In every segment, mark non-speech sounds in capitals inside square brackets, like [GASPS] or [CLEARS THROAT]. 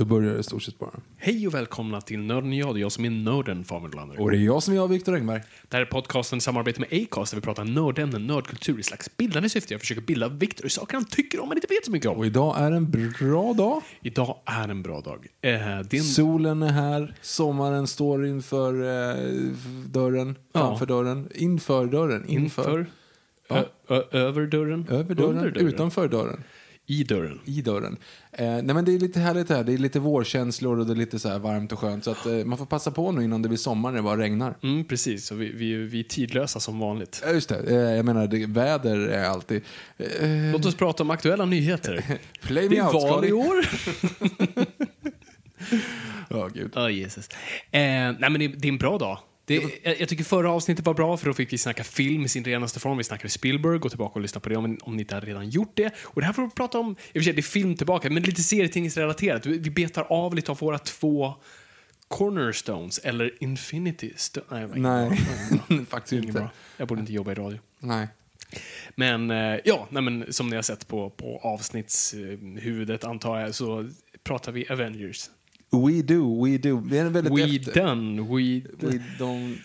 Då börjar det stort sett bara. Hej och välkomna till Nörden jag. Det är jag som är nörden, Fabian Lander. Och det är jag som är jag, Viktor Engberg. Det här är podcasten i samarbete med Acast där vi pratar nördämnen, nördkultur i slags bildande syfte. Jag försöker bilda Viktor i saker han tycker om men inte vet så mycket om. Och idag är en bra dag. Idag är en bra dag. Eh, en... Solen är här, sommaren står inför eh, dörren, Ja. framför dörren, inför dörren, inför, inför, ö, över dörren, över dörren, under dörren, utanför dörren, i dörren. i dörren. Eh, nej men det är lite härligt här, det är lite vårkänslor och det är lite så här varmt och skönt. Så att eh, man får passa på nu innan det blir sommar när det bara regnar. Mm, precis, så vi, vi, vi är tidlösa som vanligt. Ja, just det, eh, jag menar det, väder är alltid... Eh, Låt oss prata om aktuella nyheter. [LAUGHS] play Det är val i år. [LAUGHS] Ja, gud. Ja, Jesus. Eh, nej, men det, det är en bra dag. Det, jag, jag tycker förra avsnittet var bra för då fick vi snacka film i sin renaste form. Vi snackade Spielberg, gå tillbaka och lyssna på det om, om ni inte har redan gjort det. Och det här får vi prata om, i och för sig det är film tillbaka, men lite serietidningsrelaterat. Vi, vi betar av lite av våra två cornerstones, eller infinity stones. Nej, [LAUGHS] Nej, faktiskt inte. bra. Jag borde inte jobba i radio. Nej. Men eh, ja, nej, men som ni har sett på, på avsnittshuvudet antar jag så pratar vi Avengers. We do, we do. Det är en väldigt We efter... done, we... We don't...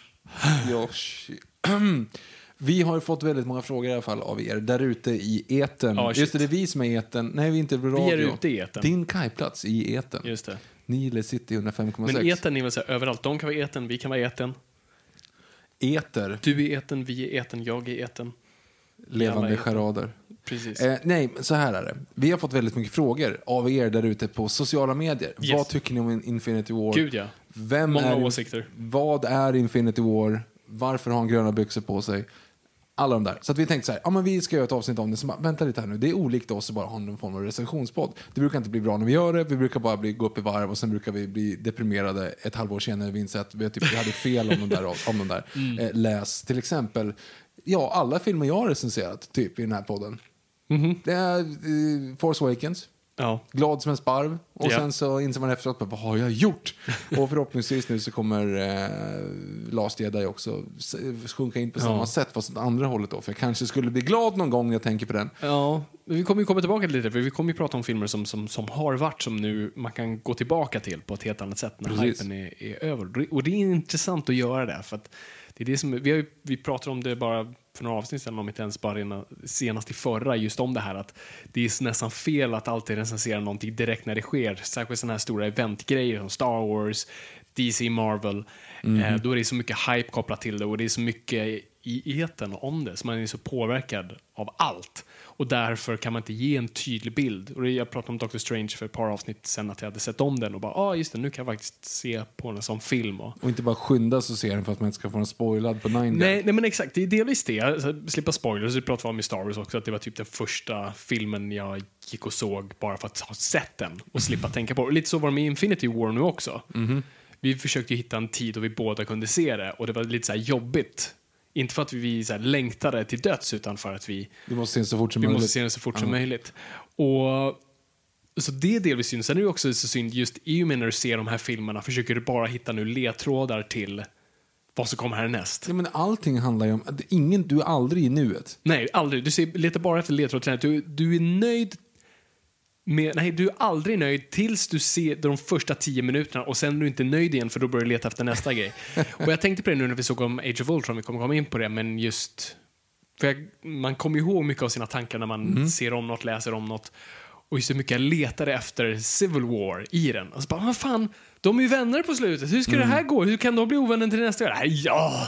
Josh. [CLEARS THROAT] Vi har fått väldigt många frågor i alla fall av er där ute i eten. Shit. Just det, det är vi som är eten. Nej, vi är inte radio. Vi är ute i etern. Din kajplats i eten. Just det. Nile City 105,6. Men eten är väl så här, överallt. De kan vara eten, vi kan vara eten. Eter, Du är eten, vi är eten, jag är eten. levande eten. charader. Precis. Eh, nej, så här är det. Vi har fått väldigt mycket frågor av er där ute på sociala medier. Yes. Vad tycker ni om Infinity War? Gud ja. Vem Många är, åsikter. Vad är Infinity War? Varför har han gröna byxor på sig? Alla de där. Så vi tänkte så här, ja men vi ska göra ett avsnitt om det. Så bara, vänta lite här nu, det är olikt oss att bara ha någon form av recensionspodd. Det brukar inte bli bra när vi gör det, vi brukar bara bli, gå upp i varv och sen brukar vi bli deprimerade ett halvår senare. Vi inser att vi, typ, vi hade fel om de där. Om de där. Mm. Eh, läs till exempel, ja alla filmer jag har recenserat typ i den här podden. Mhm. Det är eh, Force Awakens, Ja. glad som en sparv. Och Ja. sen så inser man efteråt, vad har jag gjort? [LAUGHS] och förhoppningsvis nu så kommer eh, Last Jedi också sjunka in på samma Ja. sätt, fast åt andra hållet då. För jag kanske skulle bli glad någon gång när jag tänker på den. Ja, men vi kommer ju komma tillbaka till lite, för vi kommer ju prata om filmer som, som, som har varit, som nu man kan gå tillbaka till på ett helt annat sätt när Precis. hypen är, är över. Och det är intressant att göra det, för att det är det som, vi, har ju, vi pratade om det bara för några avsnitt sedan, om inte ens bara rena, senast i förra, just om det här att det är nästan fel att alltid recensera någonting direkt när det sker, särskilt sådana här stora eventgrejer som Star Wars, DC, Marvel. Eh, då är det så mycket hype kopplat till det och det är så mycket i eten om det, så man är så påverkad av allt. Och därför kan man inte ge en tydlig bild. Och jag pratade om Doctor Strange för ett par avsnitt sen att jag hade sett om den och bara, ja ah, just det, nu kan jag faktiskt se på den som film. Och, Och inte bara skynda så ser den för att man inte ska få den spoilad på 9 Nej, nej men exakt, det är delvis det. Alltså, slippa spoilers, det pratade vi om i Star Wars också, att det var typ den första filmen jag gick och såg bara för att ha sett den och slippa tänka på det. Lite så var det med Infinity War nu också. Vi försökte hitta en tid då vi båda kunde se det och det var lite så här jobbigt. Inte för att vi så här längtade till döds utan för att vi, Du måste se den så fort som vi möjligt. måste se den så fort som möjligt. Och så det är delvis synd. Sen är det också så synd just i och med när du ser de här filmerna försöker du bara hitta nu ledtrådar till vad som kommer härnäst. Ja, men allting handlar ju om... att Ingen, du är aldrig i nuet. Nej, aldrig. Du ser, letar bara efter ledtrådar. Du, du är nöjd med, nej, du är aldrig nöjd tills du ser de första tio minuterna och sen är du inte nöjd igen för då börjar du leta efter nästa grej. [LAUGHS] Och jag tänkte på det nu när vi såg om Age of Ultron, vi kommer komma in på det, men just... För jag, man kommer ihåg mycket av sina tankar när man ser om något, läser om något. Och just hur mycket jag letade efter Civil War i den. Och så bara, vad fan, de är ju vänner på slutet. Hur ska det här gå? Hur kan de bli ovänner till nästa gång? Ja!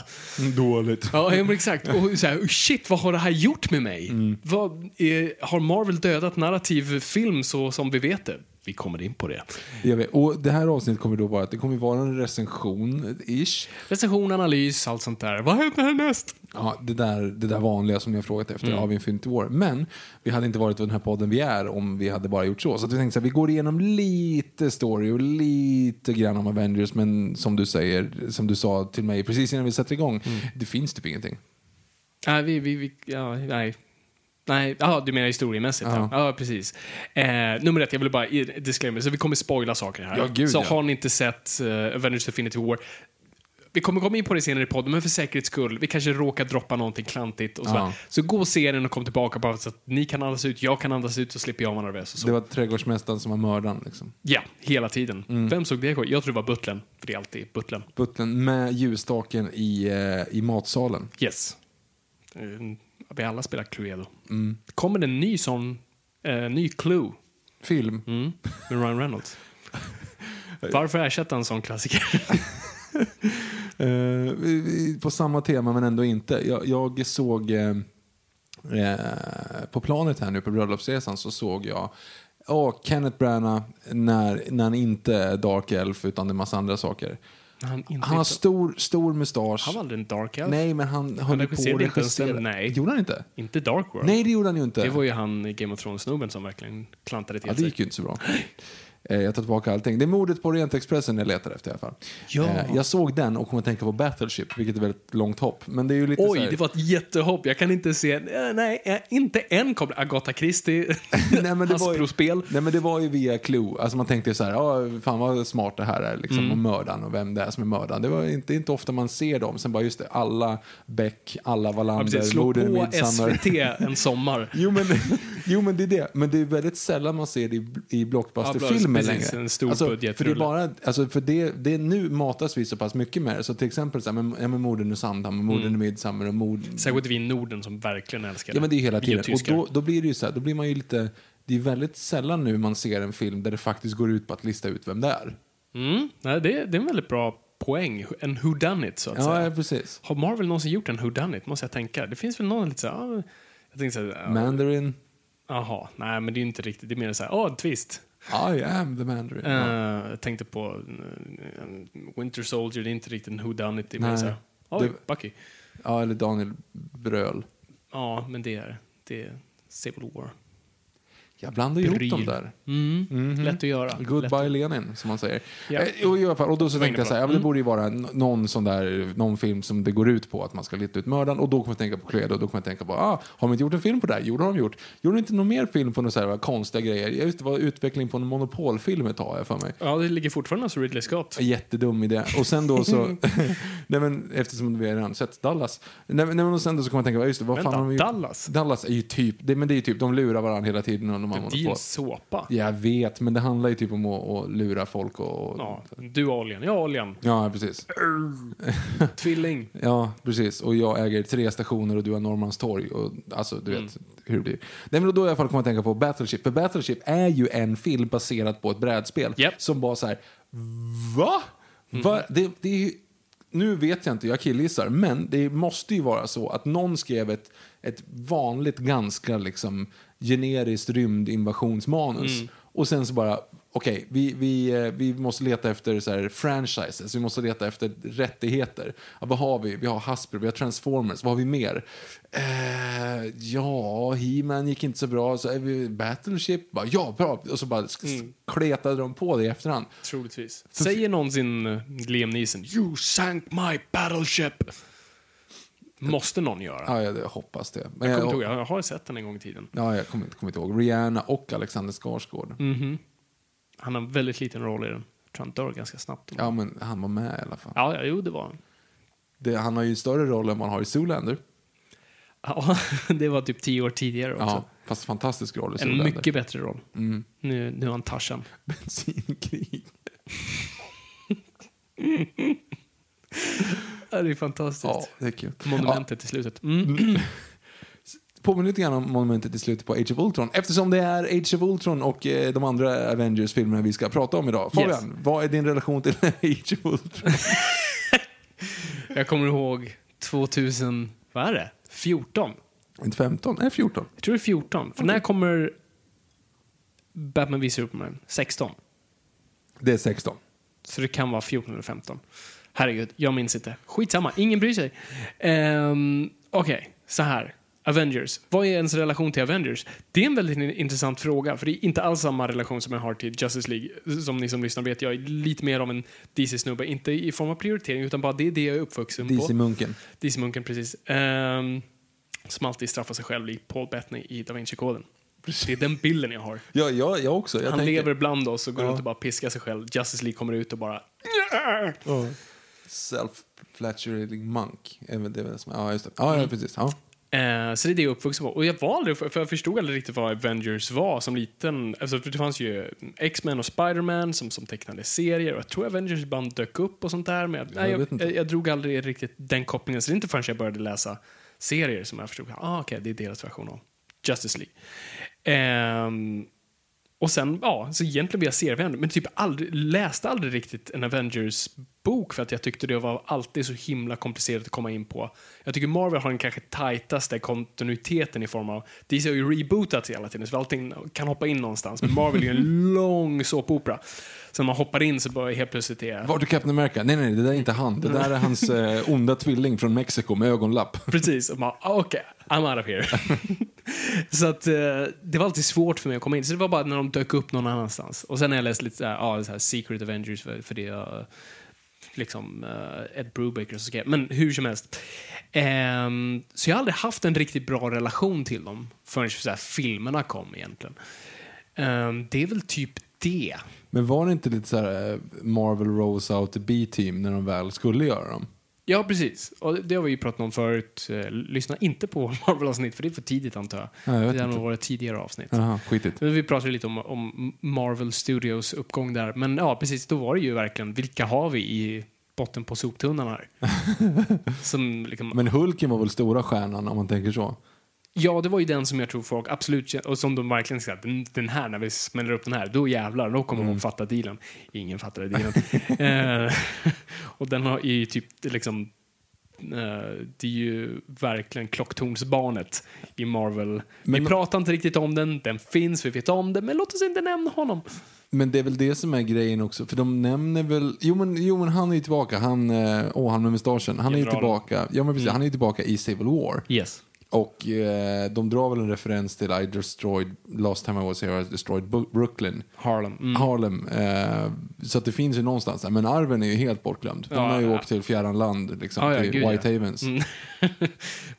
Dåligt. Ja, men exakt. Och så här, shit, vad har det här gjort med mig? Vad, är, har Marvel dödat narrativ film så som vi vet det? Vi kommer in på det. Jag vet. Och det här avsnittet kommer då vara att det kommer vara en recension-ish. Recension, analys, allt sånt där. Vad händer härnäst? Ja, det där, det där vanliga som jag frågat efter Mm. av Infinity War. Men vi hade inte varit den här podden vi är om vi hade bara gjort så. Så att vi tänkte så här, vi går igenom lite story och lite grann om Avengers. Men som du säger, som du sa till mig precis innan vi sätter igång, Mm. det finns typ ingenting. Nej, vi, vi, vi ja, nej. Nej, ja, du menar historiemässigt? Ja, ja precis. Eh, nummer ett, jag vill bara disclaimer, så vi kommer spoila saker här. Ja, gud, så ja. har ni inte sett uh, Avengers Infinity War, vi kommer komma in på det senare i podden, men för säkerhets skull, vi kanske råkar droppa någonting klantigt och så, Ja. så gå och se den och kom tillbaka bara så att ni kan andas ut, jag kan andas ut så slipper jag vara nervös. Det var trädgårdsmästaren som var mördaren. Liksom. Ja, hela tiden. Mm. Vem såg det? gå? Jag tror det var butlern, för det är alltid butlern. Butlern med ljusstaken i, eh, i matsalen. Yes. Vi alla spelar Cluedo. Mm. Kommer det en ny sån, eh, ny Clue Film. mm, med Ryan Reynolds? [LAUGHS] Varför ersätta en sån klassiker? [LAUGHS] Eh, på samma tema men ändå inte. Jag, jag såg eh, eh, på planet här nu på bröllopsresan så såg jag oh, Kenneth Branagh när, när han inte är Dark Elf utan det är massa andra saker. Han, Han har stor, stor mustasch. han var aldrig en Dark Elf. Nej, men han höll på regisserade att inte ens regissera. den, nej. Gjorde han inte? Inte Dark World. Nej, det gjorde han ju inte. Det var ju han Game of Thrones-snubben som verkligen klantade till Ja, det sig. gick ju inte så bra. [GASPS] [LAUGHS] Eh, Jag tar tillbaka allting. Det är mordet på Orientexpressen jag letar efter i alla fall. Ja. Eh, Jag såg den och kom att tänka på Battleship, vilket är väldigt långt hopp. Men det är ju lite Oj, här... det var ett jättehopp. Jag kan inte se... eh, Nej, inte en koppling. Agatha Christie, [LAUGHS] Nej, men det var ju, Hasbro-spel. nej men det var ju via Clue. Alltså man tänkte så här, ja fan vad smart det här är liksom, Mm. och mördaren och vem det är som är mördaren. Det var inte, inte ofta man ser dem. Sen bara just det, alla Beck, alla Ja, Wallander, precis. Slå på. SVT en sommar. [LAUGHS] Jo men, jo men det är det. Men det är väldigt sällan man ser det i, i blockbusterfilmer Ja, precis, längre. en stor alltså, budget För, det är bara, alltså, för det, det är nu matas vi så pass mycket med det. Så till exempel så här, med, ja, med morden i Sandhamn, morden Mm. i Midsommar och mord... Särskilt vi i Norden som verkligen älskar Ja men det är hela tiden. Och då, då blir det ju så här, då blir man ju lite... Det är väldigt sällan nu man ser en film där det faktiskt går ut på att lista ut vem det är. Mm. Nej, det, det är en väldigt bra poäng. En who done it så att Ja, säga. ja, precis. Har Marvel någonsin gjort en who done it måste jag tänka. Det finns väl någon lite så här, jag tänkte så här, Mandarin. jaha, nej men det är inte riktigt, det är mer så här, åh, en twist. I am the Mandarin. Ja. Jag tänkte på eh, Winter Soldier, det är inte riktigt en who done it, det är mer Nej. så här, oj, Det- Bucky. ja, eller Daniel Bröl. Ja, men det är, det är Civil War. Jag blandar ihop Bryl. dem där. Mm. Lätt att göra. Lätt Goodbye att- Lenin, som man säger. Ja. Eh, och, i alla fall, och då så tänkte jag så här, men det Mm. borde ju vara någon sån där, någon film som det går ut på att man ska leta ut mördaren. Och då kommer jag tänka på Cluedo, och då kommer jag tänka på, ah, har de inte gjort en film på det här? Jo, det har de gjort. Gjorde de inte någon mer film på några så här konstiga grejer? Jag just det var utveckling på en monopolfilm ett tag, har jag för mig. Ja, det ligger fortfarande hos Ridley Scott. Jättedum idé. Och sen då så, [LAUGHS] [LAUGHS] nej men eftersom vi har redan sett Dallas. Nej, men- nej, men och sen då så kommer jag tänka, just det, vad Vänta, fan har de gjort? Dallas? Dallas är ju typ, det, men det är ju typ, de lurar varandra hela tiden och de har Det är ju en såpa. Jag vet, men det handlar ju typ om att, att lura folk och... Ja, du har oljan, jag har oljan. ja, precis. [LAUGHS] Tvilling. Ja, precis. Och jag äger tre stationer och du har Norrmalmstorg. Och, alltså, du vet Mm. hur det blir. Nej, men då i alla fall kommer jag tänka på Battleship. För Battleship är ju en film baserad på ett brädspel. Japp. Som bara så här, va? va? Det, det är ju, nu vet jag inte, jag killgissar, men det måste ju vara så att någon skrev ett, ett vanligt, ganska liksom generiskt rymdinvasionsmanus. Och sen så bara, okej, vi, vi, eh, vi måste leta efter så här franchises, vi måste leta efter rättigheter. Ja, vad har vi? Vi har Hasbro, vi har Transformers, vad har vi mer? Eh, ja, He-Man gick inte så bra, så är vi Battleship, bara, ja, bra. Och så bara sk- kletade de på det i efterhand. Troligtvis. Säger någonsin uh, Liam Neeson You sank my battleship. Måste någon göra. Ja, jag hoppas det. Men jag, jag, ihåg, jag har sett den en gång i tiden. ja, jag kommer inte, kommer inte ihåg. Rihanna och Alexander Skarsgård. Han har en väldigt liten roll i den. Jag tror han dör ganska snabbt. Ja, men han var med i alla fall. Ja, ja, jo, det var han. Det, han har ju större roll än man har i Zoolander. Ja, [LAUGHS] det var typ tio år tidigare också. Ja, fast fantastisk roll i en Zoolander. mycket bättre roll. Mm. Nu, nu är han Tarzan. [LAUGHS] Bensinkrig. [LAUGHS] [LAUGHS] Ja, det är fantastiskt. Ja, det är kul. Monumentet i slutet. Mm. Ja, [CLEARS THROAT] påminner lite grann om monumentet i slutet på Age of Ultron. Eftersom det är Age of Ultron och eh, de andra Avengers-filmerna vi ska prata om idag. Fabian, Yes. vad är din relation till [LAUGHS] Age of Ultron? [LAUGHS] Jag kommer ihåg 2000, vad är det? 14? Inte 15? Nej, 14. Jag tror det är 14. För när kommer Batman v Superman? 16. Det är 16. Så det kan vara 14 eller 15. Herregud, jag minns inte. Skitsamma, ingen bryr sig. Um, Okej, så här. Avengers. Vad är ens relation till Avengers? Det är en väldigt in- intressant fråga, för det är inte alls samma relation som jag har till Justice League. Som ni som lyssnar vet, jag är lite mer av en DC-snubbe. Inte i form av prioritering, utan bara det är det jag är uppvuxen på. DC-munken. DC-munken, precis. Um, som alltid straffar sig själv likt Paul Bettany i Da Vinci-koden. Det är den bilden jag har. Ja, jag, jag också. Jag Han tänker- lever bland oss och går Ja. runt och bara piskar sig själv. Justice League kommer ut och bara... Self-flatulating monk. Är väl det väl som, ja, just det. Ja, ja precis. Ja. Eh, så det är det jag är uppvuxen på. Och jag var aldrig, för jag förstod aldrig riktigt vad Avengers var som liten. Alltså, för det fanns ju X-Men och Spider-Man som, som tecknade serier och jag tror Avengers ibland dök upp och sånt där. Men jag, nej, jag, jag, jag drog aldrig riktigt den kopplingen. Så det är inte förrän jag började läsa serier som jag förstod, ah, okej, det är deras version av Justice League. Ehm, och sen, ja, så egentligen blev jag serievän, men typ aldrig, läste aldrig riktigt en Avengers-bok för att jag tyckte det var alltid så himla komplicerat att komma in på. Jag tycker Marvel har den kanske tajtaste kontinuiteten i form av, DC har ju rebootats hela tiden så allting kan hoppa in någonstans, men Marvel är ju en [LAUGHS] lång såpopera. Så när man hoppar in så bara helt plötsligt är Vart är Captain America? Nej, nej, det där är inte han. Det där är hans [LAUGHS] eh, onda tvilling från Mexiko med ögonlapp. Precis, och man, ah, okej, I'm out of here. [LAUGHS] så att eh, det var alltid svårt för mig att komma in. Så det var bara när de dök upp någon annanstans. Och sen har jag läst lite såhär, ja, så här Secret Avengers för, för det jag, liksom uh, Ed Brubaker och så skrev. Men hur som helst. Ehm, så jag har aldrig haft en riktigt bra relation till dem förrän så här, filmerna kom egentligen. Ehm, det är väl typ det. Men var det inte lite så här eh, Marvel Rose Out the B-team när de väl skulle göra dem? Ja, precis. Och det har vi ju pratat om förut. Eh, Lyssna inte på [LAUGHS] Marvel-avsnitt, för det är för tidigt antar jag. Ja, jag det har nog varit tidigare avsnitt. Skitigt. Men vi pratade lite om, om Marvel Studios uppgång där. Men ja, precis, då var det ju verkligen, vilka har vi i botten på soptunnan här? [LAUGHS] som liksom, Men Hulken var väl stora stjärnan om man tänker så? Ja, det var ju den som jag tror folk absolut och som de verkligen ska, den, den här, när vi smäller upp den här, då jävlar, då kommer de fatta dealen. Ingen fattade dealen. [LAUGHS] Eh, och den har ju typ liksom eh, det är ju verkligen klocktornsbarnet i Marvel. vi Men- pratar inte riktigt om den, den finns, vi vet om den, men låt oss inte nämna honom. Men det är väl det som är grejen också, för de nämner väl... Jo men, jo, men han är ju tillbaka, han, eh, åh, han med mustaschen. Han är ju tillbaka, ja men precis, han är ju tillbaka i Civil War. Yes. Och eh, de drar väl en referens till I destroyed, last time I was here I destroyed Brooklyn. Harlem. Mm. Harlem. Eh, så det finns ju någonstans där. Men arven är ju helt bortglömd. De Ja, har ju ja. åkt till fjärran land, liksom, Ja, till gud. White Havens. Mm. [LAUGHS]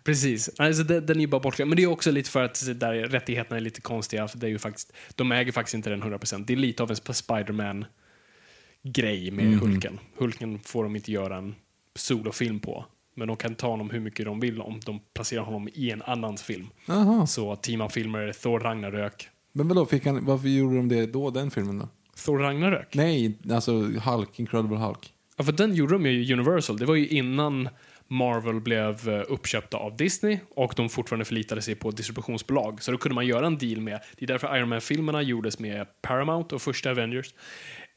Precis. Alltså, den, den är ju bara bortglömd. Men det är också lite för att där rättigheterna är lite konstiga. För det är ju faktiskt, de äger faktiskt inte den 100%. Det är lite av en Sp- Spider-Man-grej med Mhm. Hulken. Hulken får de inte göra en solofilm på. Men de kan ta honom hur mycket de vill om de placerar honom i en annans film. Jaha. Så team-up-filmer, Thor Ragnarök. Men vadå, fick han, varför gjorde de det då, den filmen då? Thor Ragnarök? Nej, alltså Hulk, Incredible Hulk. Ja, för den gjorde de ju Universal. Det var ju innan Marvel blev eh, uppköpta av Disney och de fortfarande förlitade sig på distributionsbolag. Så då kunde man göra en deal med, det är därför Iron Man-filmerna gjordes med Paramount och första Avengers.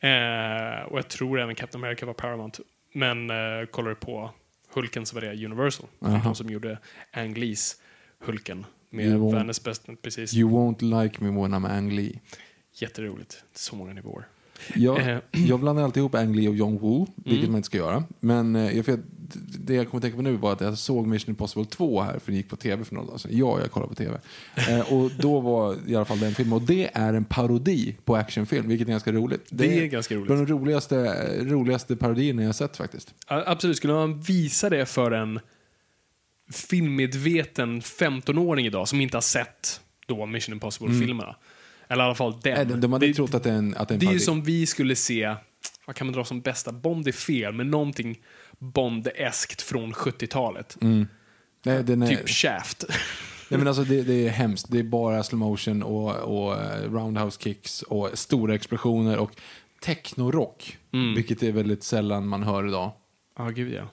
Eh, och jag tror även Captain America var Paramount. Men eh, kollar på Hulken så var det Universal. Aha. De som gjorde Ang Lees Hulken med världens bästa, precis. You won't like me when I'm Ang Lee. Jätteroligt. Så många nivåer. Jag, Eh. [CLEARS THROAT] jag blandar alltid ihop Ang Lee och Jong Woo, vilket Mm. man inte ska göra. Men eh, jag vet, det jag kommer att tänka på nu var att jag såg Mission Impossible 2 här, för det gick på tv för några dagar sedan. Ja, jag kollar på tv. Eh, och då var i alla fall den filmen, och det är en parodi på actionfilm, vilket är ganska roligt. Det är ganska roligt. Bland de roligaste, roligaste parodierna jag har sett faktiskt. Ja, Absolut, skulle man visa det för en filmmedveten 15-åring idag som inte har sett då Mission Impossible-filmerna. Eller i alla fall den. Nej, de, de hade det, trott att det är en, att det är en det är ju som vi skulle se, vad kan man dra som bästa, Bond är fel, men någonting Bond-eskt från 70-talet. Nej, den är, Typ Shaft. [LAUGHS] nej, men alltså det, det är hemskt. Det är bara slow motion och, och eh, roundhouse kicks och stora explosioner och technorock. Mm. Vilket är väldigt sällan man hör idag. Ja, gud ja.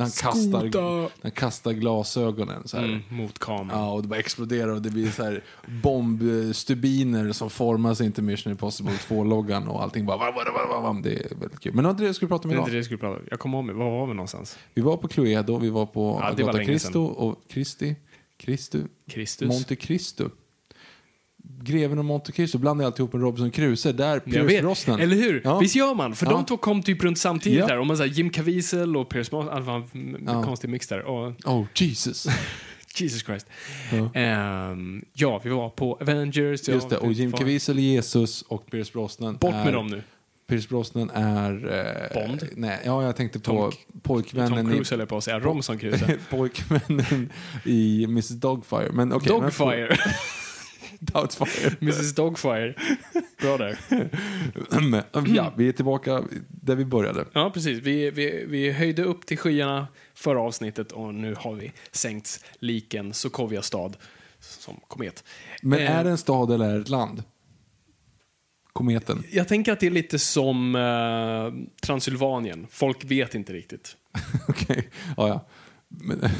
Han kastar, han kastar glasögonen så här. Mm, mot kameran. Ja, och det bara exploderar och det blir så här bombstubiner som formas inte Mission Impossible 2-loggan och allting bara... Vam, vam, vam. Det är väldigt kul. Men det var inte det jag skulle prata om Det är idag. inte det jag skulle prata om. Jag kommer ihåg mig. Var var vi någonstans? Vi var på Cluedo, vi var på Ja, Agata Cristo och Christi. Christu. Monte Cristo. Greven och Monte Cristo blandade alltihop med Robinson Crusoe. Där Jag Pierce. Brosnan. Eller hur? Ja. Visst gör man? För Ja. de två kom typ runt samtidigt Ja. där. Och man säger Jim Caviezel och Pierce Brosnan. Var en Ja. konstig mix där. Och Oh, Jesus. [LAUGHS] Jesus Christ. Ja. Ehm, ja, vi var på Avengers. Just det, och Jim Caviezel Jesus och Pierce Brosnan Bort är... med dem nu. Pierce Brosnan är... Eh, Bond? Nej, ja, jag tänkte på Tom- pojkvännen Tom. Cruise höll jag på att säga. Robinson Crusoe. [LAUGHS] pojkvännen i Mrs Dogfire. Men men- Dogfire. Doubtfire. Mrs Dogfire. Bra där. Ja, vi är tillbaka där vi började. Ja, precis. Vi, vi, vi höjde upp till skyarna förra avsnittet och nu har vi sänkt liken Sokovia stad som komet. Men Eh, är det en stad eller är det ett land? Kometen. Jag tänker att det är lite som eh, Transylvanien. Folk vet inte riktigt. [LAUGHS] Okej, ja, ja. Men-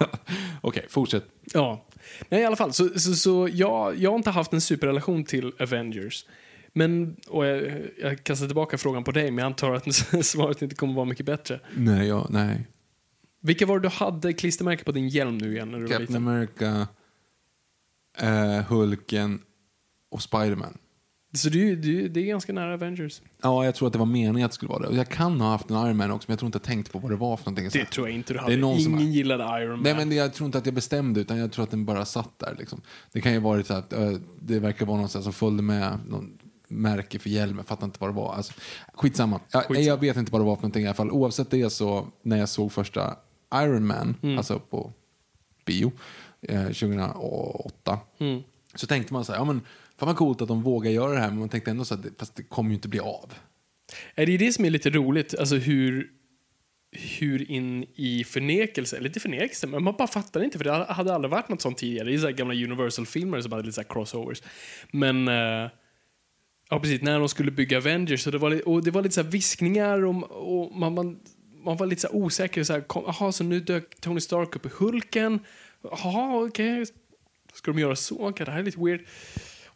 [LAUGHS] Okej, fortsätt. Ja. Nej, i alla fall. Så, så, så jag, jag har inte haft en superrelation till Avengers. Men, och jag, jag kastar tillbaka frågan på dig, men jag antar att [LAUGHS] svaret inte kommer vara mycket bättre. Nej, ja, nej. Vilka var det du hade klistermärke på din hjälm nu igen? När du var Captain liten? America, eh, Hulken och Spiderman. Så du, du, det är ganska nära Avengers. Ja, jag tror att det var meningen att det skulle vara det. Jag kan ha haft en Iron Man också, men jag tror inte jag tänkt på vad det var för någonting. Det tror jag inte du Det hade. är någon Ingen som- gillade Iron Man. Nej, men det, jag tror inte att jag bestämde, utan jag tror att den bara satt där. Liksom. Det kan ju varit så att eh, det verkar vara någon som följde med någon märke för hjälm, jag fattar inte vad det var. Alltså, skitsamma. Jag, Skitsamma. jag vet inte vad det var för någonting i alla fall. Oavsett det så, när jag såg första Iron Man, Mm. alltså på bio, eh, 2008, Mm. så tänkte man så här, ja men fan vad coolt att de vågar göra det här, men man tänkte ändå så att det, fast det kommer ju inte bli av. Är det det som är lite roligt? Alltså hur, hur in i förnekelse, eller inte förnekelse, men man bara fattar inte för det hade aldrig varit något sånt tidigare. Det är så här gamla Universal-filmer som hade lite så här crossovers. Men, uh, ja precis, när de skulle bygga Avengers, så det var, och det var lite så här viskningar och, och man, man, man var lite så här osäker. Så här, kom, aha, så nu dök Tony Stark upp i Hulken. Jaha, okej. Okay. Ska de göra så? Okay, det här är lite weird.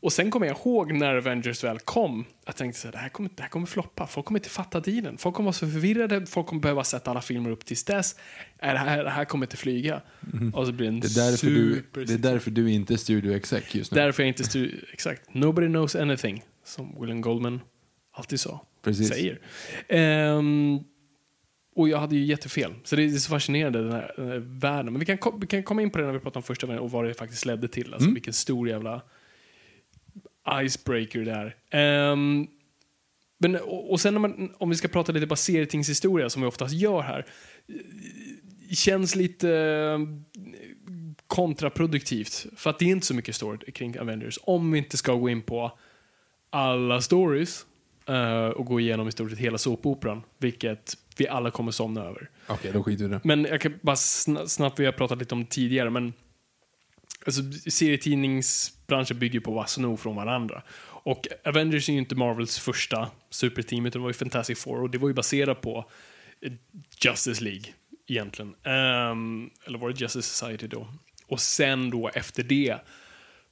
Och sen kommer jag ihåg när Avengers väl kom, jag tänkte så det här kommer, det här kommer floppa. Folk kommer inte fatta dealen. Folk kommer vara så förvirrade, folk kommer behöva sätta alla filmer upp tills dess. Det här, det här kommer inte flyga. Och så blir det en Det är därför, du, det är därför du inte är studio exec just nu. Därför jag inte stu- [LAUGHS] Exakt. Nobody knows anything, som William Goldman alltid sa. Precis. Säger. Ehm, och jag hade ju jättefel. Så det är så fascinerande, den här, den här världen. Men vi kan, vi kan komma in på det när vi pratar om första världen och vad det faktiskt ledde till. Alltså vilken stor jävla icebreaker det är. Ehm, men, och, och sen man, om vi ska prata lite bara serietingshistoria som vi oftast gör här. eh, Känns lite eh, kontraproduktivt. För att det är inte så mycket story kring Avengers. Om vi inte ska gå in på alla stories eh, och gå igenom i stort sett hela såpoperan. Vilket vi alla kommer somna över. Okej, då skiter vi i det. Men jag kan bara sna- snabbt, vi har pratat lite om det tidigare, men alltså, serietidningsbranschen bygger på att sno från varandra. Och Avengers är ju inte Marvels första superteam, utan det var ju Fantastic Four och det var ju baserat på eh, Justice League egentligen. Um, eller var det Justice Society då? Och sen då efter det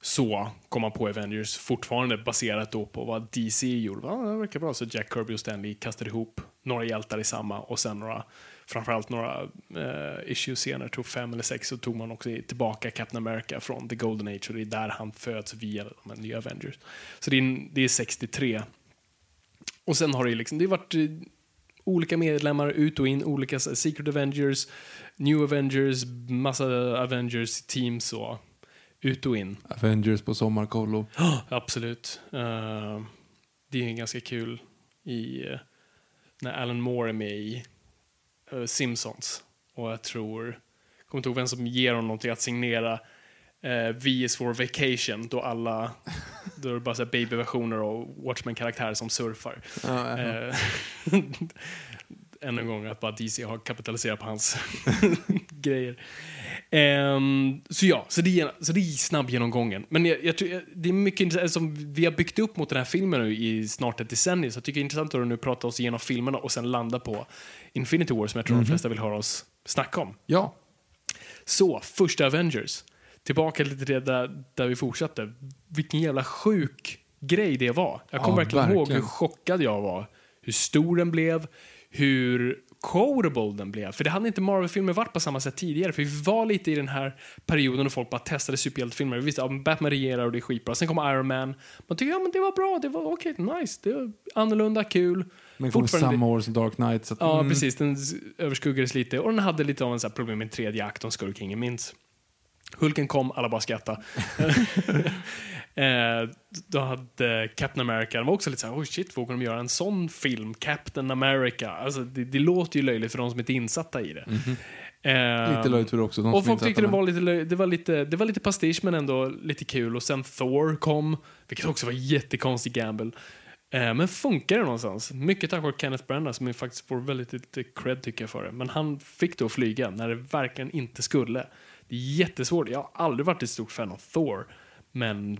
så kom man på Avengers fortfarande baserat då på vad DC gjorde. Ja, det verkar bra. Så Jack Kirby och Stan Lee kastade ihop några hjältar i samma och sen några, framförallt några eh, issues senare, tror fem eller sex, så tog man också tillbaka Captain America från The Golden Age och det är där han föds via de här nya Avengers. Så det är, det är 63. Och sen har det liksom, det har varit eh, olika medlemmar ut och in, olika Secret Avengers, New Avengers, massa Avengers teams och ut och in. Avengers på sommarkollo. [GASPS] Absolut. Eh, det är ganska kul i eh, när Alan Moore är med i eh, Simpsons. Och jag tror, jag kommer inte ihåg vem som ger honom någonting att signera uh, V is for vacation, då alla, då är det bara babyversioner och Watchmen-karaktärer som surfar. Eh, [LAUGHS] än en gång att bara DC har kapitaliserat på hans [LAUGHS] grejer. Ehm, så ja, så det, är, så det är snabb genomgången. Men jag, jag, tror- det är mycket intressant, som vi har byggt upp mot den här filmen nu i snart ett decennium, så jag tycker det är intressant att nu prata oss igenom filmerna och sen landa på Infinity War som jag tror de flesta vill höra oss snacka om. Ja. Så, första Avengers. Tillbaka lite till det där, där vi fortsatte. Vilken jävla sjuk grej det var. Jag kommer Ja, verkligen, ihåg hur chockad jag var. Hur stor den blev, hur quotable den blev. För det hade inte Marvel-filmer varit på samma sätt tidigare. För vi var lite i den här perioden då folk bara testade superhjältefilmer. Vi visste att Batman regerar och det är skitbra. Sen kom Iron Man. Man tyckte ja men det var bra, det var okej, nice, det var annorlunda, kul. Men kom samma år som Dark Knight. Så att, Ja, mm. precis. Den överskuggades lite och den hade lite av en så problem med tredje akt om skurk ingen minns. Hulken kom, alla bara skrattade. [LAUGHS] [LAUGHS] eh, då hade Captain America, de var också lite så här, oh shit, vågar de göra en sån film? Captain America. Alltså, det, det låter ju löjligt för de som inte är insatta i det. Eh, Lite löjligt för också. Och folk tyckte det var lite, löj- det var lite, det var lite pastisch men ändå lite kul. Och sen Thor kom, vilket också var jättekonstig gamble. Eh, men funkar det någonstans? Mycket tack vare Kenneth Branagh som faktiskt får väldigt lite cred tycker jag för det. Men han fick då flyga när det verkligen inte skulle. Det är jättesvårt. Jag har aldrig varit ett stort fan av Thor. Men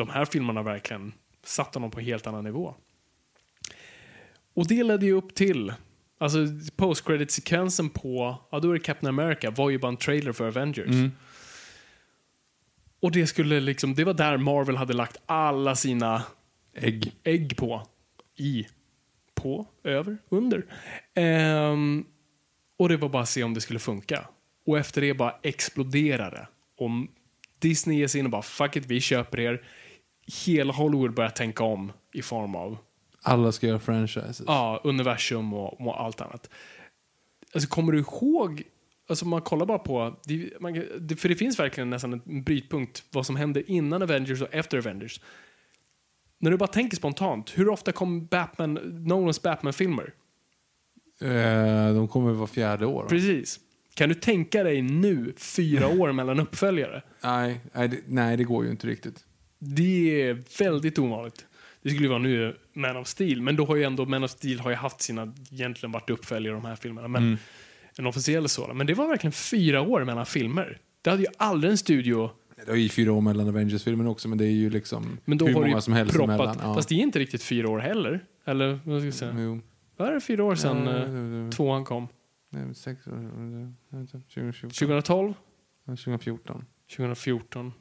de här filmerna verkligen satt honom på en helt annan nivå. Och det ledde ju upp till, alltså post-credit-sekvensen på, ja då är det Captain America, var ju bara en trailer för Avengers. Och det skulle liksom, det var där Marvel hade lagt alla sina Ägg. ägg på, i, på, över, under. Ehm, och det var bara att se om det skulle funka. Och efter det bara exploderade. Och Disney ger sig in och bara fuck it, vi köper er. Hela Hollywood börjar tänka om i form av Alla ska göra franchises. Ja, universum och, och allt annat. Alltså, kommer du ihåg, alltså man kollar bara på, det, man, det, för det finns verkligen nästan en brytpunkt vad som händer innan Avengers och efter Avengers. När du bara tänker spontant, hur ofta kom Batman, Nolans Batman-filmer? Eh, de kommer vara fjärde år. Precis. Kan du tänka dig nu, fyra [LAUGHS] år mellan uppföljare? Nej, nej, det, nej, det går ju inte riktigt. Det är väldigt ovanligt. Det skulle ju vara nu Man of Steel, men då har ju ändå Man of Steel har ju haft sina, egentligen varit uppföljare de här filmerna, men en officiell sådan. Men det var verkligen fyra år mellan filmer. Det hade ju aldrig en studio, Det är ju fyra år mellan Avengers-filmen också, men det är ju liksom men då hur har många ju som helst proppat. emellan. Ja. Fast det är inte riktigt fyra år heller. Eller vad ska jag säga? Jo. Vad är det fyra år sedan Ja, eh, tvåan kom? Nej, sex år. eh, 2014. 2012? 2014. 2014?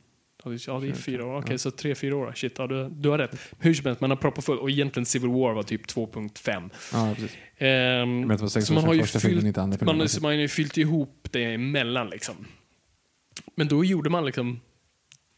Ja, det, är fyra år. Okej, så tre, fyra år. Shit, ja, du, du har rätt. Hur som helst, man har proppat full. Och egentligen Civil War var typ 2.5. Ja, precis. Ehm, Men det var sex så år man har ju fyllt, man, man har ju fyllt ihop det emellan liksom. Men då gjorde man liksom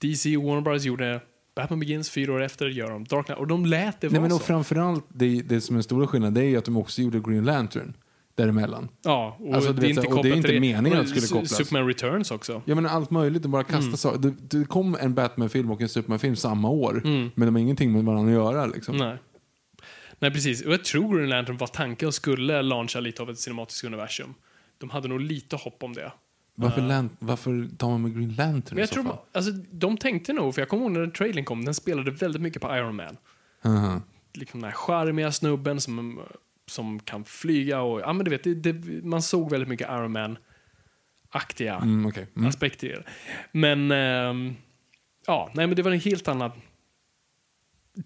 DC och Warner Bros gjorde Batman Begins fyra år efter, gör de Dark Knight. Och de lät det Nej, vara men och så. framförallt, det, det som är den stora skillnaden, det är ju att de också gjorde Green Lantern däremellan. Ja, och Alltså, det är inte och det är inte meningen att det skulle kopplas. Superman Returns också. Jag menar allt möjligt, bara kastar Mm. saker. Det, det kom en Batman-film och en Superman-film samma år, men de har ingenting med varandra att göra. Liksom. Mm. Nej. Nej, precis. Och jag tror Green Lantern var tanken och skulle launcha lite av ett cinematiskt universum. De hade nog lite hopp om det. Varför, lan- varför tar man med Green Lantern Men i jag så tror, fall? alltså, de tänkte nog, för jag kommer ihåg när den trailern kom, den spelade väldigt mycket på Iron Man. Aha. liksom den här charmiga snubben som, som kan flyga och, ja men du vet, det, det, man såg väldigt mycket Iron Man-aktiga Mm, okej. Mm. aspekter. Men, ehm, ja, nej men det var en helt annan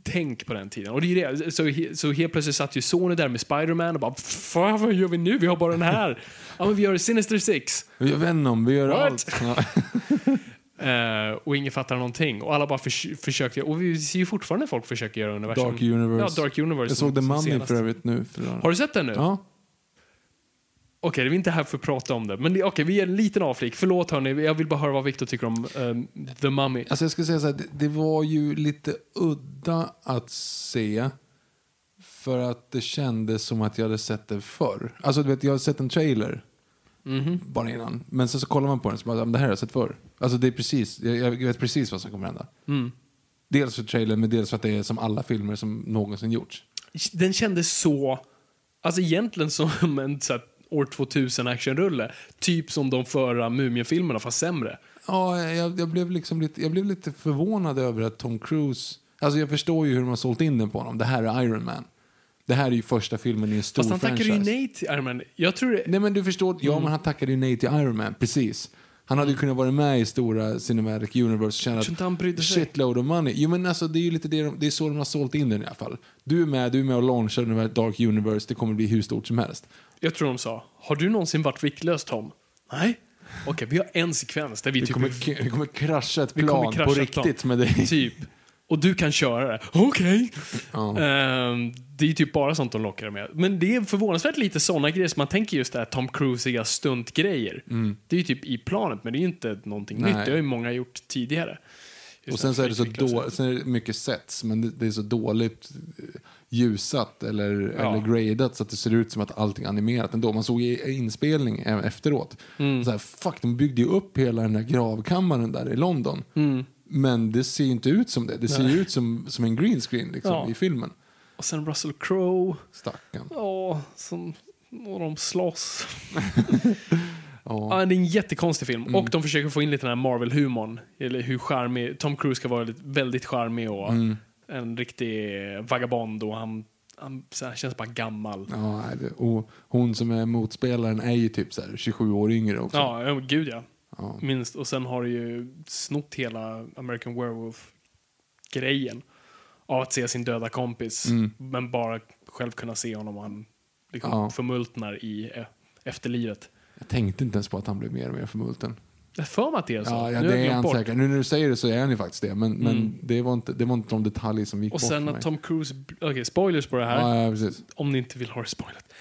tänk på den tiden. Och det är det. Så, så helt plötsligt satt ju Sony där med Spider-Man och bara, fan vad gör vi nu? Vi har bara den här. [LAUGHS] ja men vi gör Sinister Six. Vi gör Venom, vi gör What? allt. [LAUGHS] Eh, och ingen fattar någonting. Och alla bara förs försökte, och vi ser ju fortfarande folk försöka göra universum. Dark Universe. Ja, Dark Universe. Jag såg The Mummy senast. för övrigt nu. För Har du sett den nu? Ja. Okej, vi är inte här för att prata om det. Men okej, vi ger en liten avflik. Förlåt hörni, jag vill bara höra vad Victor tycker om ehm, The Mummy. Alltså jag skulle säga så här, det, det var ju lite udda att se. För att det kändes som att jag hade sett det förr. Alltså du vet, jag har sett en trailer. Mhm. Bara innan. Men sen så kollar man på den och bara, "Ja, men det här har jag sett förr. Alltså det är precis, jag, jag vet precis vad som kommer hända. Mm. Dels för trailern, men dels för att det är som alla filmer som någonsin gjorts. Den kändes så, alltså egentligen som [LAUGHS] en så här, år 2000 actionrulle. Typ som de förra Mumien-filmerna, fast sämre. Ja, jag, jag, blev liksom lite, jag blev lite förvånad över att Tom Cruise... Alltså jag förstår ju hur de har sålt in den på honom. Det här är Iron Man. Det här är ju första filmen i en stor Fast han tackade ju franchise. nej till Iron Man. Jag tror det... Nej men du förstår, Mm. ja men han tackade ju nej till Iron Man, precis. Han hade ju kunnat vara med i stora Cinematic Universe och tjänat inte han brydde sig. shitload of money. Jo men alltså det är ju lite det, de- det är så de har sålt in den i alla fall. Du är med, du är med och launchar den här Dark Universe, det kommer bli hur stort som helst. Jag tror de sa, har du någonsin varit viktlös Tom? Nej. Okej, vi har en sekvens där vi Vi typ... kommer, vi kommer krascha ett kommer plan krascha på ett plan. riktigt med dig. Typ. Och du kan köra det. Okej. Ja. Ehm, det är typ bara sånt de lockar med. Men det är förvånansvärt lite såna grejer som man tänker just det här Tom Cruiseiga stuntgrejer. Det är ju typ i planet, men det är ju inte någonting Mm. Nej. nytt. Det har ju många gjort tidigare. Just Och sen så är det så viktlösa. då, sen är det mycket sets, men det, är så dåligt eh, ljusat eller, Ja. eller gradat så att det ser ut som att allting är animerat ändå. Man såg i inspelning efteråt. Mm. Så här, fuck, de byggde ju upp hela den där gravkammaren där i London. Mm. Men det ser ju inte ut som det. Det ser ju ut som, som en green screen liksom, Ja. i filmen. Och sen Russell Crowe. Stackarn. Ja, som... Och de slåss. [LAUGHS] Ja. Mm. Ja, det är en jättekonstig film. Och de försöker få in lite den här Marvel-humorn. Eller hur charmig... Tom Cruise ska vara lite, väldigt charmig och Mm. en riktig vagabond. Och han, han här, känns bara gammal. Ja, och hon som är motspelaren är ju typ så här 27 år yngre också. Ja gud ja. Ja. Minst. Och sen har du ju snott hela American Werewolf-grejen. Av att se sin döda kompis. Men bara själv kunna se honom och han liksom Ja. förmultnar i eh, efterlivet. Jag tänkte inte ens på att han blev mer och mer förmulten. Jag för mig att det är så. Ja, ja Nu det är han bort. säkert. Nu när du säger det så är han ju faktiskt det. Men, men det, var inte, det var inte de detaljer som gick Och bort sen för att. Tom Cruise... Okej, spoilers på det här. Ja, ja. Om ni inte vill ha det spoilat.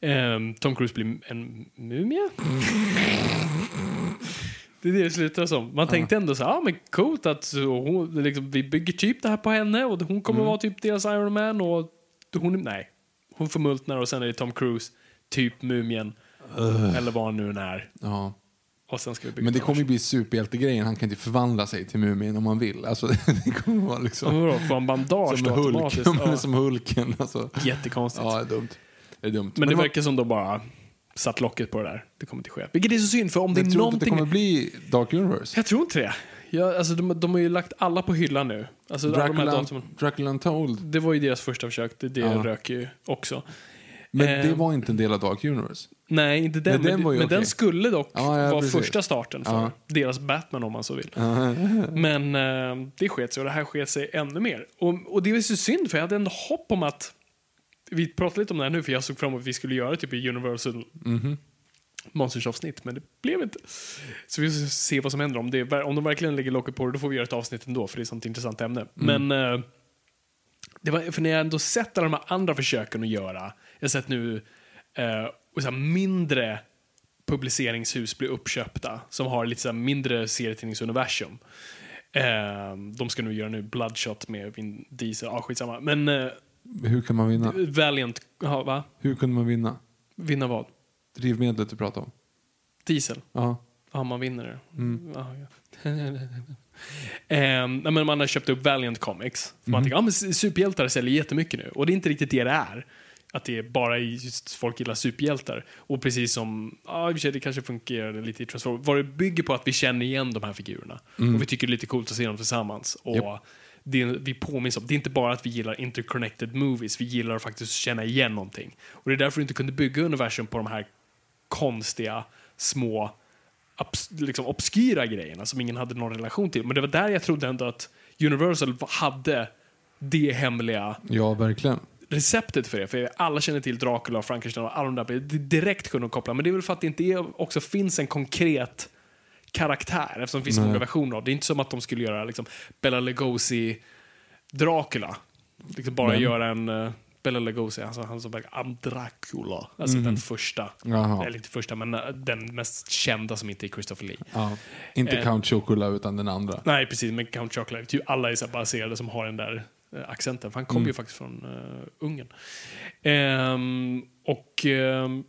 Ehm, Tom Cruise blir en mumie? [LAUGHS] det är det det slutar som. Man tänkte ändå så här, ah, men coolt att hon, liksom, vi bygger typ det här på henne och hon kommer vara typ deras Iron Man och hon, nej. Hon förmultnar och sen är det Tom Cruise, typ mumien. Eller vad han nu är. Ja. Och sen ska vi bygga Men det kommer ju bli superhjältegrejen. Han kan inte förvandla sig till Mumien om han vill. Alltså, [LAUGHS] det kommer vara liksom... vadå, Får han bandage Som då Hulk. automatiskt? [LAUGHS] Ja. Som Hulken. Alltså. Jättekonstigt. Ja, dumt. Är dumt. Men det var- verkar som de bara satt locket på det där. Det kommer inte ske. Vilket är så synd, för om det Jag är tror inte det någonting... kommer bli Dark Universe. Jag tror inte det. Jag, alltså, de, de har ju lagt alla på hyllan nu. Alltså, alla de här Dracula, datumen. Dracula Untold. Det var ju deras första försök. Det, det Ja. rök ju också. Men Eh. det var inte en del av Dark Universe. Nej, inte den. Men Men, den var ju men okej. den skulle dock Ja, ja, vara precis. första starten för Ja. deras Batman om man så vill. [LAUGHS] Men eh, det sket sig och det här sket sig ännu mer. Och, och det är så synd för jag hade ändå hopp om att vi pratade lite om det här nu för jag såg fram emot att vi skulle göra typ i Universal Mhm. monstersavsnitt men det blev inte. Så vi får se vad som händer. Om, det, om de verkligen lägger locket på det då får vi göra ett avsnitt ändå för det är ett sånt intressant ämne. Mm. Men eh, det var, för när jag ändå sett alla de här andra försöken att göra, jag har sett nu eh, så mindre publiceringshus bli uppköpta som har lite så mindre serietidningsuniversum. Eh, de ska nu göra nu Bloodshot med Vin Diesel, ja skitsamma. Men eh, Hur kan man vinna? Valiant, ja, va? Hur kunde man vinna? Vinna vad? Drivmedlet du pratade om. Diesel? Ja. Ja, man vinner det. Mm. Ja, ja. [LAUGHS] Ehm, men man har köpt upp Valiant Comics. För. Man tänker, ja, men superhjältar säljer jättemycket nu. Och det är inte riktigt det det är. Att det är bara just folk gillar superhjältar. Och precis som, ja i och för sig det kanske fungerar lite i Transformers. Vad det bygger på att vi känner igen de här figurerna. Och vi tycker det är lite coolt att se dem tillsammans. Och Mm. Det, vi påminns om, det är inte bara att vi gillar interconnected movies, vi gillar att faktiskt känna igen någonting. Och det är därför du inte kunde bygga universum på de här konstiga, små, abs, liksom obskyra grejerna som ingen hade någon relation till. Men det var där jag trodde ändå att Universal hade det hemliga Ja, verkligen. receptet för det. För alla känner till Dracula, Frankenstein och alla de där. Det är direkt kunde de koppla. Men det är väl för att det inte är, också finns en konkret karaktär. Eftersom det finns Nej. många versioner av. Det är inte som att de skulle göra liksom, Bella Lugosi Dracula. Liksom bara Men- göra en uh, Bella Lugosi, alltså han som verkar I'm Dracula. Alltså den första. Jaha. Eller inte första, men eh, den mest kända som inte är Christopher Lee. Ja. Inte Eh. Count Chocula utan den andra. Nej, precis. Men Count Chocolate. Typ alla är så baserade som har den där eh, accenten. För han kommer ju faktiskt från uh, Ungern. Ehm, och ehm,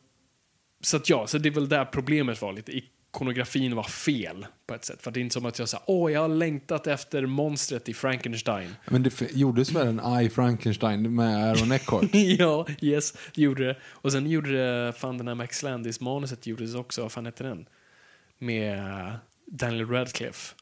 så att ja, så det är väl där problemet var lite. Ikonografin var fel på ett sätt. För det är inte som att jag sa, åh, jag har längtat efter monstret i Frankenstein. Men det gjordes väl en I Frankenstein med Aaron Eckhart? [LAUGHS] ja, yes, det gjorde det. Och sen gjorde det, fan den här Max Landis-manuset gjordes också, vad fan hette den? Med Daniel Radcliffe.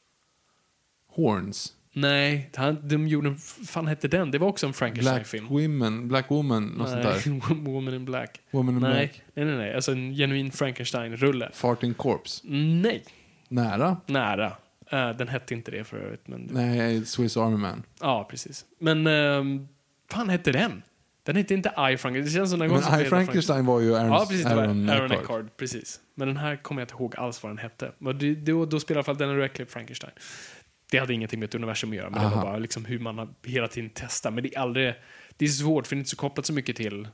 Horns. Nej, han, de gjorde en... fan hette den? Det var också en Black Frankenstein-film. Women, Black Woman, något sånt där. [LAUGHS] Woman in Black. Woman in nej, Black. nej, nej, nej. Alltså en genuin Frankenstein-rulle. Farting Corpse. Nej, Nära. nära. Eh, den hette inte det för övrigt. Men, Nej, Swiss Army Man. Ja, precis. Men, um, fan hette den? Den hette inte I Frankenstein. Det känns som den Men I Frankenstein var ju Aaron, Ja, precis. Aaron Aaron Eckhart. Precis. Men den här kommer jag inte ihåg alls vad den hette. Men då, då spelar i alla fall Daniel Radcliffe Frankenstein. Det hade ingenting med ett universum att göra, men det Aha. var bara liksom hur man hela tiden testat. Men det är aldrig... Det är svårt, för det är inte så kopplat så mycket till...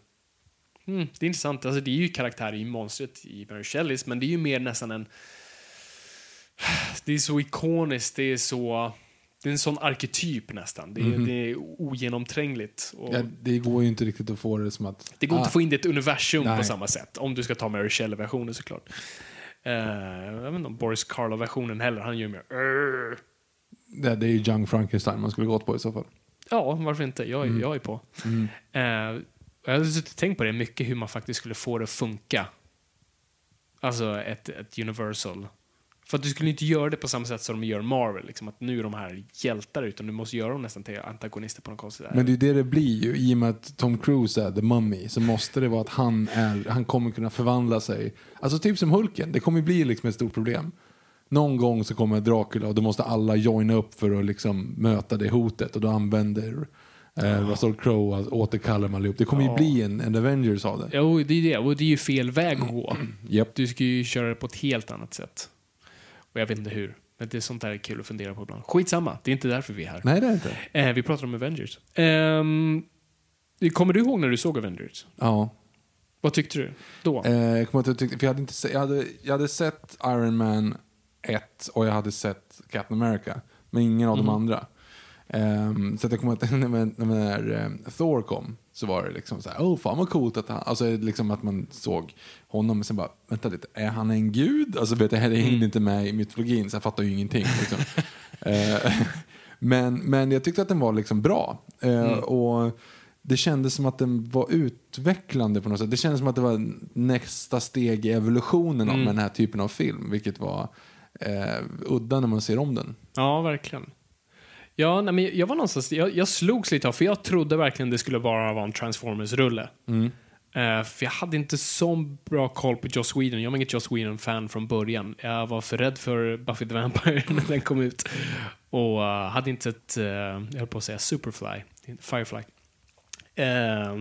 Mm, det är intressant. Alltså, det är ju karaktär i monstret i Mary Shelleys, men det är ju mer nästan en... Det är så ikoniskt, det är så... Det är en sån arketyp nästan. Det är, det är ogenomträngligt. Och Ja, det går ju inte riktigt att få det som att... det går inte Ah, att få in det i ett universum på Nej. samma sätt. Om du ska ta Mary Shelley-versionen såklart. Uh, jag vet inte om Boris Karloff-versionen heller. Han gör mer... Det, det är ju Young Frankenstein man skulle gått på i så fall. Ja, varför inte? Jag, Mm. jag är på. Eh, jag har suttit och tänkt på det mycket, hur man faktiskt skulle få det att funka. Alltså ett, ett Universal. För att du skulle inte göra det på samma sätt som de gör Marvel. Liksom, att nu är de här hjältar, utan du måste göra dem nästan till antagonister på något konstigt sätt. Men det är det det blir ju. I och med att Tom Cruise är The Mummy så måste det vara att han, är, han kommer kunna förvandla sig. Alltså typ som Hulken. Det kommer bli liksom ett stort problem. Någon gång så kommer Dracula och då måste alla joina upp för att liksom möta det hotet och då använder eh, Russell Crowe att återkalla dem allihop. Det kommer ju bli en, en Avengers av det. Jo, det är det. Och det är ju fel väg att gå. [CLEARS THROAT] Japp. Du ska ju köra det på ett helt annat sätt. Och jag vet inte hur. Men det är sånt där är kul att fundera på ibland. Skitsamma, det är inte därför vi är här. Nej det är inte. Eh, vi pratar om Avengers. Ehm, kommer du ihåg när du såg Avengers? Ja. Vad tyckte du då? Eh, jag inte att tycka, för jag hade, inte jag, hade, jag hade sett Iron Man 1 och jag hade sett Captain America. Men ingen av de andra. Ehm, så att jag kommer att [LAUGHS] när, när, när eh, Thor kom så var det liksom så här, oh fan vad coolt att han, alltså liksom att man såg honom men sen bara, vänta lite, är han en gud? Alltså vet jag, det hängde inte med i mytologin så jag fattar ju ingenting. Liksom. [LAUGHS] Eh, men, men jag tyckte att den var liksom bra. Eh, och det kändes som att den var utvecklande på något sätt. Det kändes som att det var nästa steg i evolutionen av den här typen av film, vilket var eh, udda när man ser om den. Ja, verkligen. Ja, nej, men jag var någonstans, jag, jag slogs lite av, för jag trodde verkligen det skulle bara vara en Transformers-rulle. Eh, för jag hade inte så bra koll på Joss Whedon. Jag var inget Joss Whedon-fan från början. Jag var för rädd för Buffy the Vampire [LAUGHS] när den kom ut. Och eh, hade inte sett, uh, jag höll på att säga Superfly, Firefly. Eh,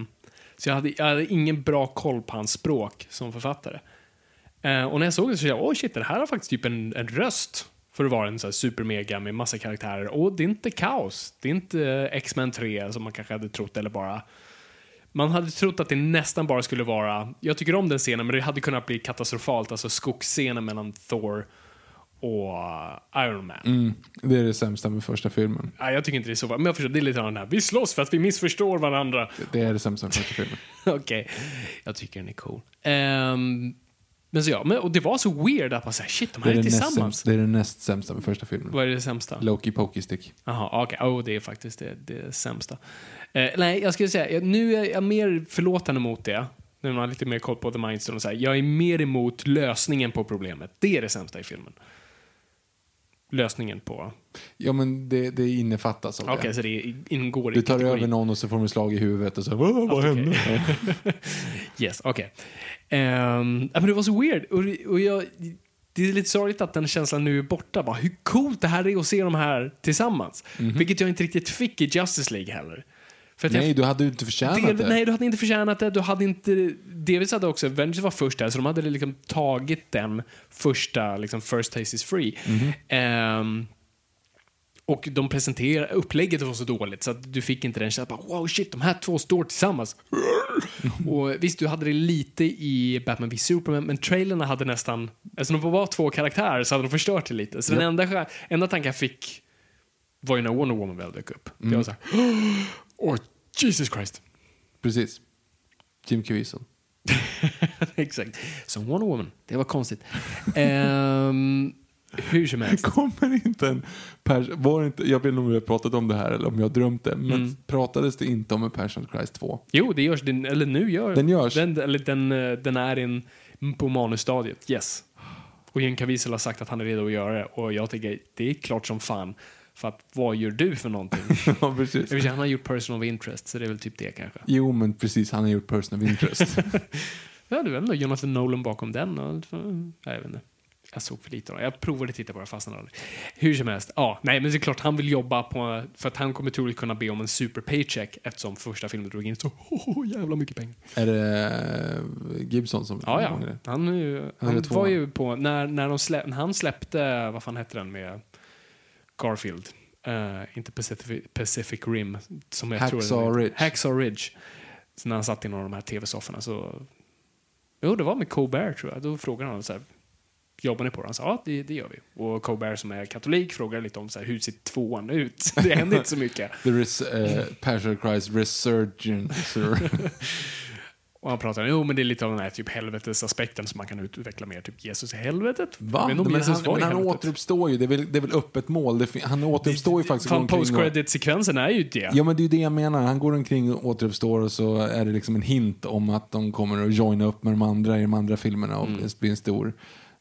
så jag hade, jag hade ingen bra koll på hans språk som författare. Eh, och när jag såg det så kände jag, oh shit, det här har faktiskt typ en, en röst för att vara en så supermega med massa karaktärer. Och det är inte kaos. Det är inte eh, X-Men 3 som man kanske hade trott, eller bara... Man hade trott att det nästan bara skulle vara... Jag tycker om den scenen, men det hade kunnat bli katastrofalt. Alltså skogsscenen mellan Thor och eh, Iron Man. Mm, det är det sämsta med första filmen. Nej, jag tycker inte det är så. Men jag förstår, det är lite grann den här, vi slåss för att vi missförstår varandra. Det är det sämsta med första filmen. [LAUGHS] Okej, jag tycker den är cool. Ehm, men så ja, men, och det var så weird att man säger shit, de här är, är tillsammans. sämsta, det är det näst sämsta med första filmen. Vad är det sämsta? Loki Pokey Stick. Jaha, okej. Oh, det är faktiskt det, det sämsta. Eh, nej, jag skulle säga, nu är jag mer förlåtande mot det. Nu när man har lite mer koll på The Mindstone och så här. Jag är mer emot lösningen på problemet. Det är det sämsta i filmen. Lösningen på... Ja men det, det innefattas av Okej, det. så det ingår i Du tar kategorin. över någon och så får de slag i huvudet och så vad, vad Okej. hände? [LAUGHS] Yes, okej. Ehm, ja, men det var så weird. Och, och jag, det är lite sorgligt att den känslan nu är borta. Bara, hur coolt det här är att se de här tillsammans. Vilket jag inte riktigt fick i Justice League heller. För att jag-. Nej, du hade inte förtjänat Del, det. nej, du hade inte förtjänat det. Du hade inte... Delvis hade också Avengers var först där, så de hade liksom tagit den första, liksom first taste is free. Mhm. Ehm, och de presenterade, upplägget var så dåligt så att du fick inte den känslan, wow shit, de här två står tillsammans. och visst, du hade det lite i Batman v Superman, men trailerna hade nästan, alltså de var två karaktärer så hade de förstört det lite. Så den enda, enda tanken jag fick var ju när Wonder Woman väl dök upp. Det var så här, [GASPS] åh, Jesus Christ. Precis. Jim Caviezel. [LAUGHS] Exakt. Som Wonder Woman. Det var konstigt. Ehm, hur som helst. [LAUGHS] Kommer inte en pers- var inte, jag vet inte om vi har pratat om det här eller om jag har drömt det, men Mm. pratades det inte om en Passion Christ 2? Jo, det görs. Den, eller nu gör Den görs. Den, eller den, eh, den är in, på manusstadiet. Yes. Och Jim Caviezel har sagt att han är redo att göra det. Och jag tycker det är klart som fan. För att vad gör du för någonting? [LAUGHS] ja, precis. Vet, han har gjort person of interest, så det är väl typ det kanske. Jo, men precis. Han har gjort person of interest. [LAUGHS] Ja, det var ändå Jonathan Nolan bakom den. Och, jag vet inte. Jag såg för lite av den. Jag provade titta på det, fastnade aldrig. Hur som helst. Ja, nej, men det är klart han vill jobba på... För att han kommer troligt kunna be om en super paycheck eftersom första filmen drog in så oh, [LAUGHS] jävla mycket pengar. är det eh, Gibson som Ja, ja. det? Han, Han han var ju på... När, när, de slä, när han släppte... Vad fan hette den med Garfield? Eh, inte Pacific, Pacific Rim. Som jag tror Hacksaw det- Ridge. Hacksaw Ridge. Så när han satt i någon av de här tv-sofforna så... Jo, det var med Colbert tror jag. Då frågade han så här, jobbar ni på det? Han sa ja, det, det gör vi. Och Colbert som är katolik frågade lite om så här, hur ser tvåan ut? [LAUGHS] Det hände inte så mycket. The res, eh, Passion of Christ Resurgence. [LAUGHS] Och han pratade jo men det är lite av den här typ helvetesaspekten som man kan utveckla mer. Typ Jesus i helvetet. Va? Om Men Jesus han, men han återuppstår ju. Det är väl, det är väl öppet mål. Det, han återuppstår ju faktiskt. Fan, post-credit-sekvensen är ju det. Ja, men det är ju det jag menar. Han går omkring och återuppstår och så är det liksom en hint om att de kommer att joina upp med de andra i de andra filmerna och Mm. det blir en stor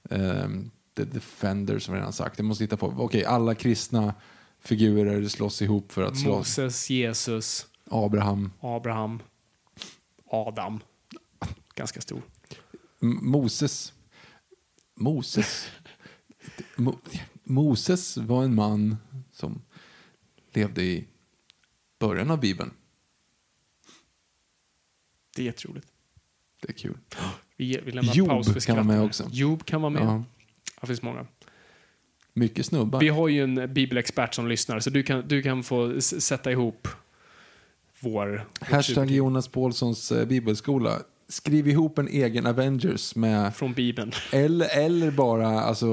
um, The Defender som jag redan sagt. Jag måste hitta på. Okej, alla kristna figurer slåss ihop för att slåss. Moses, Jesus, Abraham. Abraham, Adam. Ganska stor. M- Moses. Moses. Mo Moses var en man som levde i början av Bibeln. Det är jätteroligt. Det är kul. [GASPS] Vi, vi lämnar Job paus för kan vara med också. Job kan vara med. Ja. Det finns många. Mycket snubbar. Vi har ju en bibelexpert som lyssnar, så du kan, du kan få sätta ihop vår... Hashtag Jonas Paulssons eh, bibelskola. Skriv ihop en egen Avengers med Från Bibeln. eller, eller bara alltså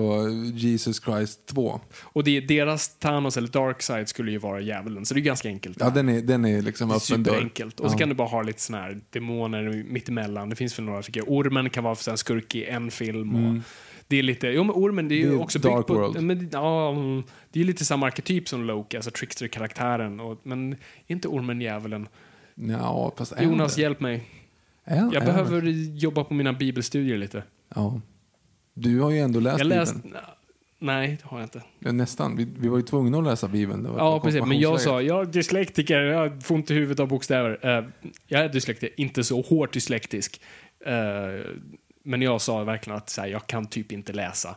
Jesus Christ 2. Och det, deras Thanos eller Darkseid skulle ju vara djävulen, så det är ganska enkelt. Ja, den är, den är liksom öppen. Superenkelt. Och så Ja. kan du bara ha lite såna här demoner mittemellan. Det finns väl några tycker jag. Ormen kan vara en skurk i en film. Och det är lite, jo men ormen det är ju Mm. Det är också Dark byggt på, World. men, ja, mm, det är lite samma arketyp som Loki, alltså trickster-karaktären. Men är inte ormen djävulen? Ja, Jonas, hjälp mig. Är, Jag behöver det? jobba på mina bibelstudier lite. Ja. Du har ju ändå läst Jag läst, Bibeln. nej, det har jag inte. Ja, nästan. Vi, vi var ju tvungna att läsa Bibeln. Ja, precis. Men jag sa, jag är dyslektiker, jag får ont i huvudet av bokstäver. Eh, jag är dyslektiker, inte så hårt dyslektisk. Eh, men jag sa verkligen att så här, jag kan typ inte läsa.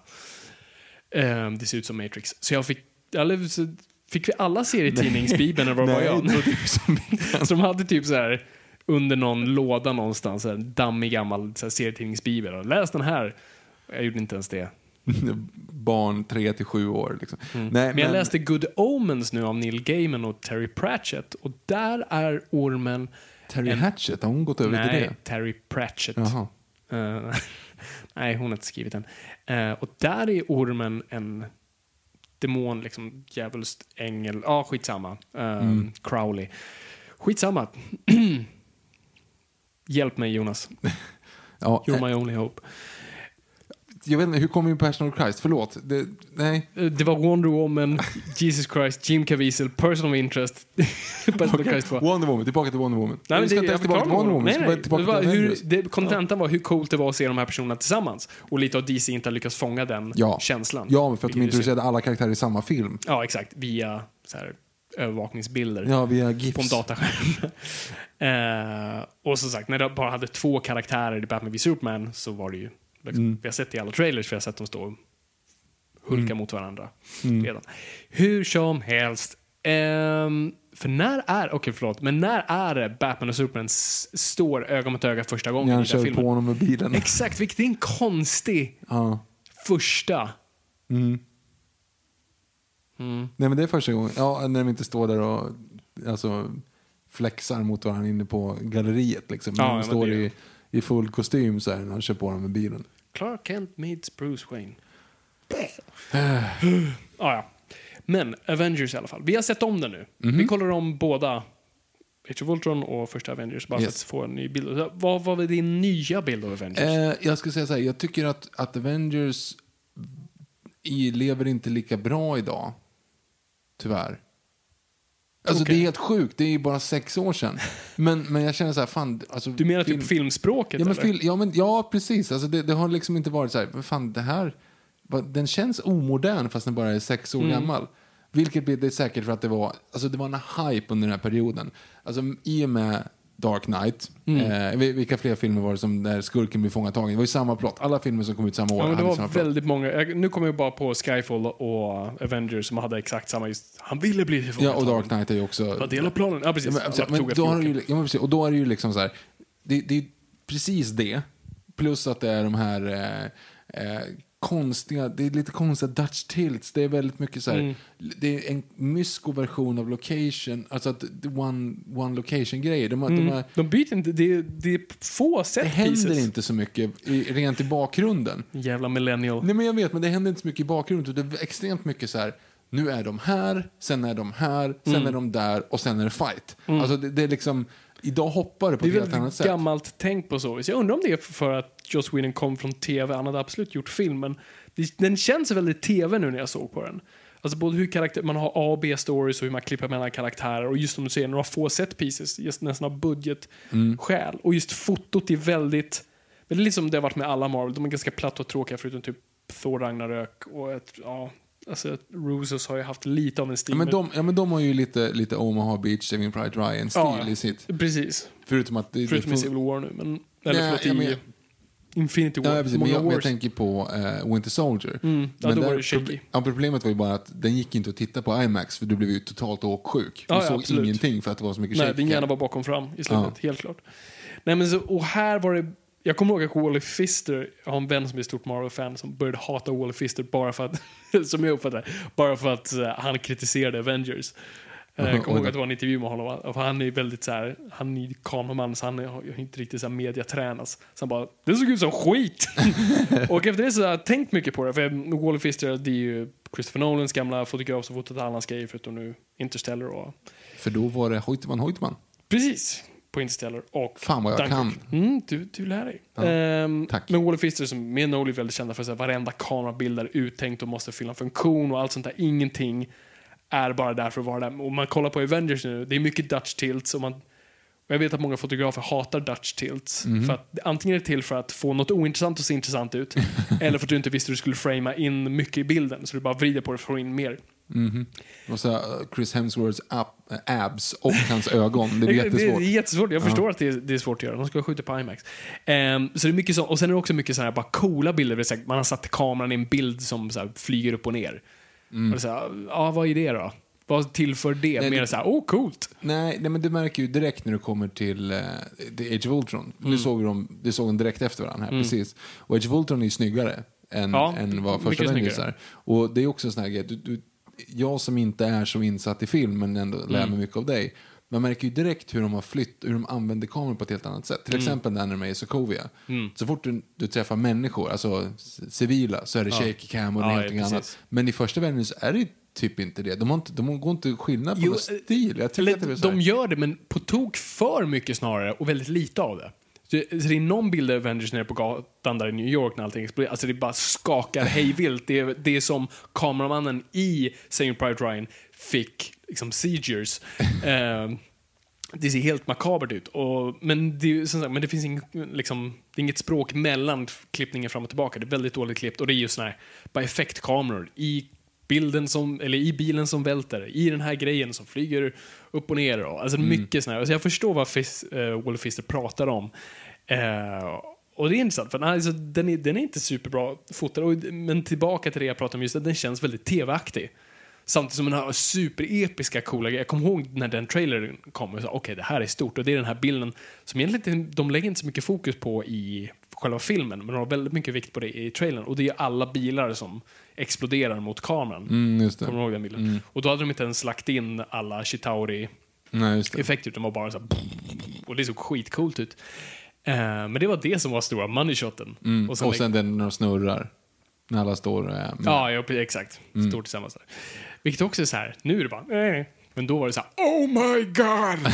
Eh, det ser ut som Matrix. Så jag fick, eller, så fick vi alla serietidningsbibeln [LAUGHS] eller vad var jag? Så de hade typ så här under någon låda någonstans, en dammig gammal så här, serietidningsbibel. Läs den här. Jag gjorde inte ens det. [LAUGHS] Barn 3 till 7 år. Liksom. Nej, Mm. Men jag läste Good Omens nu av Neil Gaiman och Terry Pratchett och där är ormen... Terry en- Hatchett, har hon gått över till Nej, det? Terry Pratchett. Eh, [LAUGHS] nej, hon har inte skrivit den. Eh, och där är ormen en demon, liksom djävulskt ängel. Ja, skitsamma. Uh, Mm. Crowley. Skitsamma. [CLEARS THROAT] Hjälp mig Jonas. [LAUGHS] Ja, You're my only hope. jag vet inte, hur kom vi in på Passion of Christ? Förlåt. Det, nej. Eh, Det var Wonder Woman, Jesus Christ, Jim Caviezel, Person [LAUGHS] of Interest. Person of Christ 2. Wonder Woman, tillbaka till Wonder Woman. Nej, vi ska det, inte ens tillbaka till Wonder Woman, Nej, nej. tillbaka det var till hur, det, kontentan var hur coolt det var att se de här personerna tillsammans. Och lite av DC inte har lyckats fånga den Ja. känslan. Ja, för att de introducerade alla karaktärer i samma film. Ja, exakt. Via så här, övervakningsbilder Ja, via på en GIFs. dataskärm. [LAUGHS] eh, och som sagt, när de bara hade två karaktärer i Batman v Superman så var det ju... Liksom, Mm. Vi har sett det i alla trailers, vi har sett dem stå och hulka mot varandra redan. Hur som helst. ehm, för när är, okej förlåt, men när är det Batman och Superman står öga mot öga första gången När i den här kör filmen? på honom med bilen. Exakt, vilket är en konstig Ja. första. Mm. Mm. Nej men det är första gången. Ja, när de inte står där och alltså, flexar mot varandra inne på galleriet. Liksom. Ja, de står i, i full kostym så här, när han kör på honom med bilen. Clark Kent meets Bruce Wayne. [SIGHS] ah, ja. Men Avengers i alla fall. Vi har sett om den nu. Mhm. Vi kollar om båda Age of Ultron och första Avengers bara Yes. för att få en ny bild. Vad var din nya bild av Avengers? Eh, jag ska säga så här, jag tycker att, att Avengers i, lever inte lika bra idag. Tyvärr. Alltså Okej. det är helt sjukt, det är ju bara sex år sedan. Men, men jag känner så här, fan. Alltså, du menar film- typ filmspråket Ja, men fil, ja, men, ja precis. Alltså, det, det har liksom inte varit så här, men fan det här, den känns omodern fast den bara är sex år Mm. gammal. Vilket blir det säkert för att det var, alltså det var en hype under den här perioden. Alltså i och med Dark Knight, Mm. eh, vil- vilka fler filmer var det som där skurken blev fångatagen? Det var ju samma plott. Alla filmer som kom ut samma år Ja, men det var samma plott. väldigt många. Nu kommer jag bara på Skyfall och Avengers som hade exakt samma just. Han ville bli Ja, och. Dark Knight är ju också... Det var del av planen. Ja, precis. Ja, men, men, tog då har ju, ja, men precis, och då är det ju liksom så här, det, det är precis det, plus att det är de här eh, eh, konstiga, det är lite konstiga Dutch tilts, det är väldigt mycket så här, Mm. det är en mysko-version av location, alltså att one, one location-grejer. De, har- de har, De byter inte. Det är, det är få set det händer pieces. inte så mycket i, rent i bakgrunden. Jävla millennial. Nej men jag vet, men det händer inte så mycket i bakgrunden. Det är extremt mycket så här. Nu är de här, sen är de här, sen Mm. är de där och sen är det fight. Alltså det, det är liksom, idag hoppar det på Det ett är helt annat sätt. gammalt tänk på så vis. Jag undrar om det är för att Joss Whedon kom från tv. Han hade absolut gjort film, men det, den känns väldigt tv nu när jag såg på den. Alltså både hur karaktär, man har A och B-stories och hur man klipper mellan karaktärer och just som du säger, några få set pieces, just nästan av budgetskäl. Och just fotot är väldigt, väldigt liksom det har varit med alla Marvel, de är ganska platta och tråkiga förutom typ Thor Ragnarök och ett, ja, alltså Russos har ju haft lite av en stil. Ja, men, de, ja, men de har ju lite, lite Omaha Beach, Saving Pride Ryan-stil Ja, i sitt. Precis. Förutom att det, Förutom i det Civil War nu, men... Eller Nej, förlåt, i men- Infinity War. Ja, precis, men jag, men jag tänker på eh, Winter Soldier. Mm, ja, shaky. proble- ja, Problemet var ju bara att den gick inte att titta på IMAX för du blev ju totalt åksjuk. Du Ja, såg absolut. ingenting för att det var så mycket Nej, shaky. din hjärna var bakom fram i slutet, helt klart. Nej, men så, och här var det... Jag kommer ihåg att Wally Fister, jag har en vän som är stort Marvel-fan som började hata Wally Fister bara för att, [LAUGHS] som jag uppfattar bara för att eh, han kritiserade Avengers. Eh, Jag kommer ihåg att det var en intervju med honom, och han är väldigt så här, han är kameraman så han är, inte riktigt så här mediatränas. Så han bara, det såg ut som skit! [LAUGHS] och efter det så har jag tänkt mycket på det, för Wally Fister, det är ju Christopher Nolans gamla fotograf som fotat alla hans grejer förutom nu Interstellar och För då var det Hoytman Hoytman. Precis, på Interstellar och Fan vad jag Dunkirk. Mm, du, du lär dig. Ehm, tack. Men Wally Fister som med Nolan är väldigt kända för att varenda kamerabild är uttänkt och måste fylla en funktion och allt sånt där. Ingenting är bara där för att vara där. Och man kollar på Avengers nu, det är mycket Dutch tilts och man och jag vet att många fotografer hatar Dutch tilts. Mhm. För att antingen är det till för att få något ointressant att se intressant ut [LAUGHS] eller för att du inte visste hur du skulle framea in mycket i bilden. Så du bara vrider på det för att få in mer. Och så, eh, Chris Hemsworths äh, abs och hans [LAUGHS] ögon. Det blir Det, jättesvårt. det är jättesvårt. Jag förstår att det är, det är svårt att göra. De ska skjuta på IMAX. Ehm, så det är mycket så, och sen är det också mycket så här, bara coola bilder. Det Man har satt kameran i en bild som så här, flyger upp och ner. Och det är så här, ja, vad är det då? Vad tillför det? Nej, Mer det- så här, åh, oh, coolt. Nej, nej, men du märker ju direkt när du kommer till uh, The Age of Ultron. Nu såg vi dem, du såg direkt efter varandra här, precis. Och Age of Ultron är ju snyggare än, Ja, än vad första Avengers är. Och det är också en sån här grej, du, du, jag som inte är så insatt i film, men ändå lär mig mycket av dig. Man märker ju direkt hur de har flytt, hur de använder kameran på ett helt annat sätt. Till exempel där när de är i Sokovia. Så fort du, du träffar människor, alltså civila, så är det shaky cam och Ja, någonting ja, annat. Men i första Avengers är det typ inte det. De, inte, de går inte skillnad på Jo, stil. Jag Eller, att det så de gör det, men på tok för mycket snarare och väldigt lite av det. Så, så det är någon bild av Avengers nere på gatan där i New York när allting exploderar. Alltså det bara skakar hejvilt. Det är, det är som kameramannen i Saving Private Ryan fick liksom seizures. [LAUGHS] Eh, det ser helt makabert ut. Och, men, det, sagt, men det finns ing, liksom, det inget språk mellan klippningen fram och tillbaka. Det är väldigt dåligt klippt och det är just såna här, bara effektkameror i bilden som, eller i bilen som välter, i den här grejen som flyger upp och ner. Och, alltså mycket såna här. Alltså jag förstår vad Fis, uh, Wally Fister pratar om. Eh, och det är intressant, för alltså, den, är, den är inte superbra fotad. Och, men tillbaka till det jag pratade om just, att den känns väldigt tv-aktig. Samtidigt som den har superepiska coola grejer. Jag kommer ihåg när den trailern kom och sa okej det här är stort och det är den här bilden som egentligen de lägger inte så mycket fokus på i själva filmen men de har väldigt mycket vikt på det i trailern och det är alla bilar som exploderar mot kameran. Mm. Kommer du ihåg den bilden? Och då hade de inte ens lagt in alla Chitauri Nej, just det. effekter utan var bara så här, och det såg skitcoolt ut. Eh, men det var det som var stora money shoten. Mm. Och Och sen, sen, den när de snurrar. När alla står med. Ja, ja, exakt. Mm. Stort tillsammans där. Vilket också är så här, nu är det bara, eh. Men då var det så här, oh my god! [LAUGHS]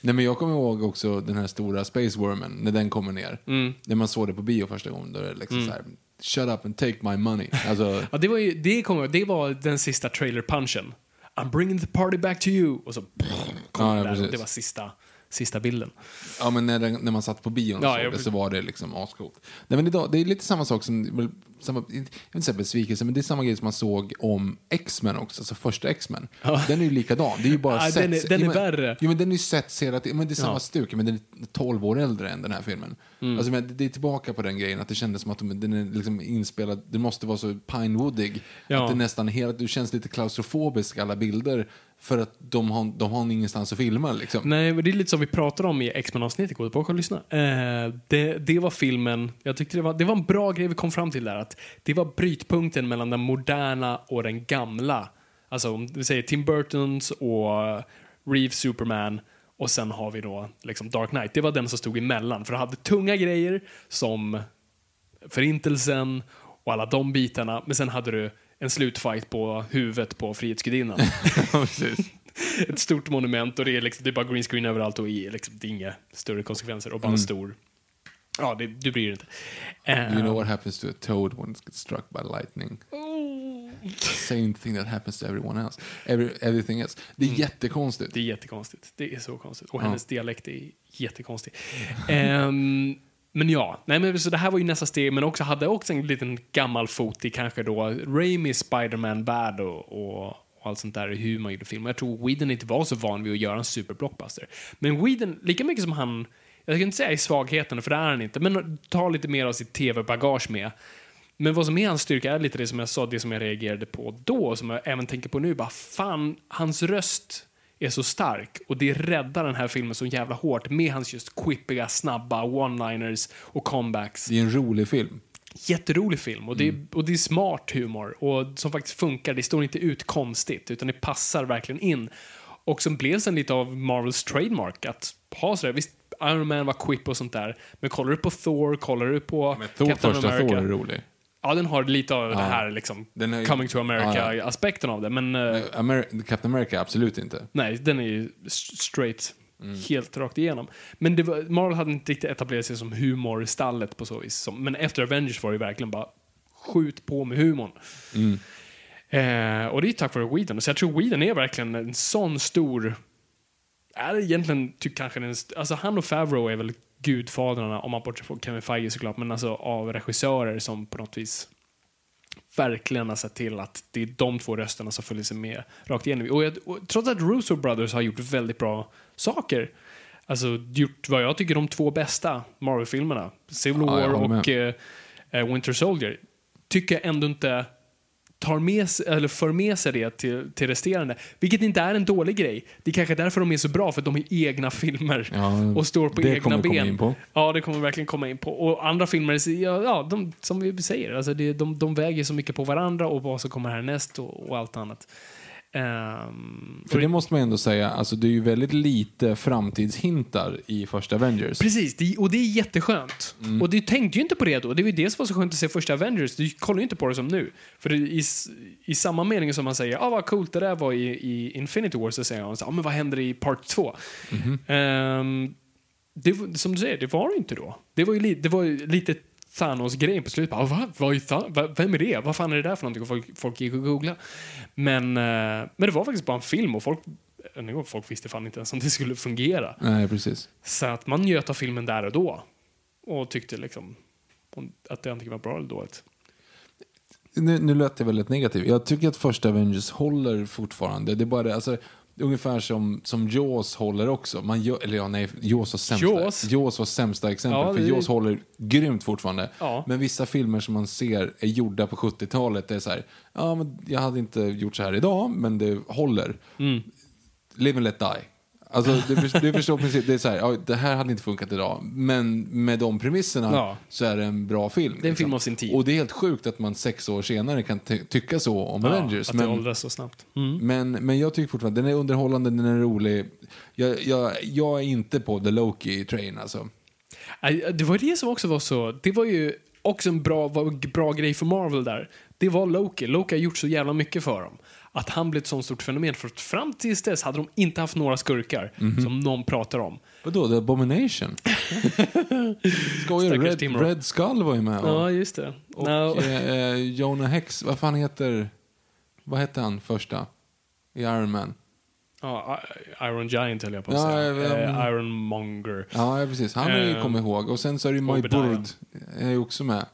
Nej, men jag kommer ihåg också den här stora Space Wormen, när den kommer ner. Mm. När man såg det på bio första gången, då är det liksom så här, shut up and take my money. Alltså, [LAUGHS] ja, det var ju, det, kom, det var den sista trailer-punchen. I'm bringing the party back to you. Och så kom Ja, ja, där och det var sista, sista bilden. ja, men när, den, när man satt på bion Ja, ja, det så var det liksom ascoolt. Nej, men idag, det är lite samma sak som samma, jag vill inte säga besvikelse, men det är samma grej som man såg om X-Men också, alltså första X-Men. Den är ju likadan, det är ju bara [LAUGHS] Ja, sets. den är- den är Jo, men- värre. Jo men den är ju sets hela tiden, men det är samma Ja. stuk, men den är 12 år äldre än den här filmen. Mm. Alltså, men det är tillbaka på den grejen, att det kändes som att de, den är liksom inspelad, det måste vara så pinewoodig, Ja. att det nästan helt, du känns lite klaustrofobisk alla bilder, för att de har, de har ingenstans att filma liksom. Nej, men det är lite som vi pratade om i X-Men-avsnittet. Gå tillbaka och lyssna. Eh, det, det var filmen, jag tyckte det var, det var en bra grej vi kom fram till där. Att det var brytpunkten mellan den moderna och den gamla. Alltså om vi säger Tim Burtons och Reeves Superman och sen har vi då liksom Dark Knight. Det var den som stod emellan. För det hade tunga grejer som Förintelsen och alla de bitarna. Men sen hade du en slutfight på huvudet på Frihetsgudinnan. [LAUGHS] Ett stort monument och det är, liksom, det är bara green screen överallt och i, liksom, det är inga större konsekvenser. Och bara en stor... Ja, det, du bryr dig inte. Eh, You know what happens to a toad when it gets struck by lightning? Same thing that happens to everyone else. Every, everything else. Det är jättekonstigt. Det är jättekonstigt. Det är så konstigt. Och hennes dialekt är jättekonstig. Ehm, men ja, nej, men så det här var ju nästa steg, men också hade också en liten gammal fot i kanske då Raimi Spiderman-värld och, och, och allt sånt där, hur man gjorde film. Jag tror Whedon inte var så van vid att göra en superblockbuster. Men Whedon, lika mycket som han, jag ska inte säga i svagheten, för det är han inte, men tar lite mer av sitt tv-bagage med. Men vad som är hans styrka är lite det som jag sa, det som jag reagerade på då, som jag även tänker på nu. Bara fan, hans röst är så stark och det räddar den här filmen så jävla hårt med hans just quippiga, snabba one-liners och comebacks. Det är en rolig film. Jätterolig film och det, är, och det är smart humor och som faktiskt funkar. Det står inte ut konstigt utan det passar verkligen in. Och som blev sen lite av Marvels trademark att ha sådär. Visst, Iron Man var quip och sånt där. Men kollar du på Thor, kollar du på Men Thor, Captain första America. Thor är rolig. Ja, den har lite av det här liksom, är- coming to Ja, America-aspekten av det. Men eh, Amer- Captain America, absolut inte. nej, den är ju straight. Helt rakt igenom. Men det var, Marvel hade inte riktigt etablerat sig som humorstallet på så vis. Som, men efter Avengers var det verkligen bara skjut på med humorn. Eh, och det är tack vare Whedon. Så jag tror Whedon är verkligen en sån stor... Är egentligen typ kanske den, alltså han och Favreau är väl gudfadrarna, om man bortser från Kevin Feige såklart, men alltså av regissörer som på något vis verkligen har sett till att det är de två rösterna som följer sig med rakt igenom. Och, jag, och trots att Russo Brothers har gjort väldigt bra saker, alltså gjort vad jag tycker de två bästa Marvel-filmerna, Civil War och eh, eh, Winter Soldier, tycker jag ändå inte tar med sig, eller för med sig det till, till resterande. Vilket inte är en dålig grej. Det är kanske därför de är så bra, för att de är egna filmer Ja, och står på egna kommer vi komma ben. in på. Ja, det kommer verkligen komma in på. Och andra filmer, ja, ja de, som vi säger, alltså det, de, de väger så mycket på varandra och vad som kommer härnäst och, och allt annat. Ehm, För det måste man ändå säga, alltså det är ju väldigt lite framtidshintar i första Avengers. Precis, det, och det är jätteskönt. Mm. Och du tänkte ju inte på det då. Det var ju det som var så skönt att se första Avengers. Du kollar ju inte på det som nu. För i, i samma mening som man säger ah, vad coolt det där var i, i Infinity War så säger man ah, men vad händer i Part 2? Mhm. Ehm, det, som du säger, det var det inte då. Det var ju, li, det var ju lite Thanos-grejen på slutet. Bara, va? Vad är? Va? Vem är det? Vad fan är det där för någonting? Och folk, folk gick och googlade. Men, eh, men det var faktiskt bara en film och folk, än folk visste fan inte ens om det skulle fungera. Nej, precis. Så att man njöt av filmen där och då. Och tyckte liksom att det antingen var bra eller dåligt. Nu, nu lät det väldigt negativt. Jag tycker att första Avengers håller fortfarande. Det är bara det, alltså, ungefär som, som Jaws håller också. Man gör, eller ja, nej, Jaws var sämsta. Jaws? Jaws var sämsta exempel. Ja, för det- Jaws håller grymt fortfarande. Ja. Men vissa filmer som man ser är gjorda på 70-talet, det är så här, ja men jag hade inte gjort så här idag, men det håller. Mm. Live and let die. Alltså, du, du förstår precis, det är så här, ja, det här hade inte funkat idag, men med de premisserna Ja. så är det en bra film. liksom. Det är en film av sin tid. Och det är helt sjukt att man sex år senare kan ty- tycka så om Ja, Avengers. att det Men, åldras så snabbt. Mm. men, men jag tycker fortfarande den är underhållande, den är rolig. Jag, jag, jag är inte på The Loki-train alltså. Nej, Det var det som också var så... Det var ju också en bra, bra grej för Marvel där. Det var Loki. Loki har gjort så jävla mycket för dem. Att han blev ett sånt stort fenomen. För att fram tills dess hade de inte haft några skurkar Mhm. som någon pratar om. Vadå, The Abomination? [LAUGHS] Skojar du? Red. Red Skull var ju med. Och, Ja, just det. och No. eh, Jonah Hex, vad fan heter... Vad hette han första? I Iron Man? Ja, Iron Giant höll jag på att Ja, säga. vet. Eh, Iron Monger. Ja, precis. Han har ju Eh, kommit ihåg. Och sen så är det ju My. Bird, är ju också med.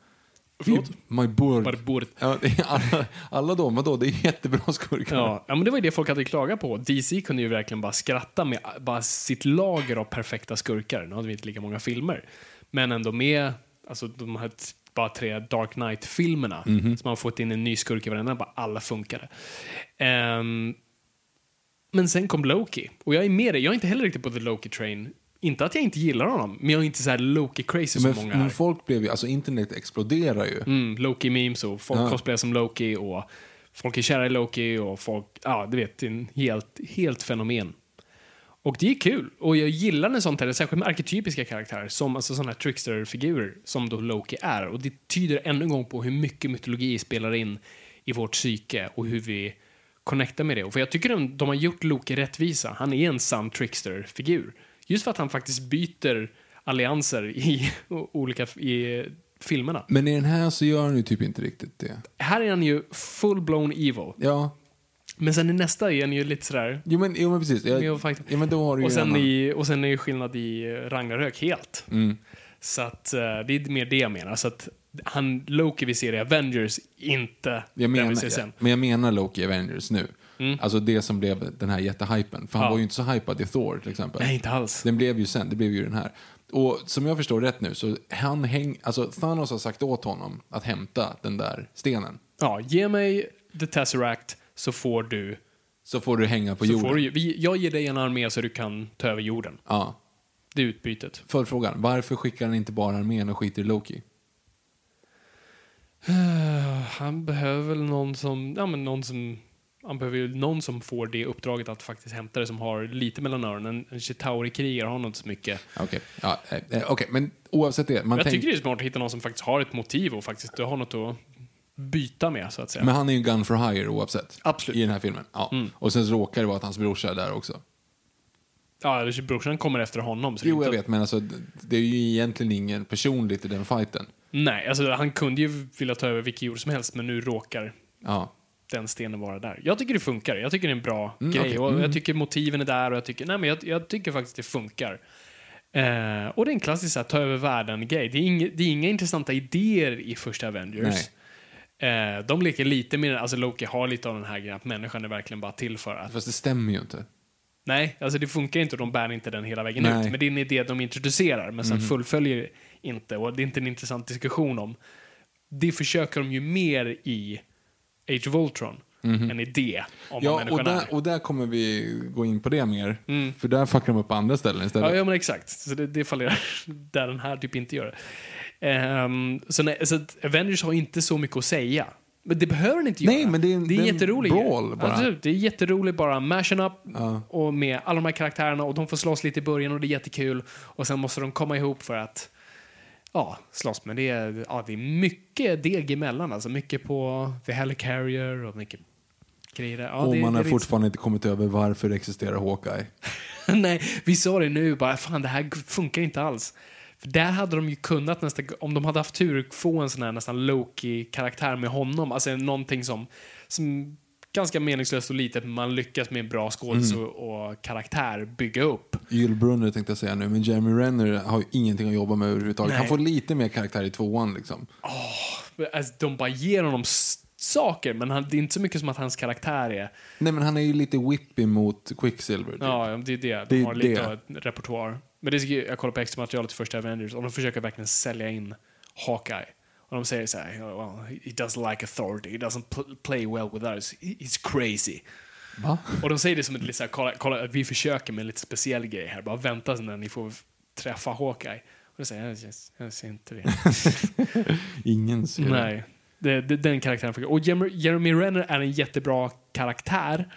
Förlåt? My board. Barbour. Ja, det är alla, alla de, vadå? Det är jättebra skurkar. Ja, ja, men det var ju det folk hade klagat på. DC kunde ju verkligen bara skratta med bara sitt lager av perfekta skurkar. Nu hade vi inte lika många filmer. Men ändå med alltså, de här bara tre Dark Knight-filmerna. Mhm. Så man har fått in en ny skurk i varenda, bara alla funkade. Ehm, men sen kom Loki. Och jag är med dig, jag är inte heller riktigt på the Loki-train. Inte att jag inte gillar honom, men jag är inte så här Loki-crazy som många men är. folk blev ju, alltså internet exploderar ju. Mm, Loki-memes och folk Ja. cosplayar som Loki och folk är kära i Loki och folk, ja du vet, det en helt, helt fenomen. Och det är kul. Och jag gillar när sånt här, särskilt med arketypiska karaktärer, som alltså sådana här trickster-figurer som då Loki är. Och det tyder ännu en gång på hur mycket mytologi spelar in i vårt psyke och hur vi connectar med det. Och för jag tycker de, de har gjort Loki rättvisa. Han är en sann trickster-figur. Just för att han faktiskt byter allianser i [LAUGHS] olika i filmerna. Men i den här så gör han ju typ inte riktigt det. Här är han ju full-blown evil. Ja, Men sen i nästa är han ju lite sådär... jo men, jo, men precis. Jag, fight- ja, men då har du Och sen, i, och sen är ju skillnad i eh, Ragnarök helt. Mm. Så att eh, det är mer det jag menar. Så att han, Loki vi ser i Avengers, inte Jag den vi menar, ser sen. men jag menar Loki Avengers nu. Alltså det som blev den här jättehypen. För han Ja. var ju inte så hypad i Thor till exempel. Nej, inte alls. Den blev ju sen, det blev ju den här. Och som jag förstår rätt nu så han häng, alltså Thanos har sagt åt honom att hämta den där stenen. Ja, ge mig The Tesseract så får du... Så får du hänga på Så jorden. får du vi, jag ger dig en armé så du kan ta över jorden. Ja. Det är utbytet. Följdfrågan, varför skickar han inte bara armén och skiter i Loki? [SIGHS] Han behöver väl någon som... Ja, men någon som... Han behöver ju någon som får det uppdraget att faktiskt hämta det, som har lite mellan öronen. En Chitauri-krigare har nog inte så mycket. Okej, ja, eh, eh, okej, men oavsett det. Man Jag tänk, tycker det är smart att hitta någon som faktiskt har ett motiv och faktiskt har något att byta med, så att säga. Men han är ju gun for hire oavsett. Absolut. Mm. I den här filmen. Ja. Och sen råkar det vara att hans brorsa är där också. Ja, eller brorsan kommer efter honom. Så Jo, jag inte- vet, men alltså, det är ju egentligen ingen personligt i den fighten. Nej, alltså han kunde ju vilja ta över vilken jord som helst, men nu råkar Ja. Den stenen vara där. Jag tycker det funkar. Jag tycker det är en bra Mm, grej. Och Mm. Jag tycker motiven är där och jag tycker, nej, men jag, jag tycker faktiskt det funkar. Eh, och det är en klassisk här, ta över världen-grej. Det, det är inga intressanta idéer i första Avengers. Eh, de leker lite med, alltså Loki har lite av den här grejen att människan är verkligen bara till för att Fast det stämmer ju inte. Nej, alltså det funkar inte och de bär inte den hela vägen Nej. Ut. Men det är en idé de introducerar, men sen fullföljer inte. Och det är inte en intressant diskussion om. Det försöker de ju mer i Age of Ultron. En idé om vad. Ja, och människan där, är. och där kommer vi gå in på det mer. Mm. För där fuckar de upp på andra ställen istället. Ja, ja, men exakt. Så det, det fallerar [LAUGHS] där den här typ inte gör det. Um, så, nej, så Avengers har inte så mycket att säga. Men det behöver den inte Nej, göra. men det är det är det jätteroligt. brawl bara. Absolut, det är jätteroligt bara. Mashen up Ja. och med alla de här karaktärerna och de får slåss lite i början och det är jättekul. Och sen måste de komma ihop för att ja, slåss. Men det är, ja, det är mycket deg emellan. Alltså mycket på The Helicarrier och mycket grejer. Ja, och det, man det har fortfarande inte kommit över varför existerar Hawkeye. [LAUGHS] Nej, vi sa det nu bara, fan det här funkar inte alls. För där hade de ju kunnat nästan, om de hade haft tur, få en sån här nästan Loki-karaktär med honom. Alltså någonting som, som ganska meningslöst och litet, men man lyckas med en bra skådis Mm. och, karaktär bygga upp. Ylbrunner tänkte jag säga nu, men Jeremy Renner har ju ingenting att jobba med överhuvudtaget. Nej. Han får lite mer karaktär i tvåan liksom. Alltså, de bara ger honom saker, men han, det är inte så mycket som att hans karaktär är... Nej men han är ju lite whippy mot Quicksilver. typ. Ja, det är det. De Det har lite av repertoar. Men det är, jag kollar på extra materialet till första Avengers och de försöker verkligen sälja in Hawkeye. Och de säger så här, well, he doesn't like authority, he doesn't pl- play well with He- he's crazy. Va? Och de säger det som ett lite så här, kolla, kolla, vi försöker med en lite speciell grej här, bara vänta när ni får träffa Hawkeye. Och då säger jag, jag, ser inte det. [LAUGHS] Ingen ser. Nej, det, det, den karaktären funkar. Och Jeremy, Renner är en jättebra karaktär.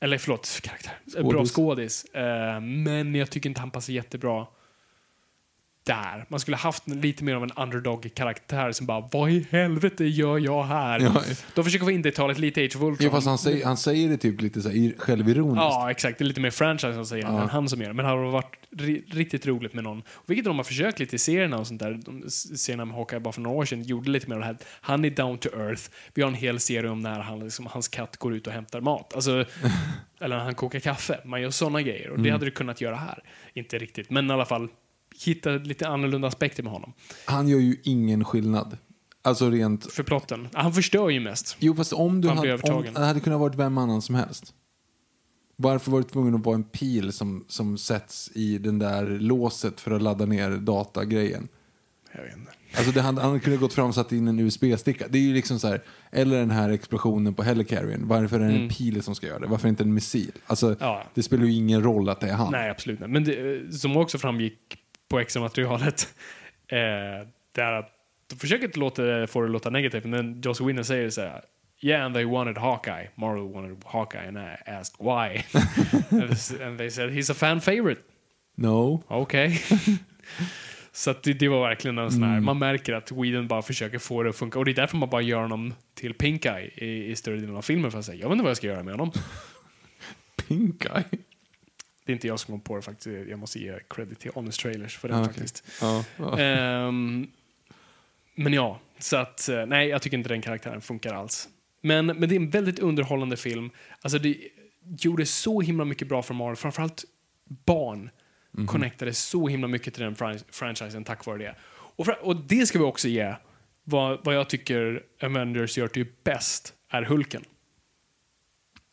Eller förlåt, karaktär. En Bra Skådis. skådis. Eh, men jag tycker inte han passar jättebra där. Man skulle haft lite mer av en underdog-karaktär som bara, vad i helvete gör jag här? Ja. De försöker få in det talet lite Age of Ultron. Ja, fast han säger, han säger det typ lite så här ir- självironiskt. Ja, exakt. Det är lite mer franchise som säger Ja. än han som gör det. Men det hade varit ri riktigt roligt med någon. Vilket de har försökt lite i serierna och sånt där. De, serierna med Hawkeye bara för några år sedan gjorde lite mer av det här. Han är down to earth. Vi har en hel serie om när han, liksom, hans katt går ut och hämtar mat. Alltså, [LAUGHS] eller när han kokar kaffe. Man gör såna grejer. Och det hade du kunnat göra här. Inte riktigt, men i alla fall hitta lite annorlunda aspekter med honom. Han gör ju ingen skillnad. Alltså rent... för plotten. Han förstör ju mest. Jo, fast om du Han hade, om, det hade kunnat varit vem annan som helst. Varför var det tvungen att vara en pil som, som sätts i den där låset för att ladda ner datagrejen? Jag vet inte. Alltså det, han, han kunde gått fram och satt in en USB-sticka. Det är ju liksom så här, eller den här explosionen på Helicarriern. Varför är det en pil som ska göra det? Varför inte en missil? Alltså, Mm. Ja. det spelar ju ingen roll att det är han. Nej, absolut inte. Men det, som också framgick på extra materialet, [LAUGHS] eh, det är att de försöker inte låta, få det att låta negativt, men Joss Whedon säger så här Yeah, and they wanted Hawkeye. Marvel wanted Hawkeye, and I asked why. [LAUGHS] and they said he's a fan favorite. No. Okej. [LAUGHS] Så att det, det var verkligen en sån här, man märker att Whedon bara försöker få det att funka. Och det är därför man bara gör honom till Pink Eye i, i större delen av filmen. För att säga, jag vet inte vad jag ska göra med honom. Pink eye. Det är inte jag som kom på det faktiskt. Jag måste ge credit till Honest Trailers för den Ah, okej. faktiskt. Ja, ja. Ehm, men ja, så att eh, nej, jag tycker inte den karaktären funkar alls. Men, men det är en väldigt underhållande film. Alltså det gjorde så himla mycket bra för Marvel, framförallt barn Mhm. connectade så himla mycket till den fran- franchisen tack vare det. Och, och det ska vi också ge. Vad, vad jag tycker Avengers gör till bäst är Hulken.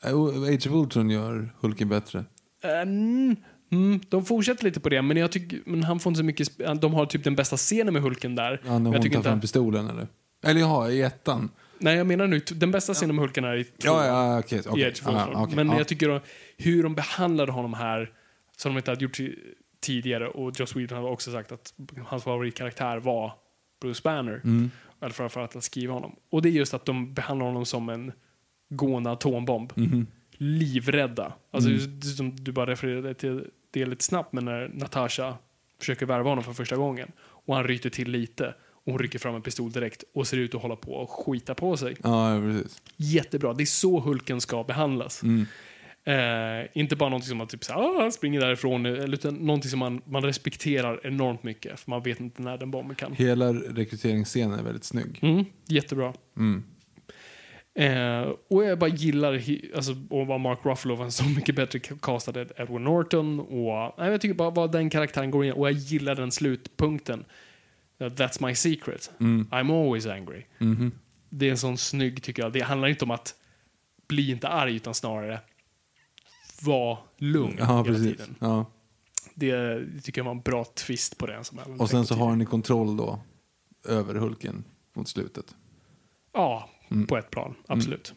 Age of Ultron gör Hulken bättre. Mm, mm, de fortsätter lite på det, men, jag tycker, men han får inte så mycket... De har typ den bästa scenen med Hulken där. Ja, när hon tar inte fram pistolen eller? Eller jaha, i ettan. Nej, jag menar nu, den bästa scenen med Hulken är i två. Ja, ja, okej. i okej. Edge. Ja, okej, Men ja. jag tycker då, hur de behandlade honom här, som de inte hade gjort ti- tidigare, och Joss Whedon hade också sagt att hans favoritkaraktär var Bruce Banner. Mm. Eller framförallt att skriva honom. Och det är just att de behandlar honom som en gående atombomb. Mhm. Livrädda. Alltså, Mm. som du bara refererade till det lite snabbt, men när Natasha försöker värva honom för första gången och han ryter till lite och hon rycker fram en pistol direkt och ser ut att hålla på och skita på sig. Ja, precis. Jättebra. Det är så Hulken ska behandlas. Mm. Eh, inte bara någonting som man typ så här, ah, springer därifrån, utan någonting som man, man respekterar enormt mycket. För man vet inte när den bomben kan. Hela rekryteringsscenen är väldigt snygg. Mm, jättebra. Mm. Eh, och jag bara gillar alltså, och vad Mark Ruffalo var en så mycket bättre castad än Edward Norton. Och, nej, jag tycker bara vad den karaktären går in och jag gillar den slutpunkten. That's my secret. Mm. I'm always angry. Mhm. Det är en sån snygg, tycker jag. Det handlar inte om att bli inte arg, utan snarare var lugn Ja, hela precis. tiden. Ja. Det, tycker jag var en bra twist på det. Som jag Och sen så har ni kontroll då över Hulken mot slutet. Ja, Mm. på ett plan. Absolut.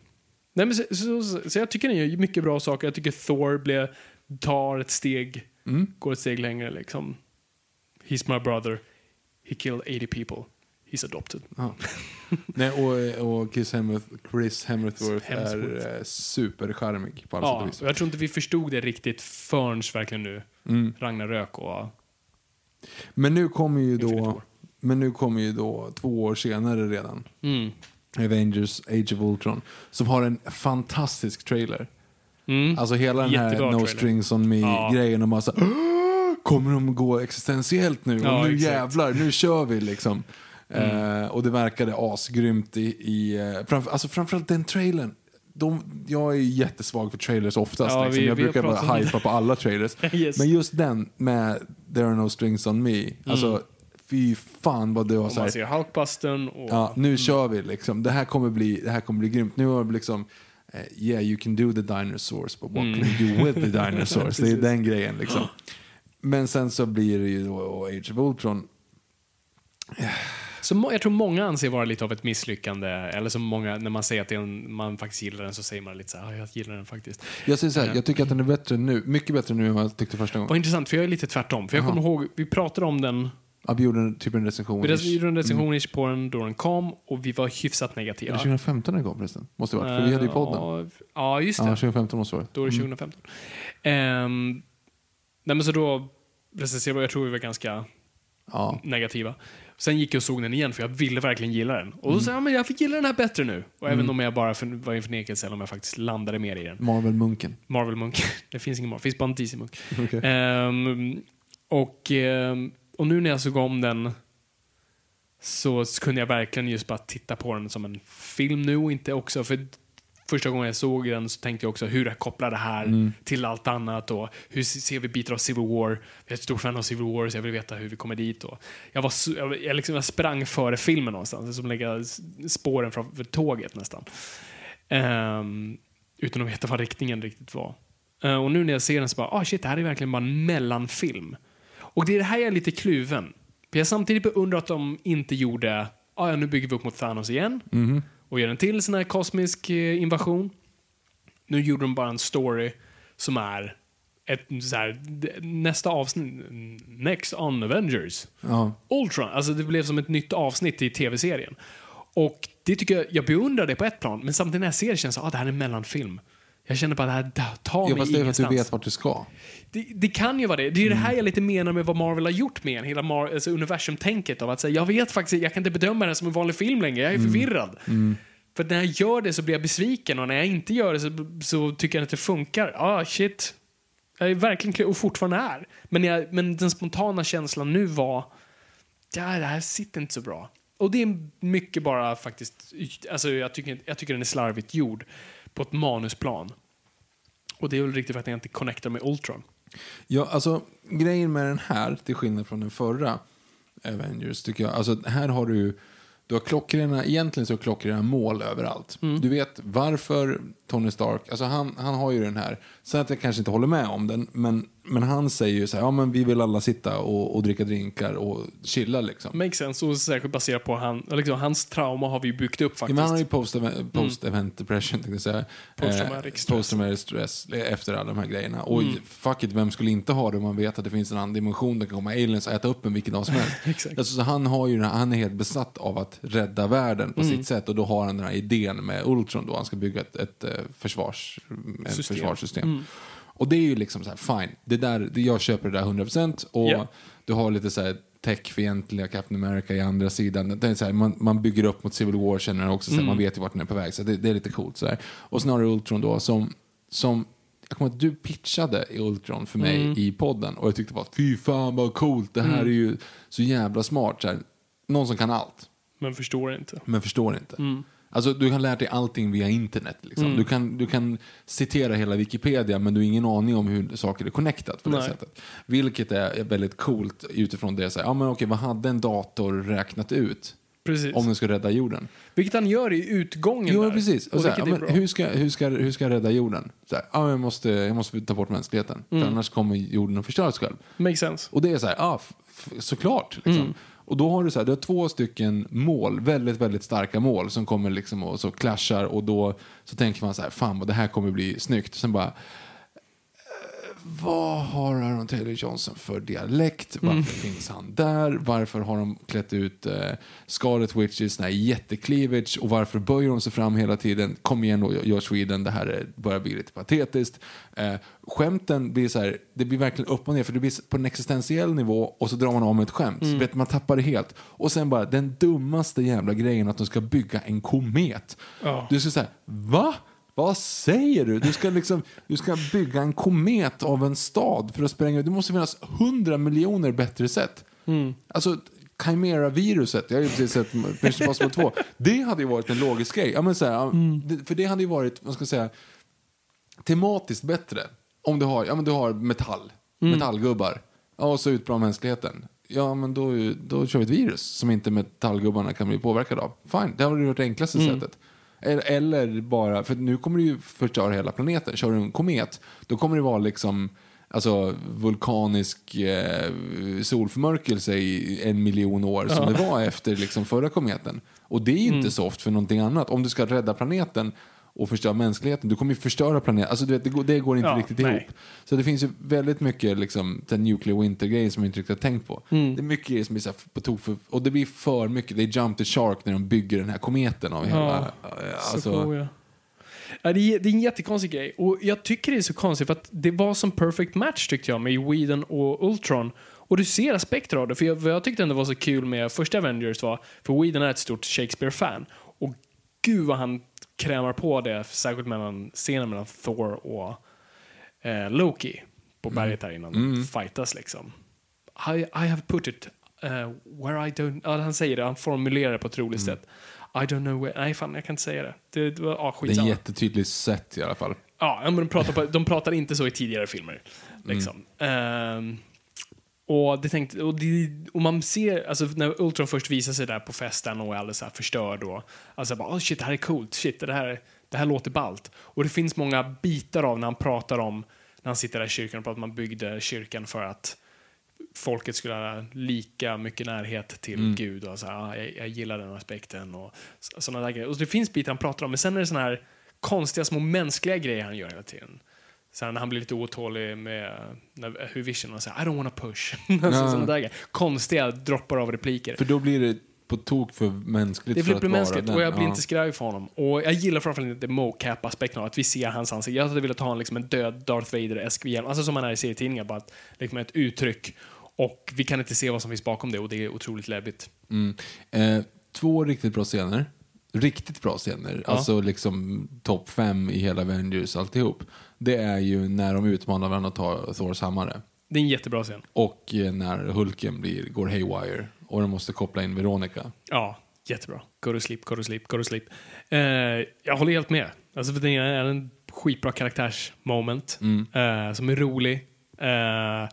Nej, men så, så, så, så jag tycker ni gör mycket bra saker. Jag tycker Thor blev, tar ett steg, Mm. går ett steg längre. Liksom. He's my brother. He killed 80 people. He's adopted. Ja. Nej, och, och Chris, Hemsworth, Chris Hemsworth, Hemsworth. är eh, supercharmig på alla sätt Ja, och vis. jag tror inte vi förstod det riktigt förrän verkligen nu. Mm. Ragnarök och Men nu kommer ju då, men nu kommer ju då två år senare redan Mm. Avengers Age of Ultron som har en fantastisk trailer. Mm. Alltså hela den här Jättebra No trailer. Strings On Ja. Me-grejen och massa "Åh, Kommer de gå existentiellt nu? Ja, och nu exakt. jävlar, nu kör vi liksom. Mm. Eh, och det verkade asgrymt i, i eh, framför, alltså framförallt den trailern. De, jag är jättesvag för trailers oftast. Ja, liksom. vi- jag vi brukar bara hypa på alla trailers. [LAUGHS] Yes. Men just den med There are no strings on me. Alltså, fy fan vad det var så man här. ser Hulkbustern och... Ja, nu kör vi liksom. Det här kommer bli, det här kommer bli grymt. Nu har det liksom, eh, yeah you can do the dinosaurs, but what can you do with the dinosaurs? [LAUGHS] det är den grejen liksom. Men sen så blir det ju då Age of Ultron. Som jag tror många anser vara lite av ett misslyckande. Eller som många, när man säger att en, man faktiskt gillar den så säger man lite så här, "Ah, jag gillar den faktiskt. Jag säger så här, jag tycker att den är bättre nu. Mycket bättre nu än vad jag tyckte första gången. Vad intressant, för jag är lite tvärtom. För jag Jaha. kommer ihåg, vi pratade om den, Ja, vi gjorde en, typ en recension. vi gjorde en recension ish på den då den kom och vi var hyfsat negativa. 2015 den kom förresten? Måste det varit, för vi hade ju podden. Ja, Ja, just det. Ja, 2015 måste det. Då är det 2015. Ehm, nej men så då recenserade jag tror vi var ganska Ja. negativa. Sen gick jag och såg den igen för jag ville verkligen gilla den. Och Mm. då sa jag, men jag fick gilla den här bättre nu. Och även om jag bara för, var i en förnekelse eller om jag faktiskt landade mer i den. Marvel-munken. Marvel-munk. [LAUGHS] det finns ingen Marvel, det finns bara en DC-munk. [LAUGHS] Okej. Ehm, och, ehm, och nu när jag såg om den så kunde jag verkligen just bara titta på den som en film nu och inte också för första gången jag såg den så tänkte jag också hur jag kopplar det här Mm. till allt annat och hur ser vi bitar av Civil War. Jag är ett stort fan av Civil War så jag vill veta hur vi kommer dit. Och jag, var, jag, jag, liksom, jag sprang före filmen någonstans, som lägga spåren framför tåget nästan. Ehm, utan att veta vad riktningen riktigt var. Eh, och nu när jag ser den så bara, ah shit, det här är verkligen bara en mellanfilm. Och det är det här jag är lite kluven. För jag samtidigt beundrar att de inte gjorde, ah, ja nu bygger vi upp mot Thanos igen. Och gör en till sån här kosmisk eh, invasion. Nu gjorde de bara en story som är ett, så här, nästa avsnitt, Next on Avengers. Ja. Ultron, alltså det blev som ett nytt avsnitt i tv-serien. Och det tycker jag, jag beundrar det på ett plan, men samtidigt när jag ser det känns det, ah, det här är en mellanfilm. Jag känner bara det här det tar Ja, mig fast det är för att du vet vart du ska. Det, det kan ju vara det. Det är ju det här jag lite menar med vad Marvel har gjort med en, hela Mar- alltså universum-tänket av att säga, jag vet faktiskt, jag kan inte bedöma den som en vanlig film längre, jag är förvirrad. För när jag gör det så blir jag besviken och när jag inte gör det så, så tycker jag att det funkar. Ah, shit. Jag är verkligen och fortfarande är. Men, jag, men den spontana känslan nu var, ja, det här sitter inte så bra. Och det är mycket bara faktiskt, alltså jag tycker, jag tycker den är slarvigt gjord på ett manusplan. Och det är väl riktigt för att jag inte connectar med Ultron. Ja, alltså grejen med den här, till skillnad från den förra Avengers, tycker jag. Alltså här har du, du har klockrena, egentligen så klockrena mål överallt. Du vet varför Tony Stark, alltså han, han har ju den här, sen att jag kanske inte håller med om den, men, men han säger ju så här, ja men vi vill alla sitta och, och dricka drinkar och chilla liksom. Makes sense, och särskilt baserat på han, liksom, hans trauma har vi byggt upp Ja, faktiskt. men han har ju post-event post event depression, tänkte jag säga. Posttraumatic stress. Post-traumatic stress efter alla de här grejerna. Och fuck it, vem skulle inte ha det om man vet att det finns en annan dimension, det kan komma aliens och äta upp en vilken dag som helst. [LAUGHS] Exakt. alltså, så han, har ju, han är helt besatt av att rädda världen på sitt sätt och då har han den här idén med Ultron då, han ska bygga ett, ett, eh, försvars, ett System. försvarssystem. Och det är ju liksom så här, fine, det där, jag köper det där 100% och Ja. du har lite så här techfientliga Captain America i andra sidan. Det är så här, man, man bygger upp mot Civil War känner jag också, så här, man vet ju vart den är på väg. Så det, det är lite coolt. Så här. Och du Ultron då som, som jag kommer att du pitchade i Ultron för mig i podden och jag tyckte bara fy fan vad coolt, det här är ju så jävla smart. Så här. Någon som kan allt Men förstår inte. men förstår inte. Alltså, du kan lära dig allting via internet. Liksom. Du, kan, du kan citera hela Wikipedia men du har ingen aning om hur saker är connectat på det Nej. sättet. Vilket är väldigt coolt utifrån det. Så här, ja, men okej, vad hade en dator räknat ut Precis. om den ska rädda jorden? Vilket han gör i utgången Jo, där. precis. Och Och så här, ja, men hur, ska, hur, ska, hur ska jag rädda jorden? Så här, ja, jag, måste, jag måste ta bort mänskligheten. Mm. För annars kommer jorden att förstöras själv. Makes sense. Och det är så här, ja, såklart. Liksom. Mm. Och då har du så här, du har två stycken mål, väldigt, väldigt starka mål som kommer liksom och så clashar och då så tänker man så här, fan vad det här kommer bli snyggt. Sen bara, vad har Aaron Taylor Johnson för dialekt? Varför Mm. finns han där? Varför har de klätt ut eh, Scarlet Witch i sån här? Och varför böjer de sig fram hela tiden? Kom igen då, Josh Whedon, det här är, börjar bli lite patetiskt. Eh, skämten blir så här, det blir verkligen upp och ner, för det blir på en existentiell nivå och så drar man med ett skämt. Så vet, man tappar det helt. Och sen bara den dummaste jävla grejen att de ska bygga en komet. Ja. Du ska säga, va? Vad säger du? Du ska, liksom, du ska bygga en komet av en stad för att spränga. Det måste finnas hundra miljoner bättre sätt. Alltså, Chimera-viruset, jag har ju precis sett Mission Impossible 2. Det hade ju varit en logisk grej. Ja, men så här, det, för det hade ju varit, vad ska jag säga, tematiskt bättre. Om du har, ja, men du har metall, metallgubbar. Ja, och så utbra mänskligheten. Ja, men då, då kör vi ett virus som inte metallgubbarna kan bli påverkade av. Fine, det har varit det enklaste sättet. Eller, bara, för nu kommer du ju förstöra hela planeten. Kör du en komet, då kommer det vara liksom alltså, vulkanisk eh, solförmörkelse i en miljon år som det var efter liksom, förra kometen. Och det är ju inte soft för någonting annat. Om du ska rädda planeten och förstöra mänskligheten, du kommer ju förstöra planeten. Alltså, du vet, det, går, det går inte Ja, riktigt nej. ihop. Så det finns ju väldigt mycket liksom, den nuclear winter-grejer som jag inte riktigt har tänkt på. Mm. Det är mycket grejer som blir så på tok för, och det blir för mycket. Det är jump the shark när de bygger den här kometen av hela... Så alltså, cool, ja. Ja, det, är, det är en jättekonstig grej. Och jag tycker det är så konstigt för att det var som perfect match tyckte jag med Whedon och Ultron. Och du ser aspekter av det. För jag, jag tyckte ändå var så kul med första Avengers var, för Whedon är ett stort Shakespeare-fan. Och gud vad han krämar på det, särskilt mellan scenen mellan Thor och eh, Loki på berget här innan de fightas liksom. I, I have put it uh, where I don't... Ja, han säger det, han formulerar det på ett roligt sätt. I don't know where, nej fan jag kan inte säga det. Det, det var, ja, Det är en skitsamma. jättetydlig set i alla fall. Ja, men de pratar, på, de pratar inte så i tidigare filmer. Liksom. Ehm, och, det tänkte, och, det, och man ser, alltså när Ultron först visar sig där på festen och är alldeles förstörd och alltså bara, oh shit, det här är coolt, shit, det här, det här låter ballt. Och det finns många bitar av när han pratar om, när han sitter där i kyrkan och pratar om att man byggde kyrkan för att folket skulle ha lika mycket närhet till Gud och så här, ah, jag, jag gillar den aspekten och sådana där grejer. Och det finns bitar han pratar om, men sen är det sådana här konstiga små mänskliga grejer han gör hela tiden. När han blir lite otålig med när, hur Vision och säger I don't wanna push. [LAUGHS] alltså, sådana där. Konstiga droppar av repliker. För då blir det på tok för mänskligt Det för blir för vara mänskligt den. och jag blir Ja. inte skraj för honom. Och jag gillar framförallt inte mocap-aspekten av att vi ser hans ansikte. Jag hade velat ha en, liksom en död Darth Vader-esk hjälm, alltså som man är i serietidningar, bara att, liksom ett uttryck. Och vi kan inte se vad som finns bakom det och det är otroligt läbbigt. Mm. Eh, två riktigt bra scener. Riktigt bra scener. Ja. Alltså liksom topp fem i hela Avengers alltihop. Det är ju när de utmanar varandra och tar Thors hammare. Det är en jättebra scen. Och eh, när Hulken blir, går haywire och de måste koppla in Veronica. Ja, jättebra. Go to sleep, go to sleep, go to sleep. Eh, jag håller helt med. Alltså, för det är en skitbra karaktärsmoment eh, som är rolig. Eh,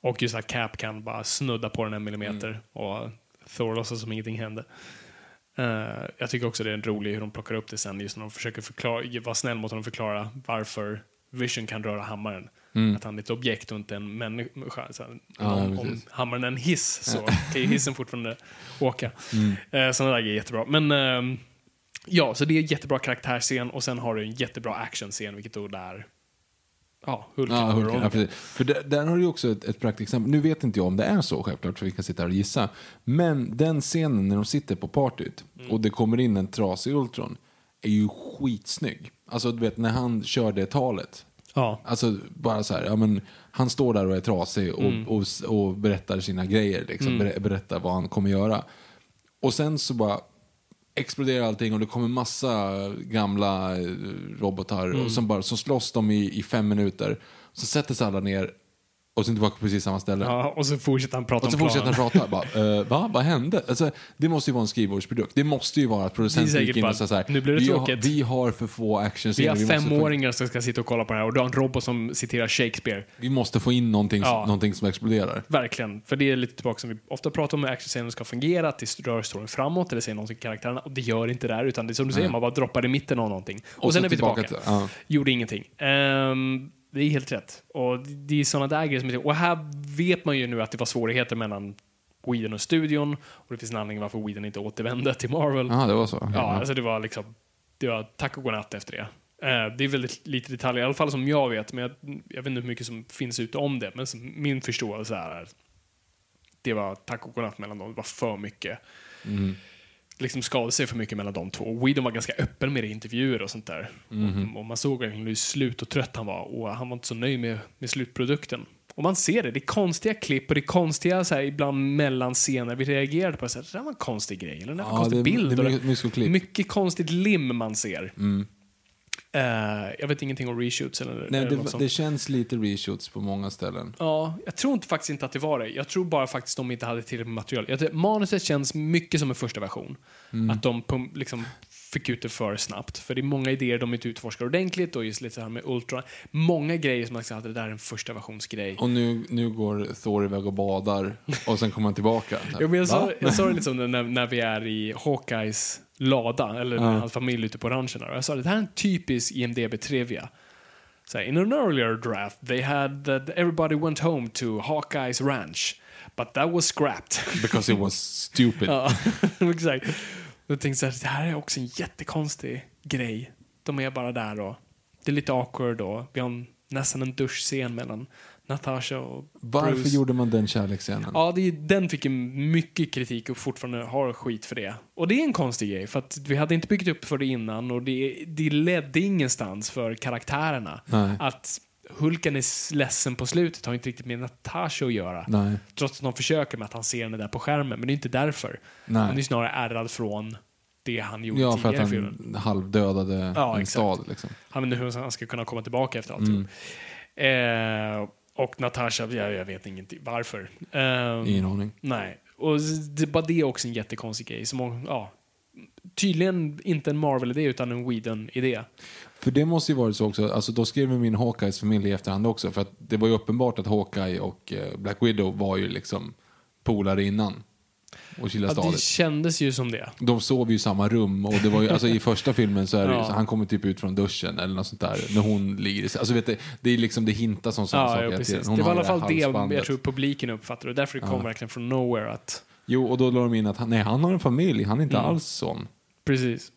och just att Cap kan bara snudda på den en millimeter och Thor låtsas som ingenting hände. Eh, jag tycker också det är roligt hur de plockar upp det sen, just när de försöker förklara, vara snäll mot honom och förklara varför Vision kan röra hammaren. Att han är ett objekt och inte en människa. Så, här, Ja, om, om hammaren är en hiss så kan ju hissen fortfarande åka. Mm. Sådana där grejer är jättebra. Men ehm, ja, så det är en jättebra karaktärsscen och sen har du en jättebra actionscen, vilket då där Ja, Hulken. Ja, och Ronan. ja, precis. För där, där har du också ett, ett praktexempel. Nu vet inte jag om det är så självklart, för vi kan sitta här och gissa. Men den scenen när de sitter på partyt Mm. och det kommer in en trasig Ultron är ju skitsnygg. Alltså du vet när han kör det talet. Ja. Alltså bara så här, ja men han står där och är trasig och, Mm. och, och berättar sina grejer liksom, ber- berättar vad han kommer göra. Och sen så bara exploderar allting och det kommer massa gamla eh, robotar Mm. och som bara så slåss de i, i fem minuter. Så sätter sig alla ner och sen tillbaka på precis samma ställe. ja, och så fortsätter han prata Och så om fortsätter han prata. Bara, [LAUGHS] eh, va? Vad hände? Alltså, det måste ju vara en skrivbordsprodukt. Det måste ju vara att producenten gick in och sa så här, "Nu blir det vi, har, tråkigt." vi har för få Vi actionscener. har måste få- femåringar som ska sitta och kolla på det här och du har en robot som citerar Shakespeare. Vi måste få in någonting, Ja. någonting som exploderar. Verkligen. För det är lite tillbaka som vi ofta pratar om, hur actionscenen ska fungera, att det rör storyn framåt eller säger någonting till karaktärerna. Och det gör inte det där, utan det är som du säger, man bara droppar i mitten av någonting. Och, Och sen är vi tillbaka. tillbaka till- ja. Gjorde ingenting. Ehm, det är helt rätt. Och det är sådana där grejer som Och här vet man ju nu att det var svårigheter mellan Whedon och studion. Och det finns en anledning varför Whedon inte återvände till Marvel. Ja, det var så. Ja, alltså det var liksom, det var tack och godnatt efter det. Eh, det är väldigt lite detaljer, i alla fall som jag vet, men jag, jag vet inte hur mycket som finns ute om det, men som, min förståelse är att det var tack och godnatt mellan dem, det var för mycket. Liksom skadade sig för mycket mellan de två. Och Whedon var ganska öppen med det i intervjuer och sånt där. Och, och man såg verkligen hur slut och trött han var och han var inte så nöjd med, med slutprodukten. Och man ser det, det är konstiga klipp och det är konstiga så här, ibland mellan scener. Vi reagerade på det, så här, det där var en konstig grej, eller det där var en Ja, konstig det- bild. det är mycket- mycket mycket konstigt lim man ser. Eh, jag vet ingenting om reshoots eller, Nej, eller något det, sånt. det känns lite reshoots på många ställen. Ja, jag tror inte, faktiskt inte att det var det. Jag tror bara faktiskt de inte hade tillräckligt med material. Jag, manuset känns mycket som en första version. Att de liksom fick ut det för snabbt. För det är många idéer de inte utforskar ordentligt och just lite så här med Ultron. Många grejer som man säger att det där är en första versionsgrej. Och nu, nu går Thor iväg och badar och sen kommer han tillbaka. [LAUGHS] Ja, men jag, sa, jag sa det lite som när, när vi är i Hawkeyes lada, eller med hans familj ute på ranchen. Och Jag sa det här är en typisk IMDB-trivia. Här, In an earlier draft they had that everybody went home to Hawkeyes ranch. But that was scrapped. Because it was stupid. [LAUGHS] ja, [LAUGHS] exakt. Jag tänkte så här, det här är också en jättekonstig grej. De är bara där och det är lite awkward och vi har en, nästan en duschscen mellan Natasha och Varför Bruce. gjorde man den kärleksscenen? Ja, det, den fick mycket kritik och fortfarande har skit för det. Och det är en konstig grej, för att vi hade inte byggt upp för det innan och det, det ledde ingenstans för karaktärerna. Nej. Att Hulken är ledsen på slutet har inte riktigt med Natasha att göra. Nej. Trots att de försöker med att han ser henne där på skärmen, men det är inte därför. Nej. Han är snarare ärrad från det han gjorde Ja, för att tidigare i filmen. han halvdödade Ja, en exakt. stad. Liksom. Han vet hur han ska kunna komma tillbaka efter Mm. alltihop. Eh, och Natasha, jag, jag vet ingenting varför. Eh, Ingen aning. Nej, och det, bara det är också en jättekonstig grej. Som, ja, tydligen inte en Marvel-idé utan en Whedon-idé. För det måste ju varit så också, alltså då skrev ju min Hawkeyes familj i efterhand också, för att det var ju uppenbart att Hawkeye och eh, Black Widow var ju liksom polare innan. Och Ja, det kändes ju som det. De sov ju i samma rum och det var ju, alltså i första filmen så är det ju, Ja. så han kommer typ ut från duschen eller något sånt där när hon ligger i Alltså vet du, det är liksom, det hintas om sådana Ja, saker ja, precis. Hon Det var i alla fall det jag tror publiken uppfattade och därför det kom verkligen från nowhere att Jo, och då la de in att han, nej, han har en familj, han är inte Mm. alls sån. Precis.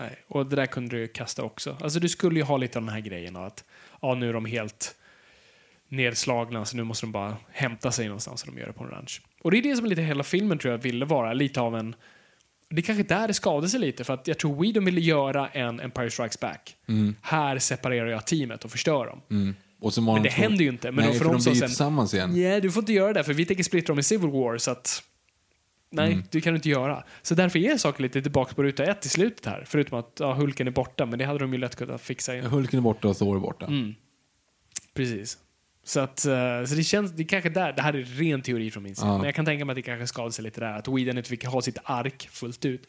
Nej, och det där kunde du kasta också. Alltså du skulle ju ha lite av den här grejen av att ja, nu är de helt nedslagna så nu måste de bara hämta sig någonstans och de gör det på en ranch. Och det är det som lite hela filmen tror jag ville vara, lite av en det är kanske där det skadade sig lite för att jag tror Whedon ville göra en Empire Strikes Back. Här separerar jag teamet och förstör dem. Mm. Och Men de det två- händer ju inte. Men nej, då får för de blir ju sen- tillsammans igen. Nej, du får inte göra det för vi tänker splittra dem i Civil War så att Nej, Mm. det kan du inte göra. Så därför är saker lite tillbaka på ruta ett i slutet här. Förutom att ja, Hulken är borta, men det hade de ju lätt kunnat fixa. igen. Hulken är borta och Thor är borta. Mm. Precis. Så, att, eh, så det känns, det kanske där, det här är ren teori från min sida, Ja. men jag kan tänka mig att det kanske skadade sig lite där, att Whedon inte fick ha sitt ark fullt ut.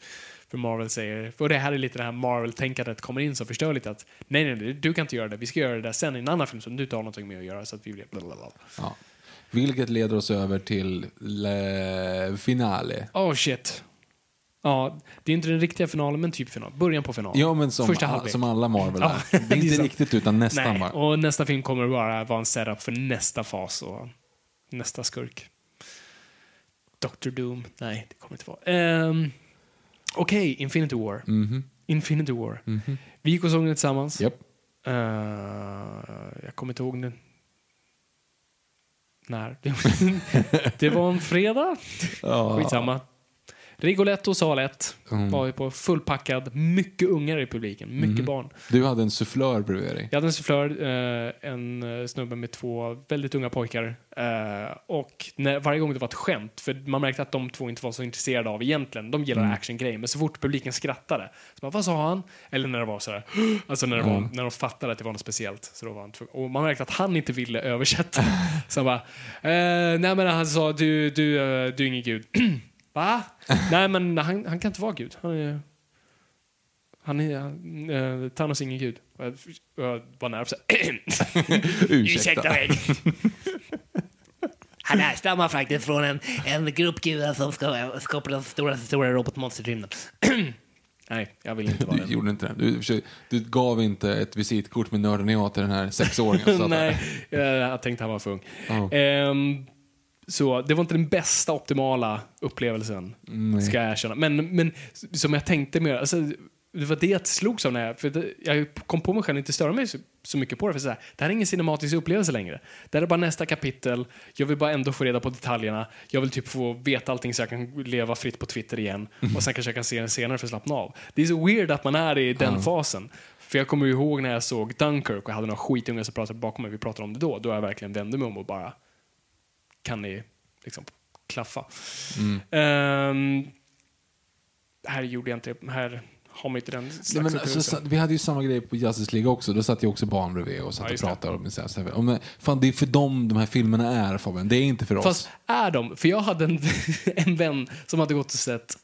För Marvel säger, och det här är lite det här Marvel-tänkandet kommer in som förstör lite att nej, nej, nej, du kan inte göra det, vi ska göra det där sen i en annan film som du inte har någonting med att göra så att vi blir blablabla. Ja. Vilket leder oss över till le... finale. Oh shit. Ja, det är inte den riktiga finalen, men typ final. Början på finalen. Ja, men som, Första a- halvlek. som alla Marvel Ja, är. Det [LAUGHS] det är inte riktigt, utan nästan Nej, och nästa film kommer bara vara en setup för nästa fas och nästa skurk. Dr. Doom. Nej, det kommer inte vara. Um, Okej, Infinity War. Mhm. Infinity War. Vi gick och såg den tillsammans. Japp. Eh, jag kommer inte ihåg den. När? [LAUGHS] det var en fredag. Ja. Skitsamma. Rigoletto sal 1. Mm. Var ju på fullpackad. Mycket ungar i publiken. Mycket barn. Du hade en sufflör bredvid dig. Jag hade en sufflör, eh, en eh, snubbe med två väldigt unga pojkar. Eh, och när, varje gång det var ett skämt, för man märkte att de två inte var så intresserade av egentligen. De gillar actiongrejer, men så fort publiken skrattade, så bara, vad sa han? Eller när det var sådär, [GASPS] alltså när, det var, när de fattade att det var något speciellt. Så då var han och man märkte att han inte ville översätta. [LAUGHS] så han bara, eh, nej men han sa, du, du, eh, du är ingen gud. [CLEARS THROAT] Va? nej men han, han kan inte vara gud. Han är, han är, han, eh, Thanos är ingen gud. Och jag, och jag var nära så [COUGHS] Ursäkta mig. Han härstammar faktiskt från en, en grupp gudar som ska skapa den stora, stora robotmonstret i rymden. [CLEARS THROAT] Nej, jag vill inte vara Du den. gjorde inte det. Du, du gav inte ett visitkort med nörden i till den här sexåringen. [LAUGHS] Nej, jag, jag tänkte han var för ung. Ja. Ehm, så det var inte den bästa optimala upplevelsen, ska jag erkänna. Men, men som jag tänkte mer, alltså, det var det jag slogs av när jag, för det, jag kom på mig själv att inte störa mig så, så mycket på det. För så här, det här är ingen cinematisk upplevelse längre. Det här är bara nästa kapitel, jag vill bara ändå få reda på detaljerna. Jag vill typ få veta allting så jag kan leva fritt på Twitter igen. Och sen kanske jag kan se den senare för att slappna av. Det är så weird att man är i den fasen. För jag kommer ihåg när jag såg Dunkirk och jag hade några skitungar som pratade bakom mig, vi pratade om det då, då jag verkligen vände mig om och bara kan ni liksom klaffa. Ehm, här gjorde jag inte det. Här har man inte den Nej, men, alltså, vi hade ju samma grej på Justice League också. Då satt jag också barn bredvid och satt Ja, och pratade om det. Men, fan, det är för dem de här filmerna är, Fabian. Det är inte för oss. Fast är de? För jag hade en, [LAUGHS] en vän som hade gått och sett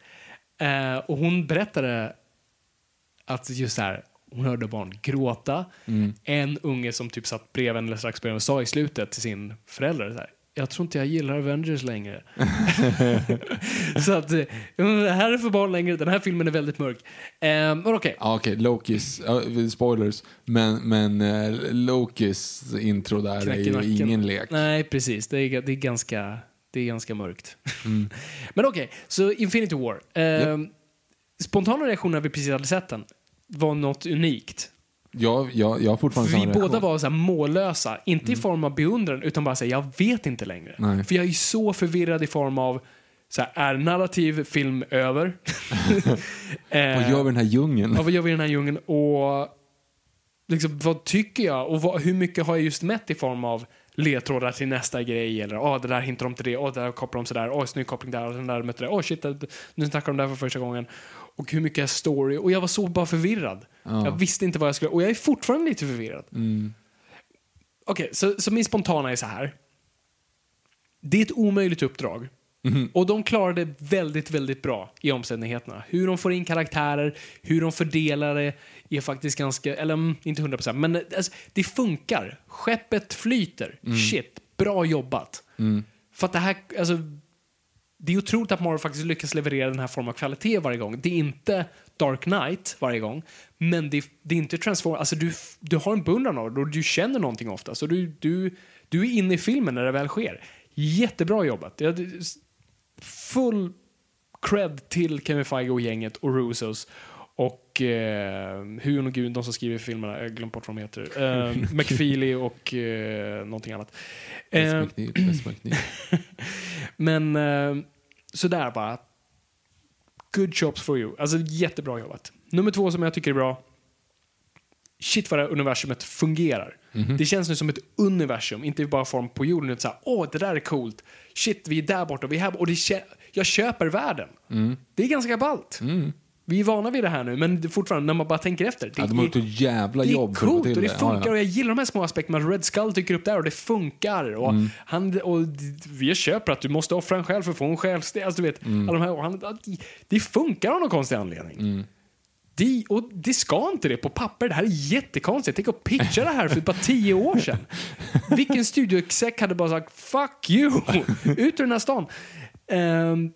eh, och hon berättade att just här, hon hörde barn gråta. Mm. En unge som typ satt bredvid eller strax bredvid och sa i slutet till sin förälder så här, jag tror inte jag gillar Avengers längre. [LAUGHS] så att, eh, det här är för barn längre, den här filmen är väldigt mörk. Men okej. Ja, okej, Lokis, ja, spoilers, men, men eh, Lokis intro där Knäck är ju nacken. ingen lek. Nej, precis. Det är, det är, ganska, det är ganska mörkt. Mm. [LAUGHS] Men okej, så Infinity War. Eh, Spontana reaktioner när vi precis hade sett den var något unikt. Jag, jag, jag har fortfarande Vi samma båda reaktion. var så här mållösa, inte i form av beundran, utan bara säga jag vet inte längre. Nej. För jag är så förvirrad i form av, så här, är narrativ film över? eh, [LAUGHS] Vad gör vi i den här djungeln? Ja, vad gör vi i den här djungeln? Och liksom, vad tycker jag? Och vad, hur mycket har jag just mätt i form av ledtrådar till nästa grej? Eller åh, det där hintar de till det, åh, det där kopplar de sådär, åh, snygg koppling där, och den där mötte det, åh, shit, det- nu snackar de där för första gången. Och hur mycket är story? Och jag var så bara förvirrad. Jag visste inte vad jag skulle, och jag är fortfarande lite förvirrad. Okej, så, så min spontana är så här. Det är ett omöjligt uppdrag Och de klarar det väldigt, väldigt bra i omständigheterna. Hur de får in karaktärer, hur de fördelar det är faktiskt ganska, eller mm, inte 100% men alltså, det funkar. Skeppet flyter. Shit, bra jobbat. För att det här, alltså, det är otroligt att Marvel faktiskt lyckas leverera den här formen av kvalitet varje gång. Det är inte Dark Knight varje gång, men det, det är inte Transformers. Alltså du, du har en beundran av det och du känner någonting ofta. Så du, du, du är inne i filmen när det väl sker. Jättebra jobbat. Full cred till Kevin Feige och gänget och Russos. Och eh, Huon och Gud, de som skriver filmerna, jag glömt bort vad de heter. Eh, [LAUGHS] McFeely och eh, någonting annat. Eh, [LAUGHS] men eh, sådär bara. Good jobs for you. Alltså jättebra jobbat. Nummer två som jag tycker är bra. Shit vad det här universumet fungerar. Det känns nu som ett universum, inte bara form på jorden. Utan så här, åh, det där är coolt. Shit, vi är där borta, vi är här borta. Och det jag köper världen. Det är ganska ballt. Vi är vana vid det här nu, men är fortfarande, när man bara tänker efter. Det Ja, de har gjort är- ett jävla det är jobb få coolt och det det. Ja, funkar ja. och jag gillar de här små aspekterna. Red Skull dyker upp där och det funkar. Och Mm. han, och vi köper att du måste offra en själ för att få en själsdel. Alltså, du vet, Mm. alla de här, och han, det funkar av någon konstig anledning. Det, och det ska inte det på papper. Det här är jättekonstigt. Tänk att pitcha det här för bara tio år sedan. Vilken studioexec hade bara sagt fuck you, ut ur den här stan. Ehm,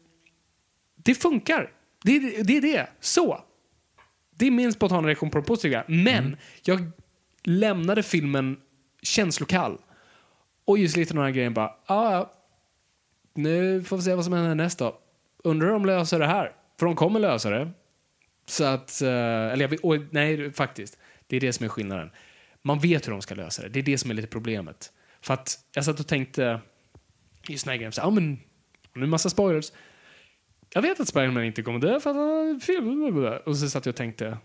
det funkar. Det, är- det är det. Så. Det är min spontana reaktion på det positiva. Men jag lämnade filmen känslokall. Och just lite den här grejen bara, ah, ja, nu får vi se vad som händer nästa. Undrar om de löser det här. För de kommer lösa det. Så att, eh, eller jag vet, och, nej faktiskt, det är det som är skillnaden. Man vet hur de ska lösa det. Det är det som är lite problemet. För att jag satt och tänkte, just den här grejen, så, ja men, nu är massa spoilers. Jag vet att Spiderman inte kommer dö för att han fel. Och så satt jag och tänkte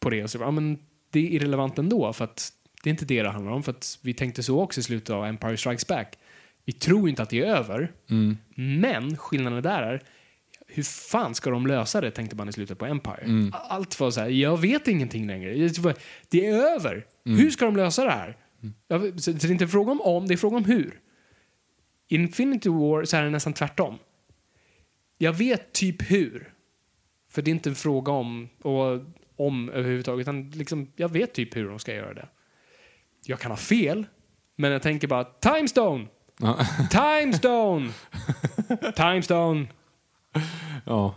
på det och så, ja men det är irrelevant ändå för att det är inte det det handlar om. För att vi tänkte så också i slutet av Empire Strikes Back. Vi tror inte att det är över. Men skillnaden där är hur fan ska de lösa det, tänkte man i slutet på Empire. Allt var så här, jag vet ingenting längre. Det är över. Hur ska de lösa det här? Vet- Så det är inte fråga om om, det är fråga om hur. Infinity War så är det nästan tvärtom. Jag vet typ hur. För det är inte en fråga om, och, om överhuvudtaget, utan liksom, jag vet typ hur de ska göra det. Jag kan ha fel, men jag tänker bara timestone! Ja. [LAUGHS] Timestone! [LAUGHS] Timestone! Ja.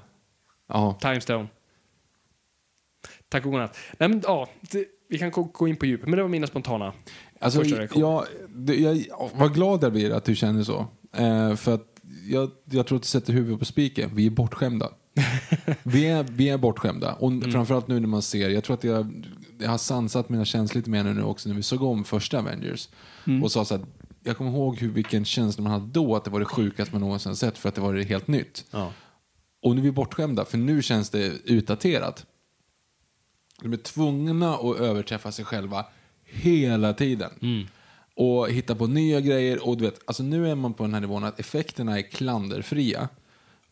Ja. Timestone. Tack och godnatt. Nej, men, ja, det, vi kan gå, in på djupet, men det var mina spontana Alltså, första reaktioner. jag, det- jag, vad glad jag blir att du känner så. Eh, för att jag, jag tror att du sätter huvudet på spiken. Vi är bortskämda. [LAUGHS] vi, är, vi är bortskämda. Och Mm. framförallt nu när man ser, jag tror att jag, jag har sansat mina känslor lite mer nu också när vi såg om första Avengers. Mm. Och sa så att jag kommer ihåg hur, vilken känsla man hade då, att det var det sjukaste man någonsin sett för att det var det helt nytt. Ja. Och nu är vi bortskämda, för nu känns det utdaterat. De är tvungna att överträffa sig själva hela tiden. Mm. Och hitta på nya grejer. Och du vet, alltså nu är man på den här nivån att effekterna är klanderfria.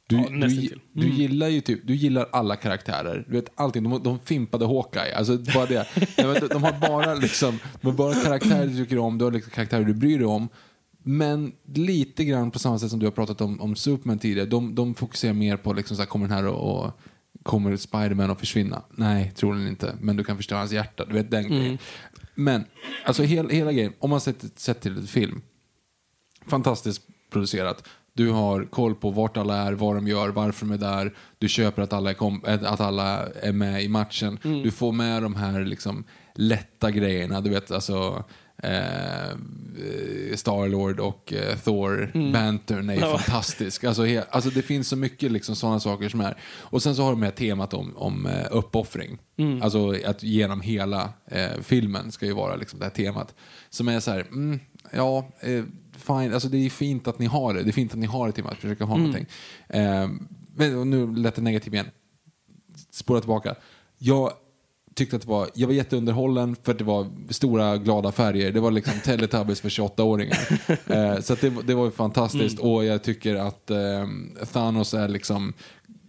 Du, Ja, du, nästintill. du gillar ju typ, du gillar alla karaktärer. Du vet allting. De, de fimpade Hawkeye. Alltså bara det. [LAUGHS] Vet, de har bara liksom, de har bara karaktärer du tycker om, du har liksom karaktärer du bryr dig om. Men lite grann på samma sätt som du har pratat om, om Superman tidigare. De, de fokuserar mer på liksom så här, kommer den här och, och kommer Spiderman att försvinna? Nej, troligen inte. Men du kan förstöra hans hjärta. Du vet den grejen. Men, alltså hel, hela grejen, om man sett, sett till film. Fantastiskt producerat. Du har koll på vart alla är, vad de gör, varför de är där. Du köper att alla är, kom, äh, att alla är med i matchen. Du får med de här liksom lätta grejerna. Du vet, alltså eh, Starlord och eh, Thor, Bantern är ju fantastisk. Alltså, he, alltså det finns så mycket liksom sådana saker som är. Och sen så har de med temat om, om eh, uppoffring. Alltså att genom hela eh, filmen ska ju vara liksom det här temat. Som är så här, mm, ja, eh, fine, alltså det är fint att ni har det. Det är fint att ni har det temat, försöka ha någonting. Eh, men nu lät det negativt igen. Spåra tillbaka. Jag tyckte att det var, jag var jätteunderhållen för att det var stora glada färger. Det var liksom Teletubbies för 28-åringar. [LAUGHS] Eh, så det, det var ju fantastiskt och jag tycker att eh, Thanos är liksom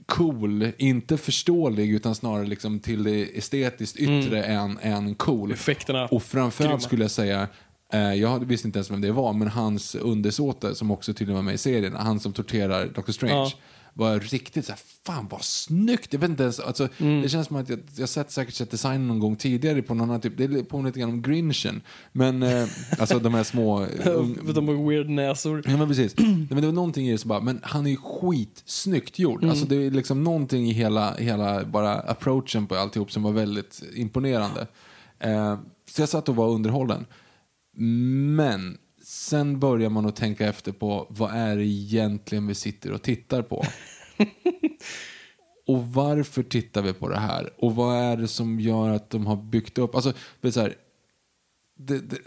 cool, inte förståelig utan snarare liksom till det estetiskt yttre än, än cool. Effekterna Och framförallt grymma. skulle jag säga Eh, jag visste inte ens vem det var, men hans undersåte som också tydligen var med i serien, han som torterar Doctor Strange, Ja. Var riktigt så här, fan vad snyggt! Jag vet inte ens, alltså, Mm. Det känns som att jag, jag sett, säkert sett designen någon gång tidigare på någon annan typ, det påminner lite grann om Grinchen. Men, eh, [LAUGHS] alltså de här små... un- De har weird näsor. Ja men precis. Men det var någonting i det som bara, men han är ju skitsnyggt gjord. Alltså det är liksom någonting i hela, hela bara approachen på alltihop som var väldigt imponerande. Eh, så jag satt och var underhållen. Men sen börjar man att tänka efter på vad är det egentligen vi sitter och tittar på? [LAUGHS] och varför tittar vi på det här? Och vad är det som gör att de har byggt upp, alltså det är så här, det, det,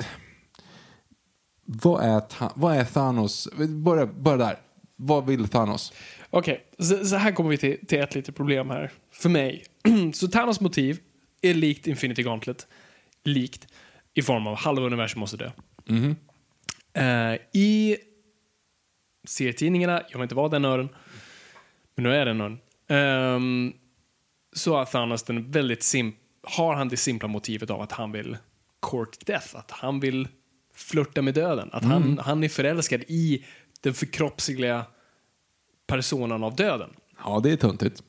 vad är, vad är Thanos? Börja, börja där. Vad vill Thanos? Okej, så, så här kommer vi till, till ett litet problem här. För mig. [CLEARS THROAT] så Thanos motiv är likt Infinity Gauntlet. Likt. I form av halva universum måste dö. Eh, I serietidningarna, jag vill inte vara den nörden, men nu är den nörden. Ehm, så har Thanos den väldigt sim har han det simpla motivet av att han vill court death, att han vill flirta med döden. Att han, han är förälskad i den förkroppsliga personen av döden. Ja, det är töntigt.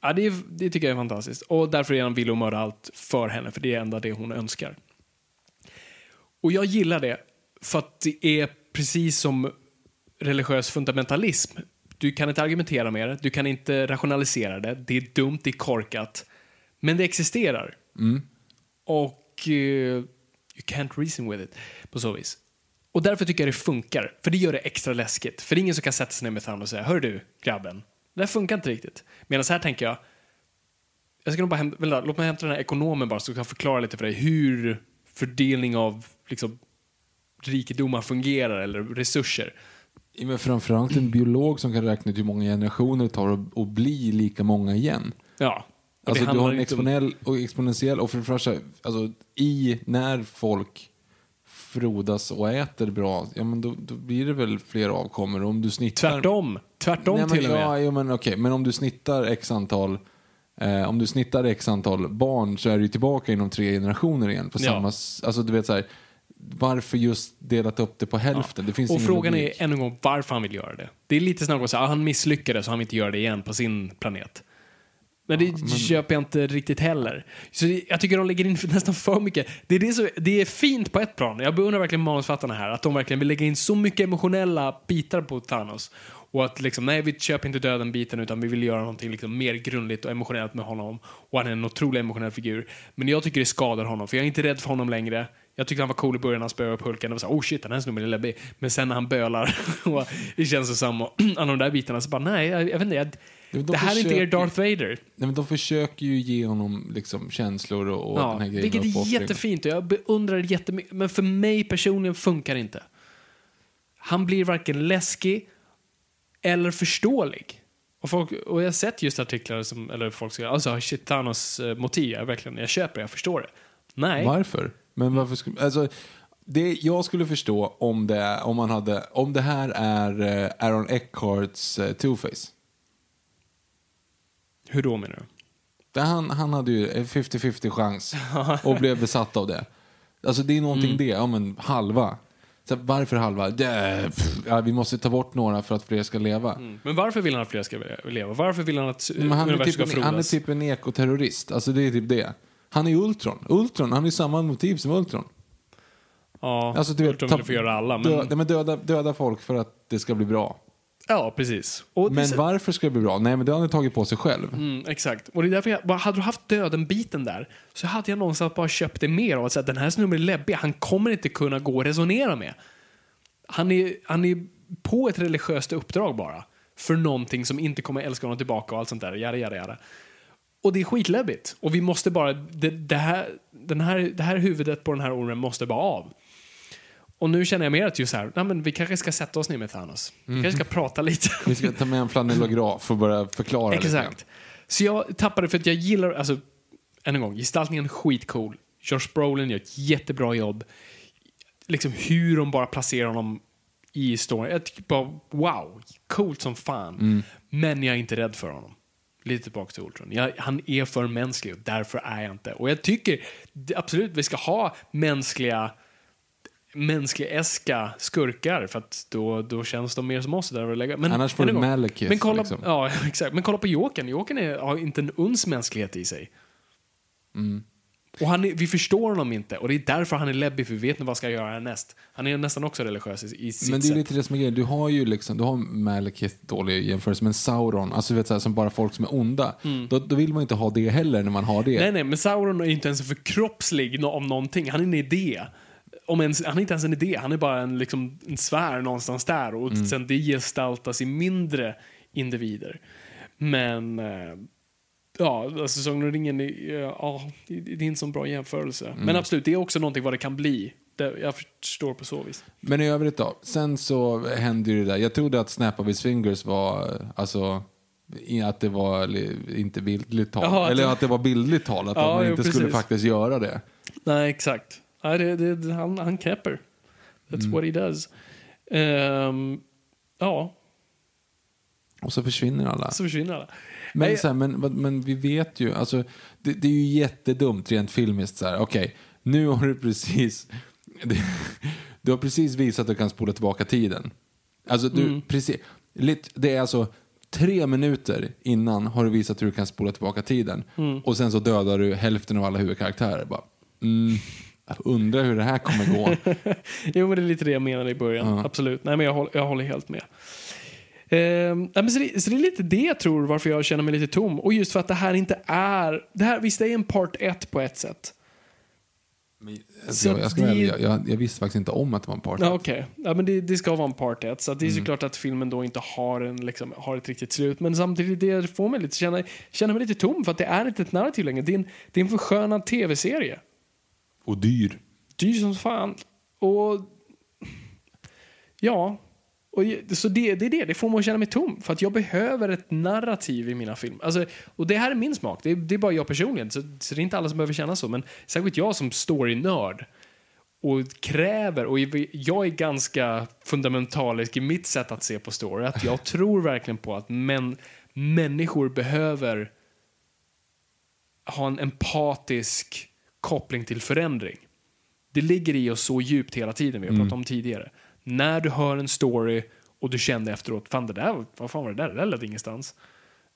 Ja, det, är, det tycker jag är fantastiskt. Och därför är han villig att mörda allt för henne, för det är enda det hon önskar. Och jag gillar det, för att det är precis som religiös fundamentalism. Du kan inte argumentera med det, du kan inte rationalisera det, det är dumt, det är korkat. Men det existerar. Och eh, you can't reason with it, på så vis. Och därför tycker jag det funkar, för det gör det extra läskigt. För det är ingen som kan sätta sig ner med Thanos och säga, hör du, grabben, det där funkar inte riktigt. Medan här tänker jag, jag ska nog bara hämta, vänta, låt mig hämta den här ekonomen bara så jag kan förklara lite för dig hur fördelning av liksom, rikedomar fungerar eller resurser. Ja, Men framförallt en biolog som kan räkna ut hur många generationer det tar att- bli lika många igen. Ja. Alltså, du har en exponell och exponentiell och första, alltså, i när folk frodas och äter bra, ja men då, då blir det väl fler avkommor. Om du snittar... Tvärtom. Tvärtom Nej, men, till och med. Ja, jo, men okej, men om du snittar x antal eh, om du snittar x antal barn så är du tillbaka inom tre generationer igen. På Ja. samma, alltså, du vet, så här, varför just delat upp det på hälften? Det finns Och frågan logik. är ännu en gång varför han vill göra det. Det är lite att säga att han misslyckades så han vill inte göra det igen på sin planet. Men det köper jag inte riktigt heller. Så jag tycker de lägger in [LAUGHS] nästan för mycket. Det är, det, så, det är fint på ett plan. Jag beundrar verkligen manusfattarna här. Att de verkligen vill lägga in så mycket emotionella bitar på Thanos. Och att liksom, nej vi köper inte döden-biten utan vi vill göra någonting liksom mer grundligt och emotionellt med honom. Och han är en otroligt emotionell figur. Men jag tycker det skadar honom, för jag är inte rädd för honom längre. Jag tyckte han var cool i början när han spöade upp Hulken. Det var så här, oh shit, den här snubben är läbbig. Men sen när han bölar [LAUGHS] och är känslosam och alla de där bitarna så bara, nej, jag, jag vet inte. Jag, de det här är inte er försöker- Darth Vader. Nej, men de försöker ju ge honom liksom, känslor och, och Ja, den här grejen. vilket är jättefint och jag beundrar det jättemycket. Men för mig personligen funkar det inte. Han blir varken läskig eller förståelig. Och, folk, och jag har sett just artiklar som, eller folk säger, alltså shit, Thanos eh, motiv, jag, verkligen, jag köper det, jag förstår det. Nej. Varför? Men varför skulle, alltså, det jag skulle förstå om det, om man hade, om det här är eh, Aaron Eckharts eh, Two-Face. Hur då menar du? Där han, han hade ju en 50-50 chans [LAUGHS] och blev besatt av det. Alltså det är någonting Mm. det, ja men halva. Så varför halva? Det, pff, ja, vi måste ta bort några för att fler ska leva. Men varför vill han att fler ska leva? Varför vill han att Men han, är universum typ ska en, han är frodas? typ en ekoterrorist. Alltså det är typ det. Han är Ultron. Ultron, han ju samma motiv som Ultron. Ja, Alltså, du vet, Ultron ta- vill få göra alla. Men, Dö, nej, men döda, döda folk för att det ska bli bra. ja, precis. Och det- Men varför ska det bli bra? Nej, men det har han tagit på sig själv. Mm, exakt. Och det är därför jag, bara, hade du haft döden-biten där så hade jag någonstans bara köpt det mer av att säga den här snubben är läbbig, han kommer inte kunna gå och resonera med. Han är, han är på ett religiöst uppdrag bara. För någonting som inte kommer älska honom tillbaka och allt sånt där. Jada, jada, jada. Och det är skitläbbigt. Och vi måste bara, det, det, här, den här, det här huvudet på den här ormen måste bara av. Och nu känner jag mer att just så här, nej men vi kanske ska sätta oss ner med Thanos. Vi kanske ska prata lite. [LAUGHS] Vi ska ta med en flanellograf och börja förklara. Exakt. Så jag tappade för att jag gillar, alltså, än en gång, gestaltningen skitcool. Josh Brolin gör ett jättebra jobb. Liksom hur de bara placerar honom i storyn. Jag tycker bara, wow, coolt som fan. Men jag är inte rädd för honom. Lite tillbaka till Ultron. Jag, han är för mänsklig och därför är jag inte. Och jag tycker absolut vi ska ha mänskliga mänsklig-eska skurkar för att då, då känns de mer som oss. Där lägga. Men, Annars får du Malekith, Men kolla, liksom. ja, [LAUGHS] exakt. men kolla på Jokern. Jokern har inte en uns mänsklighet i sig. Mm. Och han är, vi förstår honom inte och det är därför han är läbbig för vi vet inte vad han ska göra härnäst. Han är nästan också religiös i, i sitt Men det är lite det som är grejen. Du har ju liksom, du har Malekith dålig jämförelse, men Sauron, alltså du vet så här, som bara folk som är onda. Då, då vill man inte ha det heller när man har det. Mm. Nej, nej, men Sauron är inte ens förkroppslig om någonting. Han är en idé. Om ens, han är inte ens en idé, han är bara en, liksom, en sfär någonstans där och Mm. sen det gestaltas i mindre individer. Men eh, ja, alltså Sagan om ringen, ja, det, är inte så bra jämförelse. Mm. Men absolut, det är också någonting vad det kan bli. Jag förstår på så vis. Men i övrigt då? Sen så hände ju det där. Jag trodde att Snap of his fingers var, alltså, att det var inte bildligt. Jaha, att Eller att det var bildligt talat, Ja, att man jo, inte skulle precis. faktiskt göra det. Nej, exakt. Nej, det, det, han, han knäpper. That's Mm. what he does. Ehm, ja, Och så försvinner alla. så försvinner alla. Men, Nej, så här, men, men vi vet ju, alltså, det, det är ju jättedumt rent filmiskt. så här, Okej, nu har du precis [LAUGHS] du har precis visat att du kan spola tillbaka tiden. Alltså, du, Mm. precis, lite, det är alltså tre minuter innan har du visat hur du kan spola tillbaka tiden. Mm. Och sen så dödar du hälften av alla huvudkaraktärer. Bara, mm, undrar hur det här kommer gå. [LAUGHS] Jo, men det är lite det jag menade i början. Absolut. Nej, men jag, håller, jag håller helt med. Ehm, men så, det, så det är lite det jag tror varför jag känner mig lite tom. Och just för att det här inte är... Det här, visst, det är en part 1 på ett sätt. Alltså, Så jag, jag, ska det- jag, jag, jag visste faktiskt inte om att det var en part. Ja, Okej, ja, men det, det ska vara en part 1. Så att det är Mm. såklart att filmen då inte har, en, liksom, har ett riktigt slut. Men samtidigt det får mig lite känna, känna mig lite tom för att det är inte ett narrativ längre. Det är en, det är en förskönad tv-serie. Och dyr. dyr som fan. Och ja, och, så det, det är det. Det får mig att känna mig tom. För att jag behöver ett narrativ i mina filmer. Alltså, och det här är min smak. Det är, det är bara jag personligen. Så, så det är inte alla som behöver känna så. Men särskilt jag som story-nörd och kräver, och jag är ganska fundamentalisk i mitt sätt att se på story, att jag tror verkligen på att män, människor behöver ha en empatisk koppling till förändring. Det ligger i oss så djupt hela tiden, vi har pratat om tidigare. När du hör en story och du kände efteråt, fan det där, vad fan var det där? Det där ledde ingenstans.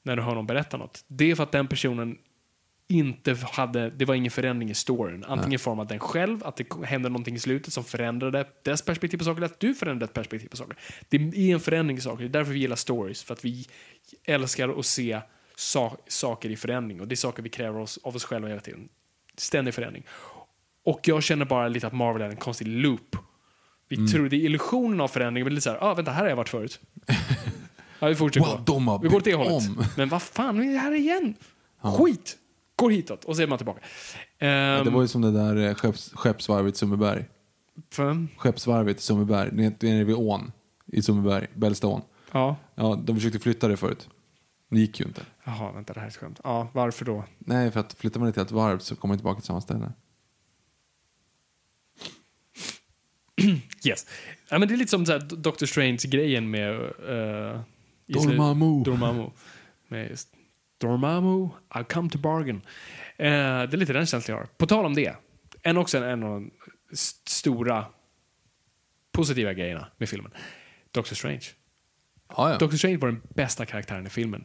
När du hör någon berätta något. Det är för att den personen inte hade, det var ingen förändring i storyn. Antingen i form av den själv, att det hände någonting i slutet som förändrade dess perspektiv på saker, eller att du förändrade ett perspektiv på saker. Det är en förändring i saker, det är därför vi gillar stories. För att vi älskar att se sa saker i förändring. Och det är saker vi kräver oss, av oss själva hela tiden. Ständig förändring. Och jag känner bara lite att Marvel är en konstig loop. Vi tror det är illusionen av förändring, men lite såhär, ah, vänta, här har jag varit förut. [LAUGHS] ja, vi fortsätter Wow, gå. de har Vi går åt det hållet. om. [LAUGHS] Men vad fan, vi är här igen. Skit! Går hitåt och så är man tillbaka. Ehm, Det var ju som det där eh, skepps, skeppsvarvet i Sundbyberg. Skeppsvarvet i Sundbyberg, nere vid ån i Sundbyberg, Bällstaån. ja. Ja, de försökte flytta det förut. Det gick ju inte. Jaha, vänta, det här är ett skämt. Ja, varför då? Nej, för att flyttar man ett helt varv så kommer man tillbaka till samma ställe. [CLEARS THROAT] Yes. Ja, men det är lite som så Doctor Strange-grejen med... Uh, Dormammu. Dormammu. Med just, Dormammu, I'll come to bargain. Eh, det är lite den känslan jag har. På tal om det. En också en, av de st- stora positiva grejerna med filmen. Doctor Strange. Ja, ja. Doctor Strange var den bästa karaktären i filmen.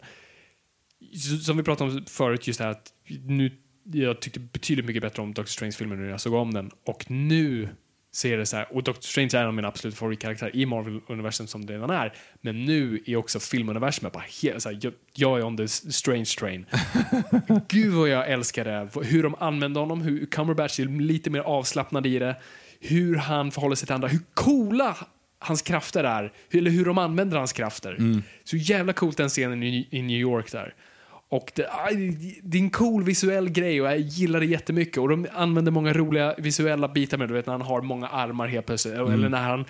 Som vi pratade om förut, just det här att nu, jag tyckte betydligt mycket bättre om Doctor Strange-filmen när jag såg om den. Och nu ser det så här, och Doctor Strange är en av mina absolut favoritkaraktärer i Marvel-universum som det redan är. Men nu är också filmuniversumet bara helt så här, jag, jag är on the strange train. [LAUGHS] Gud vad jag älskar det. Hur de använder honom, hur Cumberbatch är lite mer avslappnad i det. Hur han förhåller sig till andra, hur coola hans krafter är. Eller hur de använder hans krafter. Så jävla coolt den scenen i, i New York där. Och det, det är en cool visuell grej och jag gillar det jättemycket. Och de använder många roliga visuella bitar med. Du vet när han har många armar helt plötsligt. Eller när han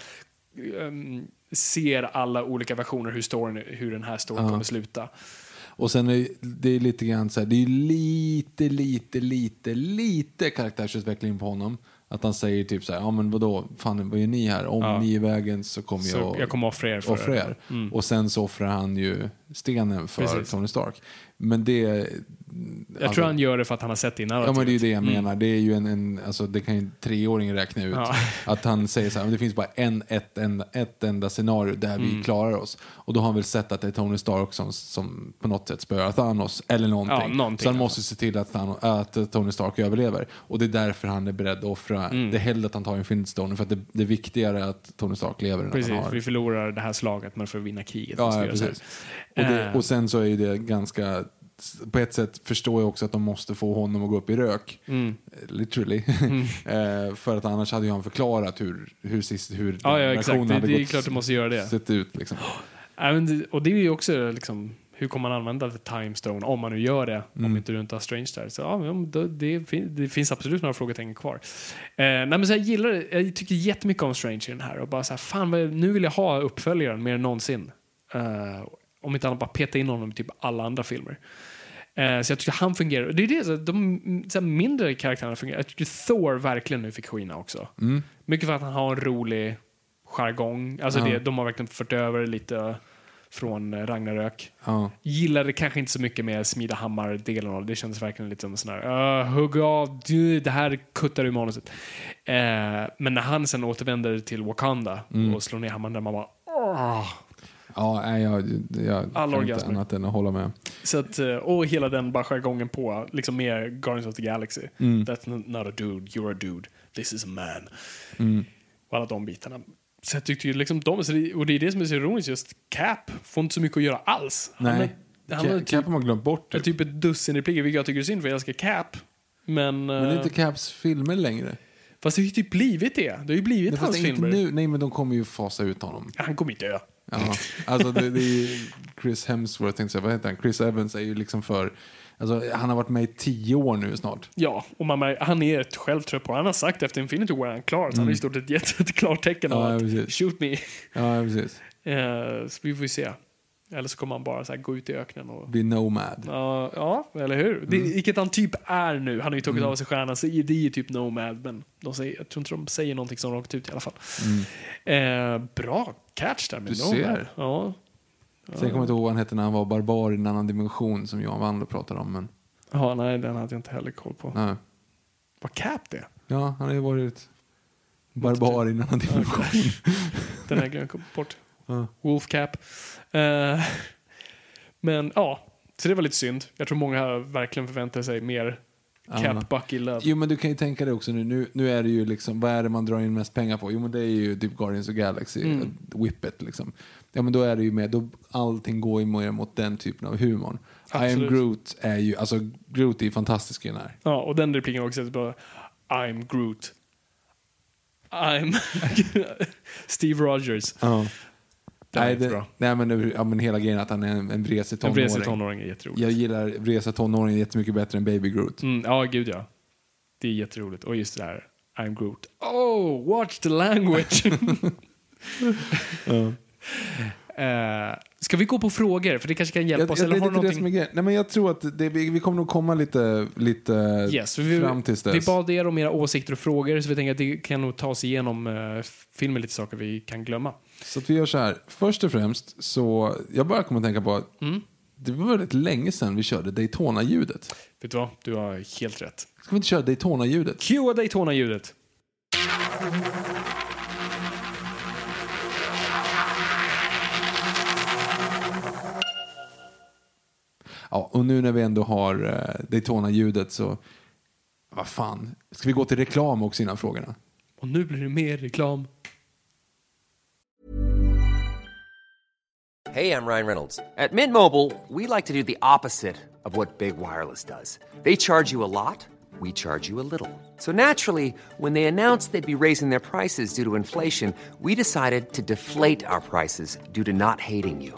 ehm, ser alla olika versioner hur, storyn, hur den här storyn kommer sluta. Och sen är det är lite grann så här, det är lite, lite, lite, lite karaktärsutveckling på honom. Att han säger typ så här, ja men vadå, fan vad gör ni här? Om Ja. ni är i vägen så kommer Så jag jag kommer offra er för offra er. Och sen så offrar han ju stenen för Precis. Tony Stark. Men det... Jag alltså- tror han gör det för att han har sett det i Ja men det är ju det jag menar. Det är ju en, en alltså det kan ju en treåring räkna ut. Ja. [LAUGHS] Att han säger så här, men det finns bara en, ett, enda, ett enda scenario där Mm. vi klarar oss. Och då har han väl sett att det är Tony Stark som, som på något sätt spöar Thanos. Eller någonting. Ja, någonting, så han måste se till att, Thanos, att Tony Stark överlever. Och det är därför han är beredd att offra. Mm. Det är hellre att han tar Infinity Stone för att det, det är viktigare att Tony Stark lever än att han har. vi förlorar det här slaget men för att vinna kriget Ja, ja precis. Och, det, Eh. och sen så är det ganska, på ett sätt förstår jag också att de måste få honom att gå upp i rök. Mm. Literally. [LAUGHS] eh, för att annars hade ju han förklarat hur, hur, sist, hur Ja, ja exakt. Det, hade det är klart du måste göra det. sett ut. Liksom. [GASPS] Det. Och det är ju också liksom, hur kommer man använda The Time Stone om man nu gör det, Mm. om inte du inte har Strange där. Så ja, det, fin- det finns absolut några frågetecken kvar. Eh, nej, men så jag gillar det. Jag tycker jättemycket om Strange i den här och bara så här, fan nu vill jag ha uppföljaren mer än någonsin. Eh, om inte annat bara peta in honom i typ alla andra filmer. Eh, så jag tycker han fungerar. Det är det, så de så mindre karaktärerna fungerar. Jag tycker Thor verkligen nu fick skina också. Mm. Mycket för att han har en rolig jargong. Alltså Ja. det, de har verkligen fört över lite från eh, Ragnarök. Ja. Gillade kanske inte så mycket med smida hammar-delen av det. Det kändes verkligen lite som sån här, uh, hugg av, du, det här kuttar ur manuset. Eh, men när han sen återvänder till Wakanda Mm. och slår ner hammaren där man bara, åh. Ja, nej, jag, jag Alla kan inte annat än att hålla med. Så att, eh, och hela den bara jargongen på, liksom med Guardians of the Galaxy. Mm. That's not- a dude, you're a dude, this is a man. Mm. Och alla de bitarna. Så jag tyckte ju liksom de, och det är det som är så ironiskt, just Cap får inte så mycket att göra alls. Han Nej, är- han Cap, typ, Cap har man glömt bort. Typ. typ ett dussin repliker, vilket jag tycker är synd för jag älskar Cap. Men, Men det är eh, inte Caps filmer längre. fast det har ju typ blivit det. Det har ju blivit Nej, hans filmer. nu. Nej, men de kommer ju fasa ut honom. Han kommer inte dö. Ja, alltså det, det är ju Chris Hemsworth, tänkte jag, vad heter han? Chris Evans är ju liksom för, alltså han har varit med i tio år nu snart. Ja, och man, han är ett själv trött på Han har sagt efter Infinity War är han klar. Så han har i stort sett gett ett klart tecken av Mm. Ja, att precis. shoot me. Ja, precis. Eh, så vi får ju se. Eller så kommer han bara så gå ut i öknen och... Bli nomad. Ja, ja, eller hur? Det, Mm. vilket han typ är nu. Han har ju tagit av sig stjärnan, så det är ju typ Nomad, men de säger, jag tror inte de säger någonting som rakt ut i alla fall. Eh, bra catch där med Du Nomad. ser. Ja. Sen kommer jag inte ihåg vad han hette när han var barbar i en annan dimension som Johan Wandler pratade om. Men, ja, nej, den hade jag inte heller koll på. nej. Vad Cap det? Ja, han har ju varit barbar i en annan dimension. Den här glömde jag bort. Ja. Wolf Cap. Eh, [LAUGHS] men ja, så det var lite synd. Jag tror många verkligen förväntar sig mer Cap. Bucky Love. Jo men du kan ju tänka dig också nu, nu, nu är det ju liksom, vad är det man drar in mest pengar på? Jo men det är ju typ Guardians of Galaxy, Mm. mm. Whippet liksom. Ja men då är det ju med, då allting går ju mer mot den typen av humor. I am. Groot är ju, alltså Groot är ju fantastisk i den här. Ja, och den repliken också bara I'm Groot. I'm [LAUGHS] Steve Rogers. Ja. Nej, det, nej men, ja, men hela grejen att han är en, en vresig En tonåring. vresig tonåring är jätteroligt. Jag gillar vresiga tonåringar jättemycket bättre än Baby Groot. Mm, ja, gud ja. Det är jätteroligt. Och just det här, I'm Groot. Oh, watch the language! [LAUGHS] [LAUGHS] Eh, ska vi gå på frågor? För det kanske kan hjälpa Jag, oss. jag, Eller det har det någonting? grejen. Nej men jag tror att det, vi, vi kommer nog komma lite, lite Yes, vi, fram tills dess. vi bad er om era åsikter och frågor så vi tänker att det kan nog ta oss igenom uh, filmen lite saker vi kan glömma. Så att vi gör så här. Först och främst så, jag bara kommer att tänka på att Mm. det var väldigt länge sedan vi körde Daytona-ljudet. Vet du vad? Du har helt rätt. Ska vi inte köra Daytona-ljudet? Cue Daytona-ljudet. Ja, och nu när vi ändå har uh, Daytona-ljudet så, vad fan, ska vi gå till reklam också innan frågorna? Och nu blir det mer reklam. Hey, I'm Ryan Reynolds. At Mint Mobile, we like to do the opposite of what Big Wireless does. They charge you a lot, we charge you a little. So naturally, when they announced they'd be raising their prices due to inflation, we decided to deflate our prices due to not hating you.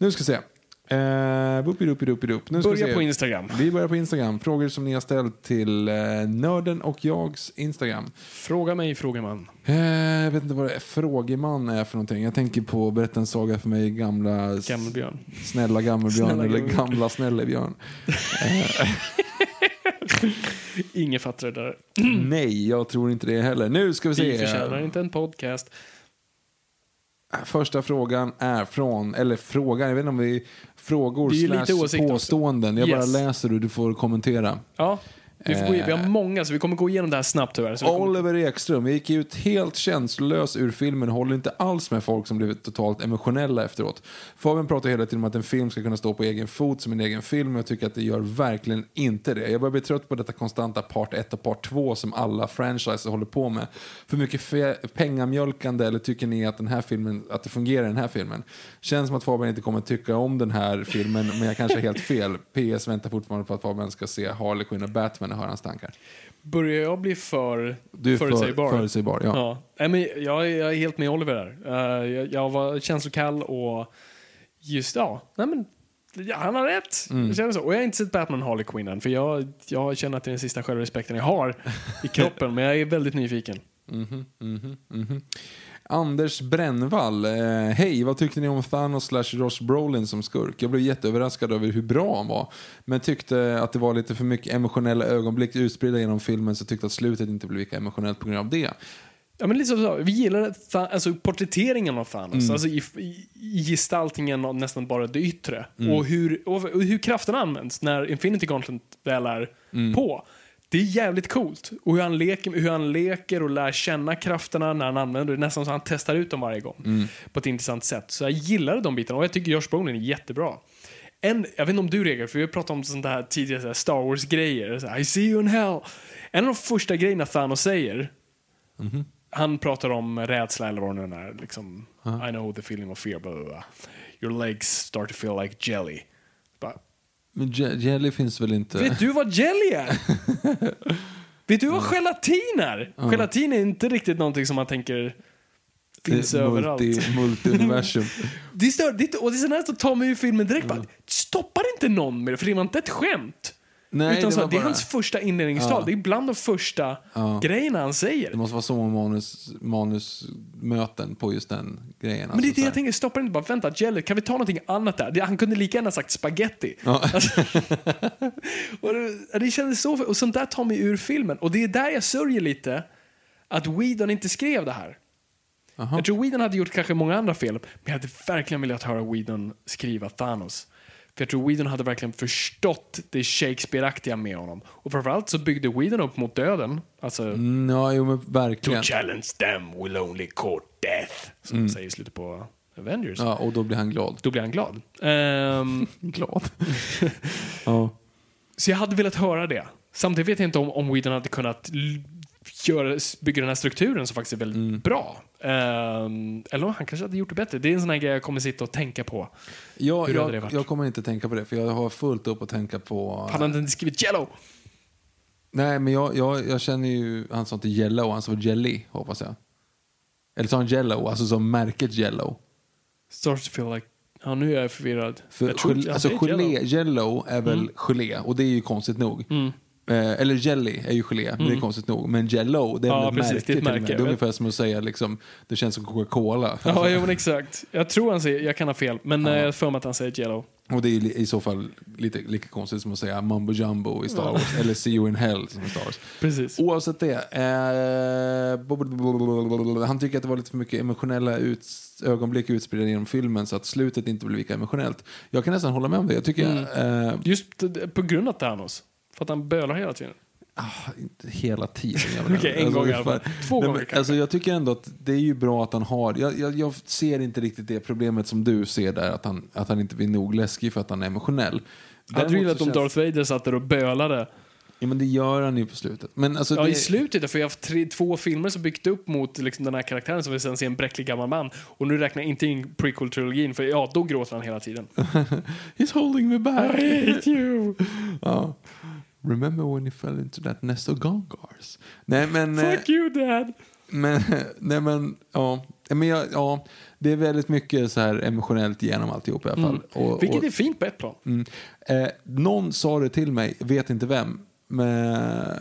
Nu ska vi se. Whoopidoopidoopidop. Nu ska vi Börja på Instagram. Vi börjar på Instagram. Frågor som ni har ställt till uh, Nörden och jags Instagram. Fråga mig, fråga man. Eh, jag vet inte vad det är. Frågeman är för någonting. Jag tänker på Berätta en saga för mig, gamla Gammelbjörn. snälla gammelbjörn Snälla eller gammelbjörn. gamla snällebjörn. [LAUGHS] Ingen fattar det där. Nej, jag tror inte det heller. Nu ska vi Vi se. förtjänar inte en podcast. Första frågan är från, eller frågan, jag vet inte om vi frågor slash påståenden. Jag Yes. bara läser och du får kommentera. Ja, vi, får gå, vi har många så vi kommer gå igenom det här snabbt tyvärr. Så Oliver Ekström, jag gick ut helt känslolös ur filmen och håller inte alls med folk som blivit totalt emotionella efteråt. Fabian pratar hela tiden om att en film ska kunna stå på egen fot som en egen film. Jag tycker att det gör verkligen inte det. Jag börjar bli trött på detta konstanta part 1 och part 2 som alla franchises håller på med. För mycket pengamjölkande eller tycker ni att den här filmen, att det fungerar i den här filmen? Känns som att Fabian inte kommer tycka om den här filmen, men jag kanske är helt fel. PS väntar fortfarande på att Fabian ska se Harley Quinn och Batman och höra hans tankar. börjar jag bli för Du är för- förutsägbar? förutsägbar, ja. ja. Nej, men jag, är- jag är helt med Oliver där. Eh, jag, jag var känslokall och just, ja, nej men ja, han har rätt. Mm. Jag känner så. Och jag har inte sett Batman Harley Quinn än, för jag, jag känner att det är den sista självrespekten jag har i kroppen, [LAUGHS] men jag är väldigt nyfiken. Anders Brännvall, eh, hej, vad tyckte ni om Thanos slash Josh Brolin som skurk? Jag blev jätteöverraskad över hur bra han var, men tyckte att det var lite för mycket emotionella ögonblick utspridda genom filmen, så tyckte att slutet inte blev lika emotionellt på grund av det. Ja, men lite som du sa, vi gillar alltså, porträtteringen av Thanos, Mm. alltså i, i, i gestaltningen av nästan bara det yttre. Mm. Och, hur, och, och hur kraften används när Infinity Gauntlet väl är Mm. på. Det är jävligt coolt. Och hur han, leker, hur han leker och lär känna krafterna när han använder det. Nästan så han testar ut dem varje gång. Mm. På ett intressant sätt. Så jag gillade de bitarna och jag tycker Josh Brolin är jättebra. En, jag vet inte om du reagerar, för vi har pratat om sånt här tidigare så här Star Wars-grejer. I see you in hell. En av de första grejerna Thanos säger han pratar om rädsla eller vad det nu är. Liksom, I know the feeling of fear. Blah, blah, blah. Your legs start to feel like jelly. Bara, Men Je- Jelly finns väl inte? Vet du vad jelly är? [LAUGHS] Vet du vad gelatin är? Gelatin är inte riktigt någonting som man tänker finns Det är överallt. multi- Multi-universum. [LAUGHS] Det är stör, det är, och det är sådär som tar mig ur filmen direkt. Bara, stoppar inte någon med det, för det var inte ett skämt. Nej, Utan det så, det är hans första inledningstal. Det är bland de första grejerna han säger. Det måste vara så många manus, manusmöten på just den grejen. Men det är alltså, det jag tänker, stoppa inte bara, vänta, jelly, kan vi ta någonting annat där? Det, han kunde lika gärna sagt spaghetti. Alltså, [LAUGHS] och det, det kändes så, och sånt där tar mig ur filmen. Och det är där jag sörjer lite att Whedon inte skrev det här. Jag tror Whedon hade gjort kanske många andra fel, men jag hade verkligen velat höra Whedon skriva Thanos. För jag tror Whedon hade verkligen förstått det Shakespeare-aktiga med honom. Och framförallt så byggde Whedon upp mot döden. Alltså, Mm, ja, jo, men verkligen. To challenge them will only court death. Som de säger i slutet på Avengers. Ja, och då blir han glad. Då blir han glad. [LAUGHS] Ehm, Glad? [LAUGHS] ja. så jag hade velat höra det. Samtidigt vet jag inte om, om Whedon hade kunnat göra, bygga den här strukturen som faktiskt är väldigt Mm. bra. Ehm, eller han kanske hade gjort det bättre. Det är en sån här grej jag kommer sitta och tänka på. Ja, Hur jag, jag kommer inte tänka på det, för jag har fullt upp att tänka på... Han hade inte skrivit Jello. Nej, men jag, jag, jag känner ju... Han sa inte Yellow, han sa Jelly, hoppas jag. Eller sa han Jello, alltså som märket Jello. Starts to feel like... Ja, nu är jag förvirrad. För jag ja, alltså gelé, Jell-O. jello är väl gelé och det är ju konstigt nog. Eh, eller jelly är ju gelé, men det är konstigt nog. Men jello, det är Ja, ett precis, märke ett märke. Det är ungefär som att säga liksom, det känns som Coca-Cola. Ja, jo, men exakt. Jag tror han säger... Jag kan ha fel, men ja. jag har för mig att han säger Jello. Och det är i så fall lite lika konstigt som att säga mumbo jumbo i Star Wars eller see you in hell som i Star Wars. Precis. Oavsett det. Eh, han tycker att det var lite för mycket emotionella ut, ögonblick utspridda genom filmen så att slutet inte blev lika emotionellt. Jag kan nästan hålla med om det. Jag tycker eh, Just på grund av Thanos. För att han bölar hela tiden. Ah, inte hela tiden. [LAUGHS] Okej, en gång i alla fall. Två gånger kanske. alltså, Jag tycker ändå att det är ju bra att han har, jag, jag, jag ser inte riktigt det problemet som du ser där, att han, att han inte blir nog läskig för att han är emotionell. Hade du gillat om känns- Darth Vader satt där och bölade? Ja men det gör han ju på slutet. Men alltså, Ja, det, i slutet, för jag har haft tre, två filmer som byggt upp mot liksom, den här karaktären som vi sen ser en bräcklig gammal man. Och nu räknar jag inte in prequel-trilogin, för ja, då gråter han hela tiden. [LAUGHS] He's holding me back. I hate you! [LAUGHS] ja. Remember when you fell into that nest of gongars? Nej men... eh, Fuck you dad! Men, [LAUGHS] nej men, ja. Men jag, ja. Det är väldigt mycket så här emotionellt genom alltihop i alla fall. Och, Mm. Vilket och, är fint på ett plan. mm. eh, någon sa det till mig, vet inte vem, men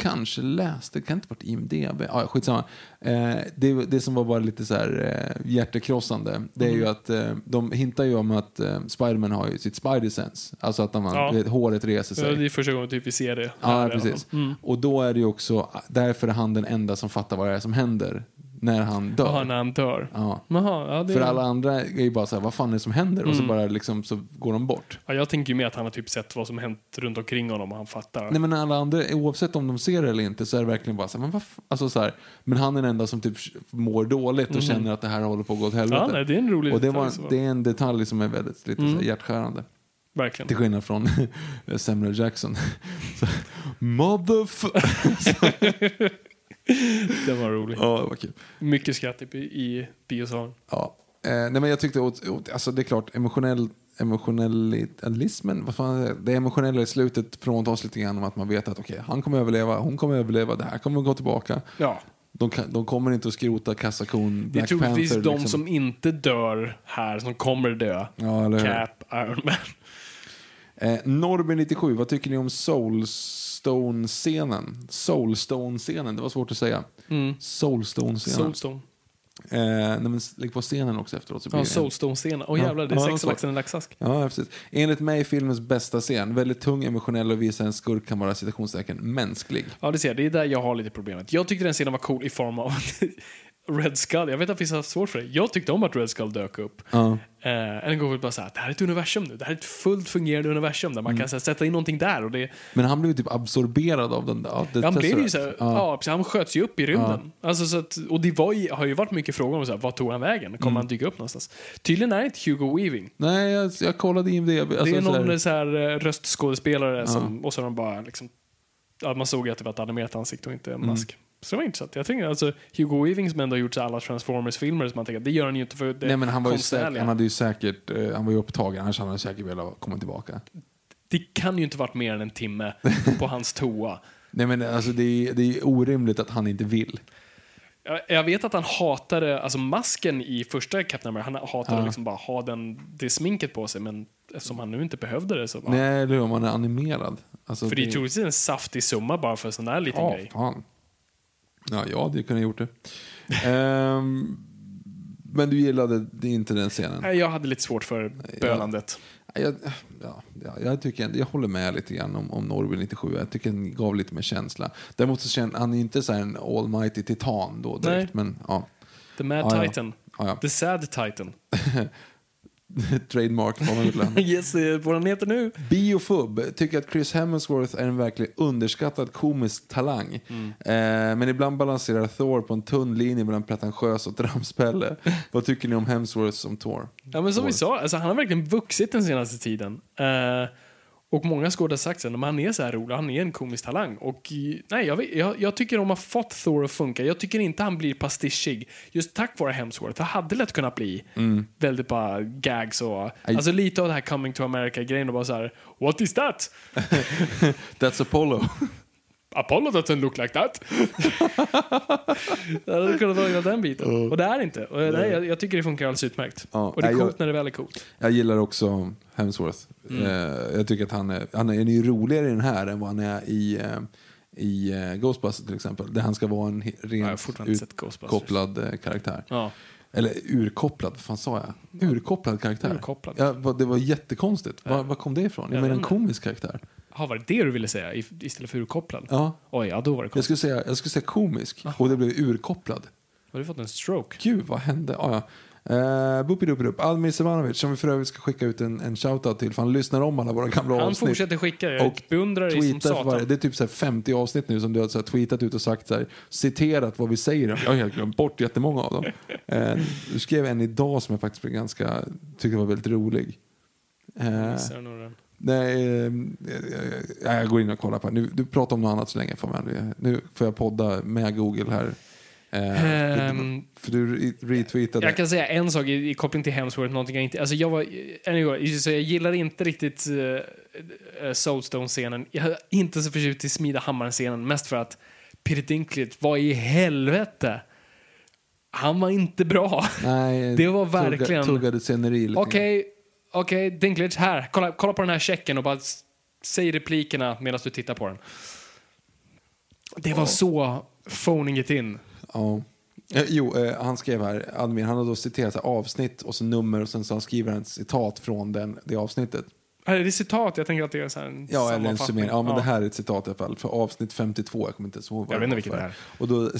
kanske läste, kan inte varit IMDB, ah, skitsamma. Eh, det, det som var bara lite så här eh, hjärtekrossande, det är ju Mm. att eh, de hintar ju om att eh, Spiderman har ju sitt spider sense. Alltså att man, Ja. vet, håret reser sig. Ja, det är första gången typ vi ser det. Ja, alla precis. Mm. Och då är det ju också, därför är han den enda som fattar vad det är som händer när han dör. Jaha, när han dör. Ja. Jaha, ja, det För alla andra är ju bara så här, vad fan är det som händer? Mm. Och så bara liksom, så går de bort. Ja, jag tänker ju mer att han har typ sett vad som hänt runt omkring honom och han fattar. Nej men alla andra, oavsett om de ser det eller inte, så är det verkligen bara så här, men vad alltså så här, men han är den enda som typ mår dåligt och känner att det här håller på att gå åt helvete. Ja, nej, det är en rolig och det, detalj, var, så. det är en detalj som är väldigt lite Mm. så här, hjärtskärande. Verkligen. Till skillnad från [LAUGHS] Samuel Jackson. [LAUGHS] så, [LAUGHS] [LAUGHS] Den var rolig. ja, det var kul. Mycket skratt i, i biosalen. Ja. Eh, nej, men jag tyckte, åt, åt, alltså det är klart, emotionell, emotionalismen, vad fan det? Det emotionella i slutet fråntas lite grann om att man vet att okej, han kommer överleva, hon kommer överleva, det här kommer gå tillbaka. Ja. De, kan, de kommer inte att skrota kassakon Det är Black troligtvis Panther. de liksom. som inte dör här som kommer dö. Ja? Cap, Iron Man. Eh, Norrby 97, vad tycker ni om Soulstone-scenen? Soulstone-scenen, det var svårt att säga. Soulstone-scenen. Soulstone. Eh, nej, men lägg på scenen också efteråt. Så blir Ja, Soulstone-scenen. Åh Ja. jävlar, det är Ja, sex lax i en laxask. Ja, precis. Enligt mig filmens bästa scen. Väldigt tung, emotionell och visar en skurk kan vara citationstecken mänsklig. Ja, det ser jag. Det är där jag har lite problemet. Jag tyckte den scenen var cool i form av Red Skull, jag vet att vissa har svårt för det. Jag tyckte om att Red Skull dök upp. Ja. Eh, en gång bara så här, det här är ett universum nu. Det här är ett fullt fungerande universum där man Mm. kan så här, sätta in någonting där. Och det, Men han blev ju typ absorberad av den där. av han blev ju Tesseract. så här, Ja. ja. han sköts ju upp i rymden. Alltså, så att, och det var, ju- har ju varit mycket frågor om så här, vad tog han vägen? Kommer Mm. han dyka upp någonstans? Tydligen är det inte Hugo Weaving. Nej, jag, jag kollade IMDB. Alltså, det är så här- någon så här, eh, röstskådespelare som, och så har de bara liksom, ja, man såg ju att det var ett animerat ansikte och inte en Mm. Så det var intressant. Jag tänker alltså Hugo Weaving som ändå har gjort alla Transformers-filmer som man tänker, det gör han ju inte för det Nej, men han var, ju säkert, han hade ju säkert, eh, han var ju upptagen, annars hade han säkert velat komma tillbaka. Det kan ju inte varit mer än en timme på hans [LAUGHS] toa. Nej men alltså det är, det är orimligt att han inte vill. Jag- Jag vet att han hatade, alltså masken i första Captain America, han hatade Ja. liksom bara ha den, det sminket på sig, men eftersom han nu inte behövde det så bara, Nej, eller om han är animerad. Alltså, För det är troligtvis en saftig summa bara för en sån där liten Ja, grej. fan. Ja, jag hade ju kunnat gjort det. Ehm, men du gillade inte den scenen? Nej, Jag hade lite svårt för bölandet. Jag, ja, ja, jag, tycker, jag håller med lite grann om, om Norrby 97. Jag tycker den gav lite mer känsla. Däremot så känner han är inte så här en almighty titan då direkt. Men ja, The Mad Ja, ja. Titan. Ja, ja. The Sad Titan. [LAUGHS] [LAUGHS] trademark man väl [LAUGHS] yes, vad den heter nu. Biofub tycker att Chris Hemsworth är en verkligen underskattad komisk talang. Eh, men ibland balanserar Thor på en tunn linje mellan pretentiös och tramspälle. [LAUGHS] Vad tycker ni om Hemsworth som Thor? Ja, men som vi Thor. sa, alltså, han har verkligen vuxit den senaste tiden. Eh, och många skådespelare att han är så här rolig, han är en komisk talang. Och i- nej, jag, vet- jag, jag tycker de har fått Thor att funka. Jag tycker inte han blir pastischig. Just tack vare Hemsworth. Det hade lätt kunnat bli väldigt bara gags och... Alltså lite av det här coming to America-grejen och bara så här, What is that? [LAUGHS] That's Apollo. [LAUGHS] Apollo doesn't look like that. [LAUGHS] det hade kunnat vara hela den biten. Och det är det inte. Och nej, jag, jag tycker det funkar alldeles utmärkt. Ja, och det är coolt jag- när det väl är coolt. Jag gillar också Hemsworth. Mm. Eh, jag tycker att han är, han är, han är ju roligare i den här än vad han är i, eh, i eh, Ghostbusters till exempel. Där han ska vara en jag rent utkopplad karaktär. Eller urkopplad, vad fan sa jag? Urkopplad karaktär. Urkopplad. Ja, det var jättekonstigt. Var, var kom det ifrån? Jag, Jag menar en komisk karaktär. Har var det du ville säga istället för urkopplad? Ja. Oj, ja då var det Jag skulle säga, jag skulle säga komisk och det blev urkopplad. Har du fått en stroke? Gud, vad hände? Ah, ja. Uh, Bupidupidup. Almir Sevanovic, som vi för övrigt ska skicka ut en, en shoutout till, för han lyssnar om alla våra gamla Han avsnitt. fortsätter skicka. Jag Och beundrar dig som satan. varje, det är typ så här 50 avsnitt nu som du har så tweetat ut och sagt så här, citerat vad vi säger. Jag har helt glömt bort jättemånga av dem. Eh, du skrev en idag som jag faktiskt blev ganska, tyckte var väldigt rolig. Eh, den. Nej, eh, eh, jag går in och kollar på det. Nu, du pratar om något annat så länge. Får man. Nu får jag podda med Google här. Ehm, för du re- retweetade. Jag kan säga en sak i, i koppling till Hemsworth, någonting jag inte... Alltså jag var... gång, så jag gillar inte riktigt uh, Soulstone-scenen. Jag är inte så förtjust i Smida Hammaren-scenen, mest för att Peter Dinklage, vad i helvete? Han var inte bra. Nej, [LAUGHS] Det var verkligen- Tuggade sceneri lite Okej, okej, Dinklage, här. Kolla, kolla på den här checken och bara säg replikerna medan du tittar på den. Det var så phoning it in. Ja. Eh, Jo, eh, han skrev här, Admin, han har då citerat avsnitt och så nummer och sen så han skriver han ett citat från den, det avsnittet. Här är det citat, jag tänker att det är så en Ja, eller en summering. Ja, men det här är ett citat i alla fall. För avsnitt 52, jag kommer inte ens ihåg vad Jag vet inte vilket det är. Och då,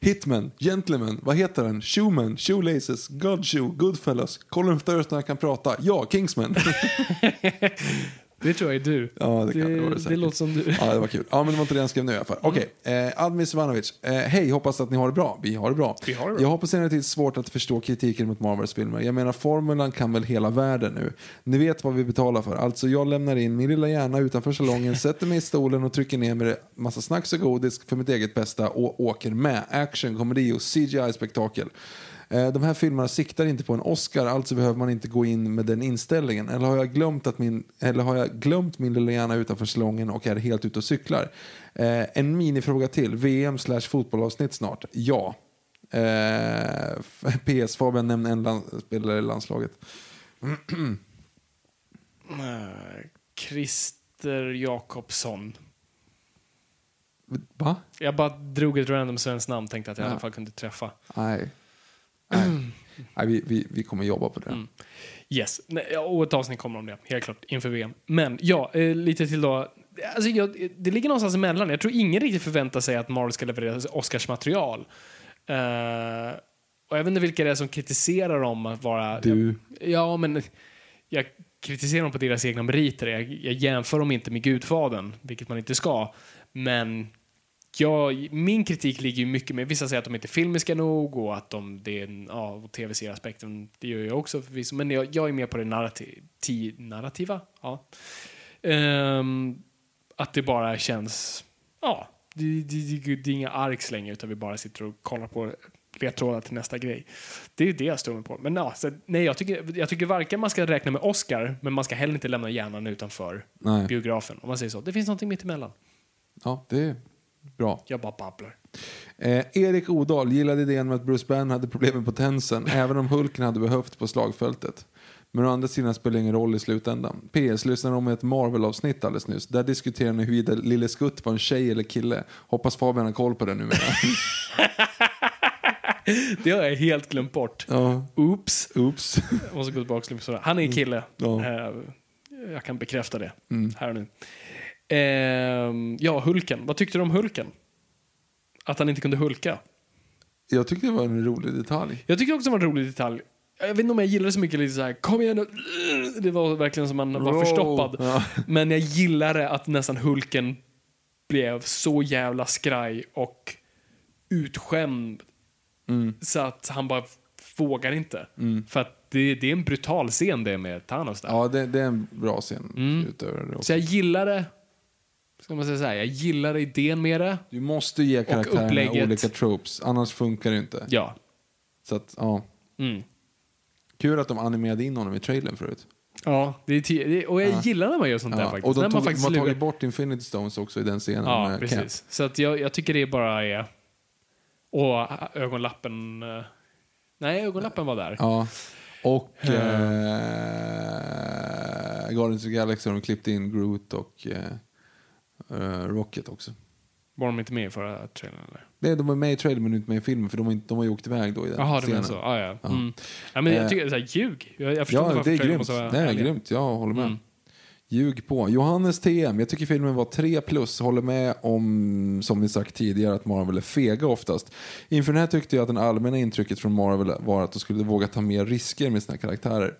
Hitman, Gentleman, vad heter den? Shoeman, Shoelaces, Godshoe, Goodfellas, Colin när han kan prata. Ja, Kingsman. [LAUGHS] Det tror jag är du. Ja, det kan det det, säkert. låter som du. Ja, det var kul. Ja, men det var inte det han skrev nu i alla fall. Okej, eh, Admin Svanovic. Eh, Hej, hoppas att ni har det bra. Vi har det bra. Vi har det bra. Jag har på senare tid svårt att förstå kritiken mot Marvels filmer. Jag menar, formulan kan väl hela världen nu. Ni vet vad vi betalar för. Alltså, jag lämnar in min lilla hjärna utanför salongen, sätter mig i stolen och trycker ner med massa snacks och godis för mitt eget bästa och åker med. Action, komedi och CGI-spektakel. Eh, De här filmerna siktar inte på en Oscar, alltså behöver man inte gå in med den inställningen. Eller har jag glömt, att min, eller har jag glömt min lilla hjärna utanför salongen och är helt ute och cyklar? Eh, en minifråga till. VM slash fotbollavsnitt snart? Ja. Eh, [LAUGHS] PS Fabian nämnde en land, spelare i landslaget. [CLEARS THROAT] Eh, Christer Jakobsson. Va? Jag bara drog ett random svenskt namn, tänkte att jag i Ja. alla fall kunde träffa. Nej. Nej. Nej vi, vi, vi kommer jobba på det. Mm. Yes, Nej, och ett avsnitt kommer om det, helt klart, inför VM. Men ja, eh, lite till då. Alltså, jag, det ligger någonstans emellan. Jag tror ingen riktigt förväntar sig att Marvel ska leverera Oscarsmaterial. Uh, och jag vet inte vilka det är som kritiserar dem att vara... Du. Ja, ja, men jag kritiserar dem på deras egna meriter. Jag, jag jämför dem inte med Gudfadern, vilket man inte ska. Men jag, min kritik ligger ju mycket med, vissa säger att de inte är filmiska nog och att de, det är ja, tv-serieaspekten, det gör jag också förvisso, men jag, jag är mer på det narrativ, ti, narrativa. Ja. Ehm, att det bara känns, ja, det, det, det, det är inga arks längre utan vi bara sitter och kollar på ledtrådar till nästa grej. Det är det jag står mig på. Men ja, så, nej, jag tycker, jag tycker varken man ska räkna med Oscar, men man ska heller inte lämna hjärnan utanför Nej. biografen. Om man säger så. Det finns någonting mitt emellan. Ja, det bra. Jag bara babblar. Eh, Erik Odal gillade idén med att Bruce Banner hade problem med potensen, [LAUGHS] även om Hulken hade behövt på slagfältet. Men å andra sidan spelar det ingen roll i slutändan. PS lyssnade om ett Marvel-avsnitt alldeles nyss. Där diskuterar ni huruvida Lille Skutt var en tjej eller kille. Hoppas Fabian har koll på det numera. [LAUGHS] Det har jag helt glömt bort. ja, Oops. oops. Jag måste gå tillbaka till. Han är kille. Ja. Eh, Jag kan bekräfta det här och nu. Ehm, ja, Hulken. Vad tyckte du om Hulken? Att han inte kunde hulka. Jag tyckte det var en rolig detalj. Jag tycker också det var en rolig detalj. Jag vet inte om jag gillar det så mycket lite så här, kom igen nu. Det var verkligen som man var Roll. förstoppad. Ja. [LAUGHS] Men jag gillade att nästan Hulken blev så jävla skraj och utskämd. Så att han bara vågar inte. För att det, det är en brutal scen det med Thanos där. Ja, det, det är en bra scen. Mm. Utöver det också. Så jag gillade, ska man säga så här, jag gillade idén med det. Du måste ge karaktärerna olika tropes, annars funkar det inte. Ja. Så att, ja. Mm. Kul att de animerade in honom i trailern förut. Ja, det är det, och jag Ja. gillar när man gör sånt där Ja. faktiskt. Och de tog, man faktiskt har tagit bort Infinity Stones också i den scenen Ja, precis. Cap. Så att jag, jag tycker det bara är... Och ögonlappen... eh, Nej, ögonlappen var där. Ja. Och Eh. eh, Guardians of the Galaxy de klippt in Groot och eh, Rocket också. Var de inte med i förra trailern eller? Nej, de var med i trailern men inte med i filmen för de har, inte, de har ju åkt iväg då i den Jaha, det menar så. Ah, ja. Mm. ja, men jag Eh. tycker, så här, ljug. Jag, jag förstår inte Ja, varför det är grymt. vara är ärlig. grymt, jag håller med. Mm. Ljug på. Johannes TM, jag tycker filmen var 3 plus. Håller med om, som vi sagt tidigare, att Marvel är fega oftast. Inför den här tyckte jag att det allmänna intrycket från Marvel var att de skulle våga ta mer risker med sina karaktärer.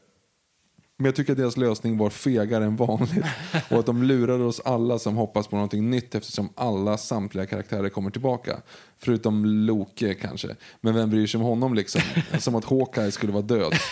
Men jag tycker att deras lösning var fegare än vanligt och att de lurade oss alla som hoppas på någonting nytt eftersom alla samtliga karaktärer kommer tillbaka. Förutom Loke kanske. Men vem bryr sig om honom liksom? [LAUGHS] Som att Hawkeye skulle vara död. [LAUGHS]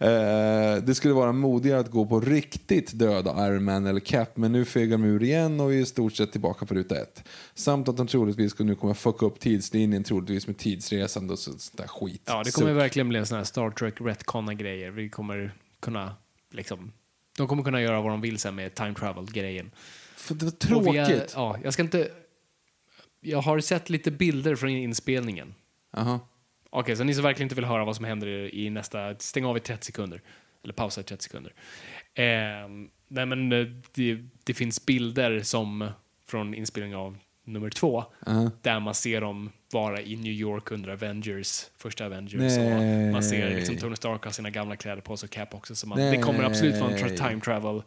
Eh, det skulle vara modigare att gå på riktigt döda Iron Man eller Cap men nu fegar de ur igen och är i stort sett tillbaka på ruta ett. Samt att de troligtvis nu kommer fucka upp tidslinjen troligtvis med tidsresande och så- sånt där skit. Ja, det kommer Suck. verkligen bli en sån här Star Trek retconna grejer. Vi kommer kunna, liksom, de kommer kunna göra vad de vill sen med time travel-grejen. För det var tråkigt. vi är- ja, jag ska inte... Jag har sett lite bilder från inspelningen. Aha. Okej, så ni som verkligen inte vill höra vad som händer i nästa... Stäng av i 30 sekunder. Eller pausa i 30 sekunder. Ehm, nej, men eh, det, det finns bilder som från inspelningen av nummer två. Aha. Där man ser dem vara i New York under Avengers, första Avengers. Nej. Och man ser liksom Tony Stark har sina gamla kläder på sig och Cap också. Så man, det kommer absolut vara en tra- time travel.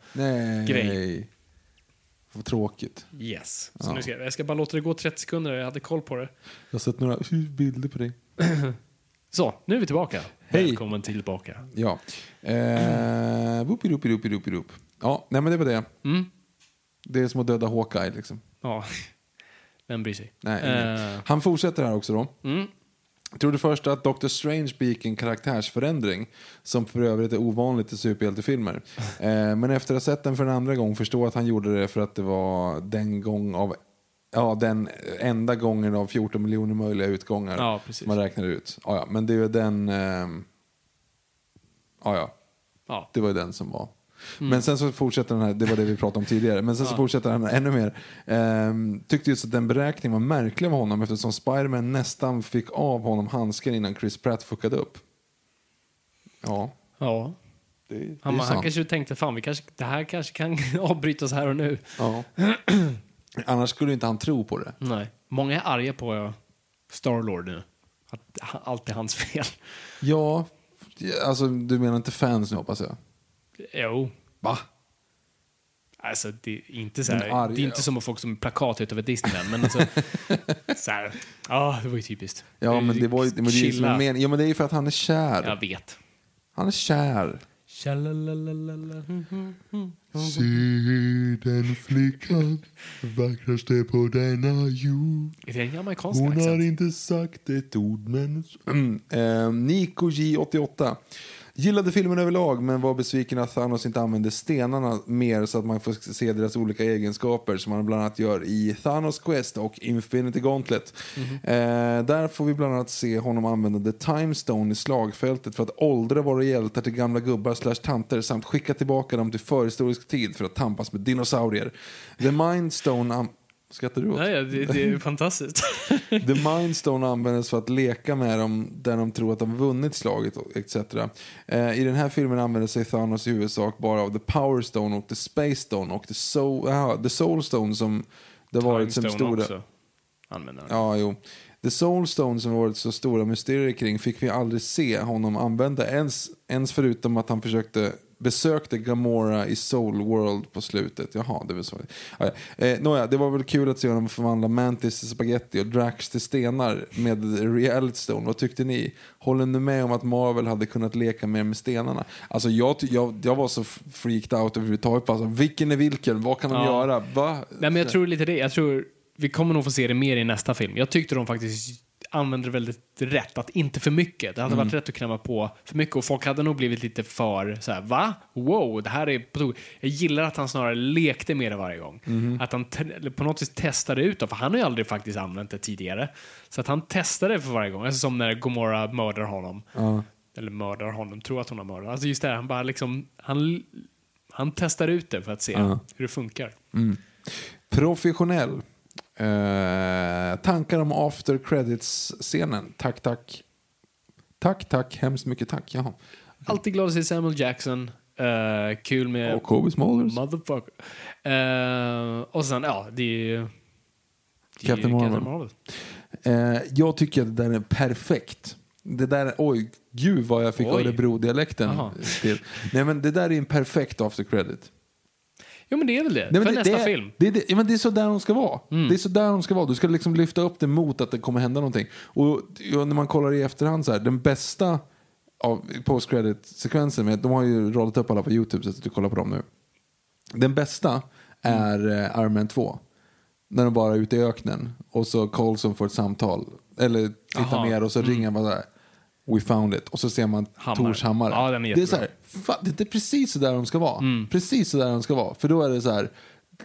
Vad tråkigt. Yes. Så Ja. nu ska, jag jag ska bara låta det gå 30 sekunder, jag hade koll på det. Jag har sett några [LAUGHS] bilder på dig. [CLEARS THROAT] Så, nu är vi tillbaka. Hej. Välkommen tillbaka. Ja. Eh, whoopie-doopie-doopie-doop. Ja, nej men det var det. Mm. Det är som att döda Hawkeye liksom. Ja, [LAUGHS] vem bryr sig? Nej, ingen. Eh, Han fortsätter här också då. mm. Trodde först att Doctor Strange begick en karaktärsförändring som för övrigt är ovanligt i superhjältefilmer. [LAUGHS] Eh, men efter att ha sett den för en andra gång förstår att han gjorde det för att det var den gång av Ja, den enda gången av 14 miljoner möjliga utgångar Ja, man räknar ut. Ja, ja, men det är ju den... ehm, ja, ja, ja. det var ju den som var. Mm. Men sen så fortsätter den här, det var det vi pratade om tidigare, men sen så fortsätter den här ännu mer. Ehm, tyckte just att den beräkningen var märklig av honom eftersom Spiderman nästan fick av honom handsken innan Chris Pratt fuckade upp. Ja, ja. det, det Han, han kanske tänkte, fan, vi kanske, det här kanske kan [LAUGHS] avbrytas här och nu. Ja. [CLEARS THROAT] Annars skulle inte han tro på det. Nej. Många är arga på Starlord nu. Att allt är hans fel. Ja, alltså du menar inte fans nu hoppas jag? Jo. Va? Alltså, det är inte så här, arga, det är inte ja. som folk som plakat utöver Disneyland, men alltså, [LAUGHS] så här, ja, det var ju typiskt. Ja, men det var ju det, var det ju som Chilla. är men, Ja, men det är ju för att han är kär. Jag vet. Han är kär. Se den flickan, vackraste på denna jord. Är det en jamaicansk Hon har accent? inte sagt ett ord men... Mm. Eh, Nico J88. Gillade filmen överlag men var besviken att Thanos inte använde stenarna mer så att man får se deras olika egenskaper som han bland annat gör i Thanos Quest och Infinity Gauntlet. Eh, där får vi bland annat se honom använda The Time Stone i slagfältet för att åldra våra hjältar till gamla gubbar slash tanter samt skicka tillbaka dem till förhistorisk tid för att tampas med dinosaurier. The Mind Stone... Am- Skrattar du åt? Nej, det, det är fantastiskt. [LAUGHS] The Mind Stone användes för att leka med dem där de tror att de vunnit slaget etc. Eh, I den här filmen använder sig Thanos i huvudsak bara av The Power Stone och The Space Stone och The Soul, aha, the soul Stone som det varit som stora... Också. Använder. Ja, jo. The Soul Stone som varit så stora mysterier kring fick vi aldrig se honom använda ens, ens förutom att han försökte besökte Gamora i Soul World på slutet. Jaha, det var så. Eh, nåja, det var väl kul att se honom förvandla Mantis till spaghetti och Drax till stenar med Reality Stone. Vad tyckte ni? Håller ni med om att Marvel hade kunnat leka mer med stenarna? Alltså jag, jag, jag var så freaked out överhuvudtaget. Alltså, vilken är vilken? Vad kan de Ja. göra? Va? Nej, men jag tror lite det. Jag tror vi kommer nog få se det mer i nästa film. Jag tyckte de faktiskt använde det väldigt rätt. Att inte för mycket. Det hade Mm. varit rätt att klämma på för mycket och folk hade nog blivit lite för så här, va? Wow, det här är på tok- Jag gillar att han snarare lekte med det varje gång. Mhm. Att han på något vis testade ut det, för han har ju aldrig faktiskt använt det tidigare. Så att han testade det för varje gång. Alltså som när Gomorra mördar honom. Eller mördar honom, tror att hon har mördat. Alltså just det, här, han bara liksom, han, han testar ut det för att se hur det funkar. Professionell. Eh, tankar om after credits-scenen. Tack, tack. Tack, tack. Hemskt mycket tack. Jaha. Alltid glad att se Samuel Jackson. Eh, kul med Och Kobe Smulders. Motherfucker. Eh, och sen, ja, det är ju Det är ju Captain Marvel. Eh, jag tycker att det där är perfekt. Det där, oj, gud vad jag fick. Örebro-dialekten till. Nej men det där är en perfekt after credit. Jo, men det är väl det. Nej, För det, nästa det är, film. Mm. Det, det, ja, men det är så där de ska vara. Det är så där de ska vara. Du ska liksom lyfta upp det mot att det kommer hända någonting. Och ja, när man kollar i efterhand så här, den bästa av post credit sekvensen de har ju radat upp alla på Youtube så att du kollar på dem nu. Den bästa är eh, Iron Man 2. När de bara är ute i öknen och så Coulson får ett samtal. Eller tittar Aha. ner och så ringer han bara så här. We found it. Och så ser man. Tors hammare. Ja, den är det är så här, fan, det är precis så där de ska vara. Precis så där de ska vara. För då är det så här,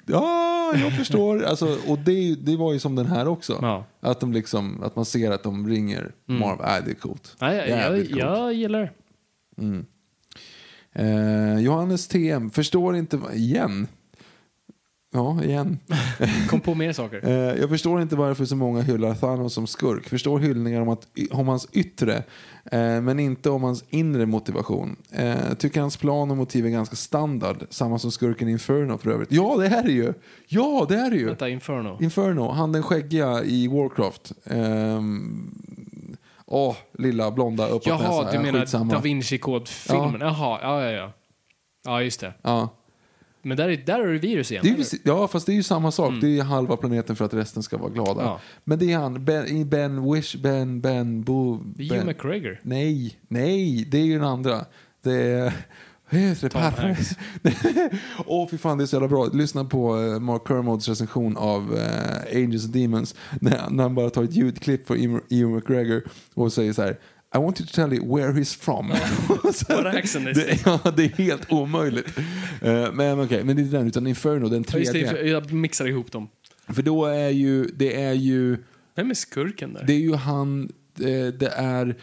ja, jag förstår. [LAUGHS] Alltså, och det, det var ju som den här också. Ja. Att, de liksom, att man ser att de ringer Marvel. Nej, det är coolt. Nej, jag, jag, coolt. jag gillar det. Eh, Johannes TM, förstår inte, igen. Ja, igen. [LAUGHS] Kom på mer saker. Eh, jag förstår inte varför så många hyllar Thanos som skurk. Förstår hyllningar om, att, om hans yttre, eh, men inte om hans inre motivation. Eh, tycker hans plan och motiv är ganska standard. Samma som skurken Inferno för övrigt. Ja, det här är ju! Ja, det här är ju! Vänta, Inferno. Inferno, han den skäggiga i Warcraft. Åh, lilla blonda uppåt Jaha, du menar Skitsamma. Da Vinci-kod-filmen? Jaha, ja, ja, ja. Ja, just det. Ja. Men där är, där är det virus igen. Ju ja, fast det är ju samma sak. Det är halva planeten för att resten ska vara glada. Mm. Ja. Men det är han, Ben, ben Wish, Ben, Ben, Bo... Ben. Hugh McGregor. Nej, nej, det är ju den andra. Det är... Tom Hanks. [LAUGHS] Åh, fy fan, det är så jävla bra. Lyssna på eh, Mark Kermods recension av eh, Angels and Demons när, han bara tar ett ljudklipp Ewan- Ewan McGregor och säger så här I want you to tell you where he's from. [LAUGHS] What accent is det, [LAUGHS] ja, det är helt omöjligt. Eh, men okej, men det är inte den, utan Inferno, den Ja, tredje. det, jag mixar ihop dem. För då är ju, det är ju, Vem är skurken där? det är ju han, eh, det är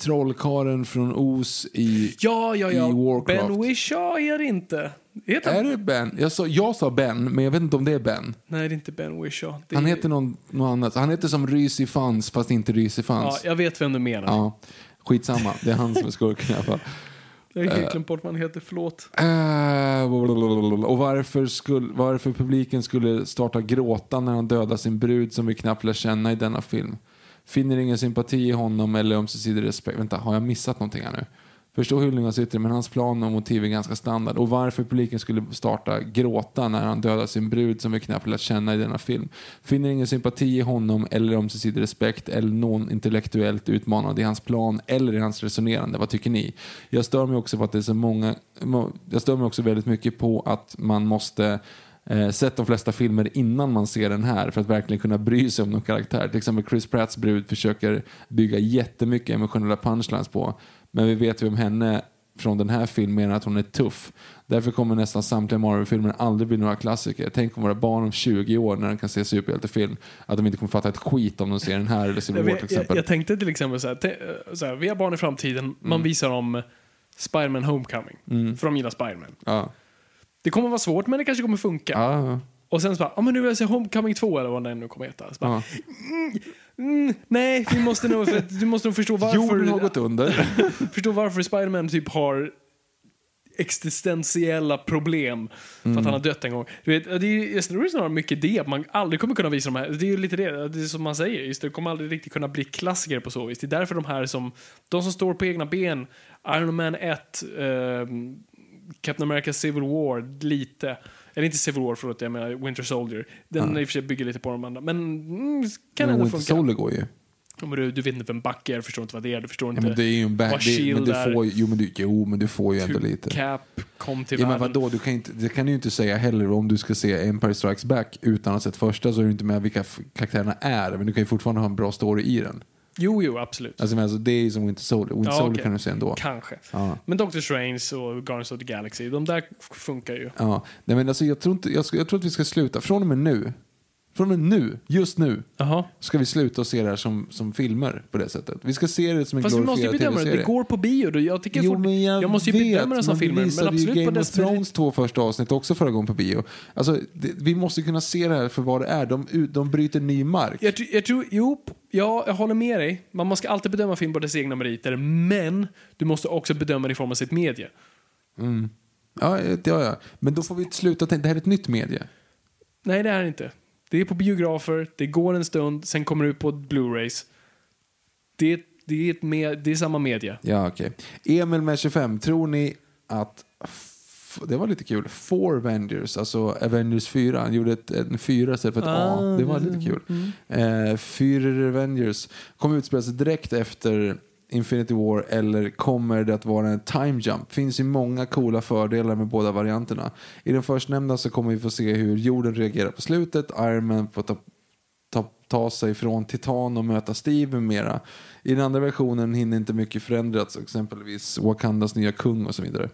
trollkaren från Os i, ja, ja, ja. i Warcraft. Ben Wishaw är det inte. Heter Är det Ben? Jag sa, jag sa Ben, men jag vet inte om det är Ben. Nej, det är inte Ben Wishaw. Det Han är... heter någon, något annat. Han heter som Rys i Fans, fast inte Rys i Ja, Fans. Ja, jag vet vem du menar. skitsamma. Det är han som är skurken i alla fall. Jag har helt glömt bort vad han heter, förlåt. Eh, blablabla. och varför, skulle, varför publiken skulle starta gråta när han dödar sin brud som vi knappt lär känna i denna film. Finner ingen sympati i honom eller ömsesidig respekt. Vänta, har jag missat någonting här nu? Förstår hyllningens yttre, men hans plan och motiv är ganska standard. Och varför publiken skulle starta gråta när han dödar sin brud som vi knappt lärt känna i denna film. Finner ingen sympati i honom eller ömsesidig respekt eller någon intellektuellt utmanande i hans plan eller i hans resonerande. Vad tycker ni? Jag stör mig också på att det är så många... Jag stör mig också väldigt mycket på att man måste eh, sett de flesta filmer innan man ser den här för att verkligen kunna bry sig om någon karaktär. Till exempel Chris Pratts brud försöker bygga jättemycket emotionella punchlines på. Men vi vet ju om henne från den här filmen att hon är tuff. Därför kommer nästan samtliga Marvel-filmer aldrig bli några klassiker. Tänk om våra barn om 20 år när de kan se superhjältefilm att de inte kommer fatta ett skit om de ser den här eller Civil Jag, War till jag, exempel. jag tänkte till exempel så här, så här, vi har barn i framtiden, man visar dem Spider-Man Homecoming, för de gillar Spider-Man. Ja. Det kommer vara svårt, men det kanske kommer funka. Ja. Och sen så bara, ja men nu vill jag se Homecoming 2 eller vad den nu kommer heta. Så bara, Ja. mm, nej, vi måste nog, för, du måste nog förstå varför, Jorden har gått under. [LAUGHS] förstå varför Spider-Man typ har existentiella problem för att han har dött en gång. Du vet, det är ju just har mycket det, att man aldrig kommer kunna visa de här. Det är ju lite det, det är som man säger, just det kommer aldrig riktigt kunna bli klassiker på så vis. Det är därför de här som, de som står på egna ben, Iron Man 1, ehm, Captain America Civil War, lite. Eller inte Civil War, förlåt, jag menar Winter Soldier. Den i och för sig bygger lite på de andra, men mm, kan Men ändå Winter funka. Soldier går ju. Ja, men du, du vet inte vem Bucky är, du förstår inte vad det är, du förstår Ja, inte men det är ju en back, vad det, men Shield du är. får, ju- jo, men du, jo, men du får ju ändå lite. Cap kom till Ja, men världen. vadå, du kan inte, det kan du ju inte säga heller. Om du ska se Empire Strikes Back utan att ha sett första så är du inte med vilka karaktärerna är. Men du kan ju fortfarande ha en bra story i den. Jo, jo, absolut. Alltså, men alltså, det är ju som Winter Soldier. Winter Ja, Soldier okej. kan du se ändå. Kanske. Ja. Men Doctor Strange och Guardians of the Galaxy, de där funkar ju. Ja. Nej, men alltså, jag, tror inte, jag, ska, jag tror att vi ska sluta. Från och med nu. Från och med nu, just nu, Jaha. ska vi sluta se det här som, som filmer på det sättet. Vi ska se det som en Fast vi måste ju glorifierad bedöma det. tv-serie. Det går på bio. Då. Jag, tycker Jo, fort, men jag, jag måste ju vet, bedöma det som men filmer. Vi Men visade absolut ju på Game of dess Thrones två första avsnitt också förra gången på bio. Alltså, det, vi måste kunna se det här för vad det är. De, ut- de bryter ny mark. jag, tr- jag tror, jo, ja, jag håller med dig. Man måste alltid bedöma film på dess egna meriter, men du måste också bedöma det i form av sitt medie. Ja, ja, ja. Men då får vi sluta tänka, det här är ett nytt medie. Nej, det är det inte. Det är på biografer, det går en stund, sen kommer det ut på Blu-rays. Det, är- det, är ett med, det är samma media. Ja, okej. Emil med 25, tror ni att det var lite kul. Four Avengers, alltså Avengers 4. Han gjorde ett, en 4 istället för ett A. Det var lite kul. Eh, Fyra Avengers kommer utspela sig direkt efter Infinity War eller kommer det att vara en time jump? Finns ju många coola fördelar med båda varianterna. I den förstnämnda så kommer vi få se hur jorden reagerar på slutet. Iron Man får ta ta, ta sig från Titan och möta Steve med mera. I den andra versionen hinner inte mycket förändras, exempelvis Wakandas nya kung och så vidare.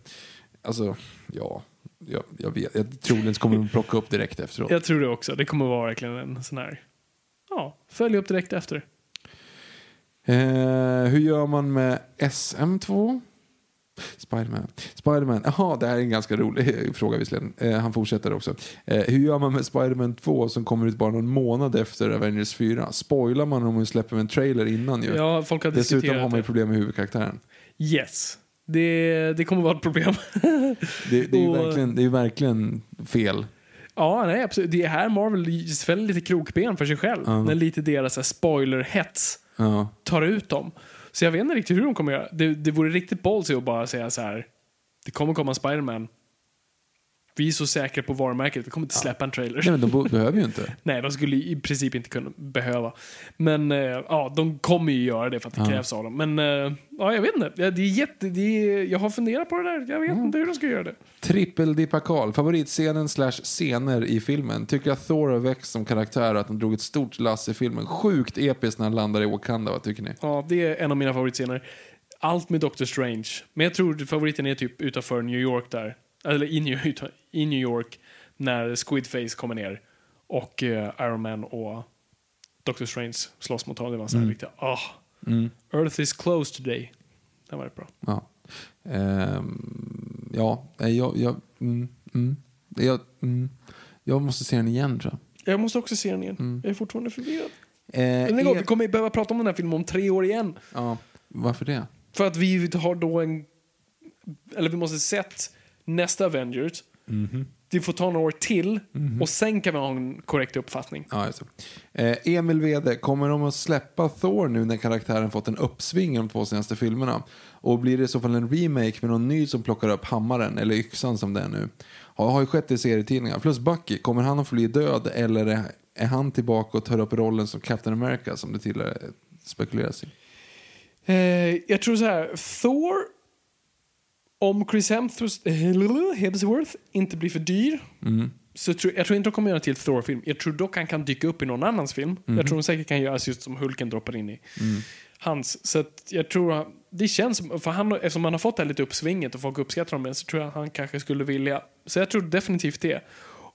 Alltså, ja, jag, jag vet. Jag troligen det kommer de plocka upp direkt efteråt. Jag tror det också. Det kommer vara verkligen en sån här... Ja, följ upp direkt efter. Eh, hur gör man med SM2? Spiderman. Spiderman. Jaha, det här är en ganska rolig [LAUGHS] fråga visserligen. Eh, han fortsätter också. Eh, hur gör man med Spiderman 2 som kommer ut bara någon månad efter Avengers 4? Spoilar man om man släpper en trailer innan ju? Ja, folk har Dessutom har man ju problem med huvudkaraktären. Yes. Det, det kommer vara ett problem. [LAUGHS] Det, det, är ju Och- verkligen, det är verkligen fel. ja, nej, absolut. Det är här Marvel fäller lite krokben för sig själv. Ja. När lite deras spoiler-hets Ja. tar ut dem. Så jag vet inte riktigt hur de kommer göra. Det, det vore riktigt ballsy att bara säga så här. Det kommer komma Spiderman. Vi är så säkra på varumärket, vi kommer inte släppa en trailer. Nej, men de behöver ju inte. [LAUGHS] Nej, de skulle i princip inte kunna behöva. Men eh, ja, de kommer ju göra det för att det krävs av dem. Men eh, ja, jag vet inte. Ja, Det är jätte, det är, jag har funderat på det där. Jag vet Mm. inte hur de ska göra det. Trippeldippa Karl, favoritscenen slash scener i filmen. Tycker att Thor har växt som karaktär och att han drog ett stort lass i filmen. Sjukt episkt när han landar i Wakanda, vad tycker ni? Ja, det är en av mina favoritscener. Allt med Doctor Strange. Men jag tror favoriten är typ utanför New York där. Eller i New, utan- i New York när Squidface kommer ner. Och eh, Iron Man och Doctor Strange slåss mot honom. Det var så här riktigt, ah, Earth is closed today. Det var bra. Ja, Ehm, ja jag, jag, mm, mm, jag, mm, jag måste se den igen tror jag. Jag måste också se den igen. Jag är fortfarande förvirrad. Eh, Men gång, er- vi kommer behöva prata om den här filmen om tre år igen. ja, varför det? För att vi har då en... Eller vi måste sett nästa Avengers. Det får ta några år till och sen kan vi ha en korrekt uppfattning. Ja. Eh, Emil Wede, kommer de att släppa Thor nu när karaktären fått en uppsving i de två senaste filmerna? Och blir det i så fall en remake med någon ny som plockar upp hammaren eller yxan som det är nu? Har, har ju skett i serietidningar. Plus Bucky, kommer han att bli död eller är, är han tillbaka och tar upp rollen som Captain America som det tidigare spekuleras i? Eh, jag tror så här, Thor, om Chris Hemsworth, Hemsworth inte blir för dyr, så tror, jag tror inte de kommer göra till Thor-film. Jag tror dock han kan dyka upp i någon annans film. Jag tror de säkert kan göras just som Hulken droppar in i hans. Så jag tror, det känns som, för han, eftersom han har fått det här lite uppsvinget och folk uppskattar honom, så tror jag han kanske skulle vilja. Så jag tror definitivt det.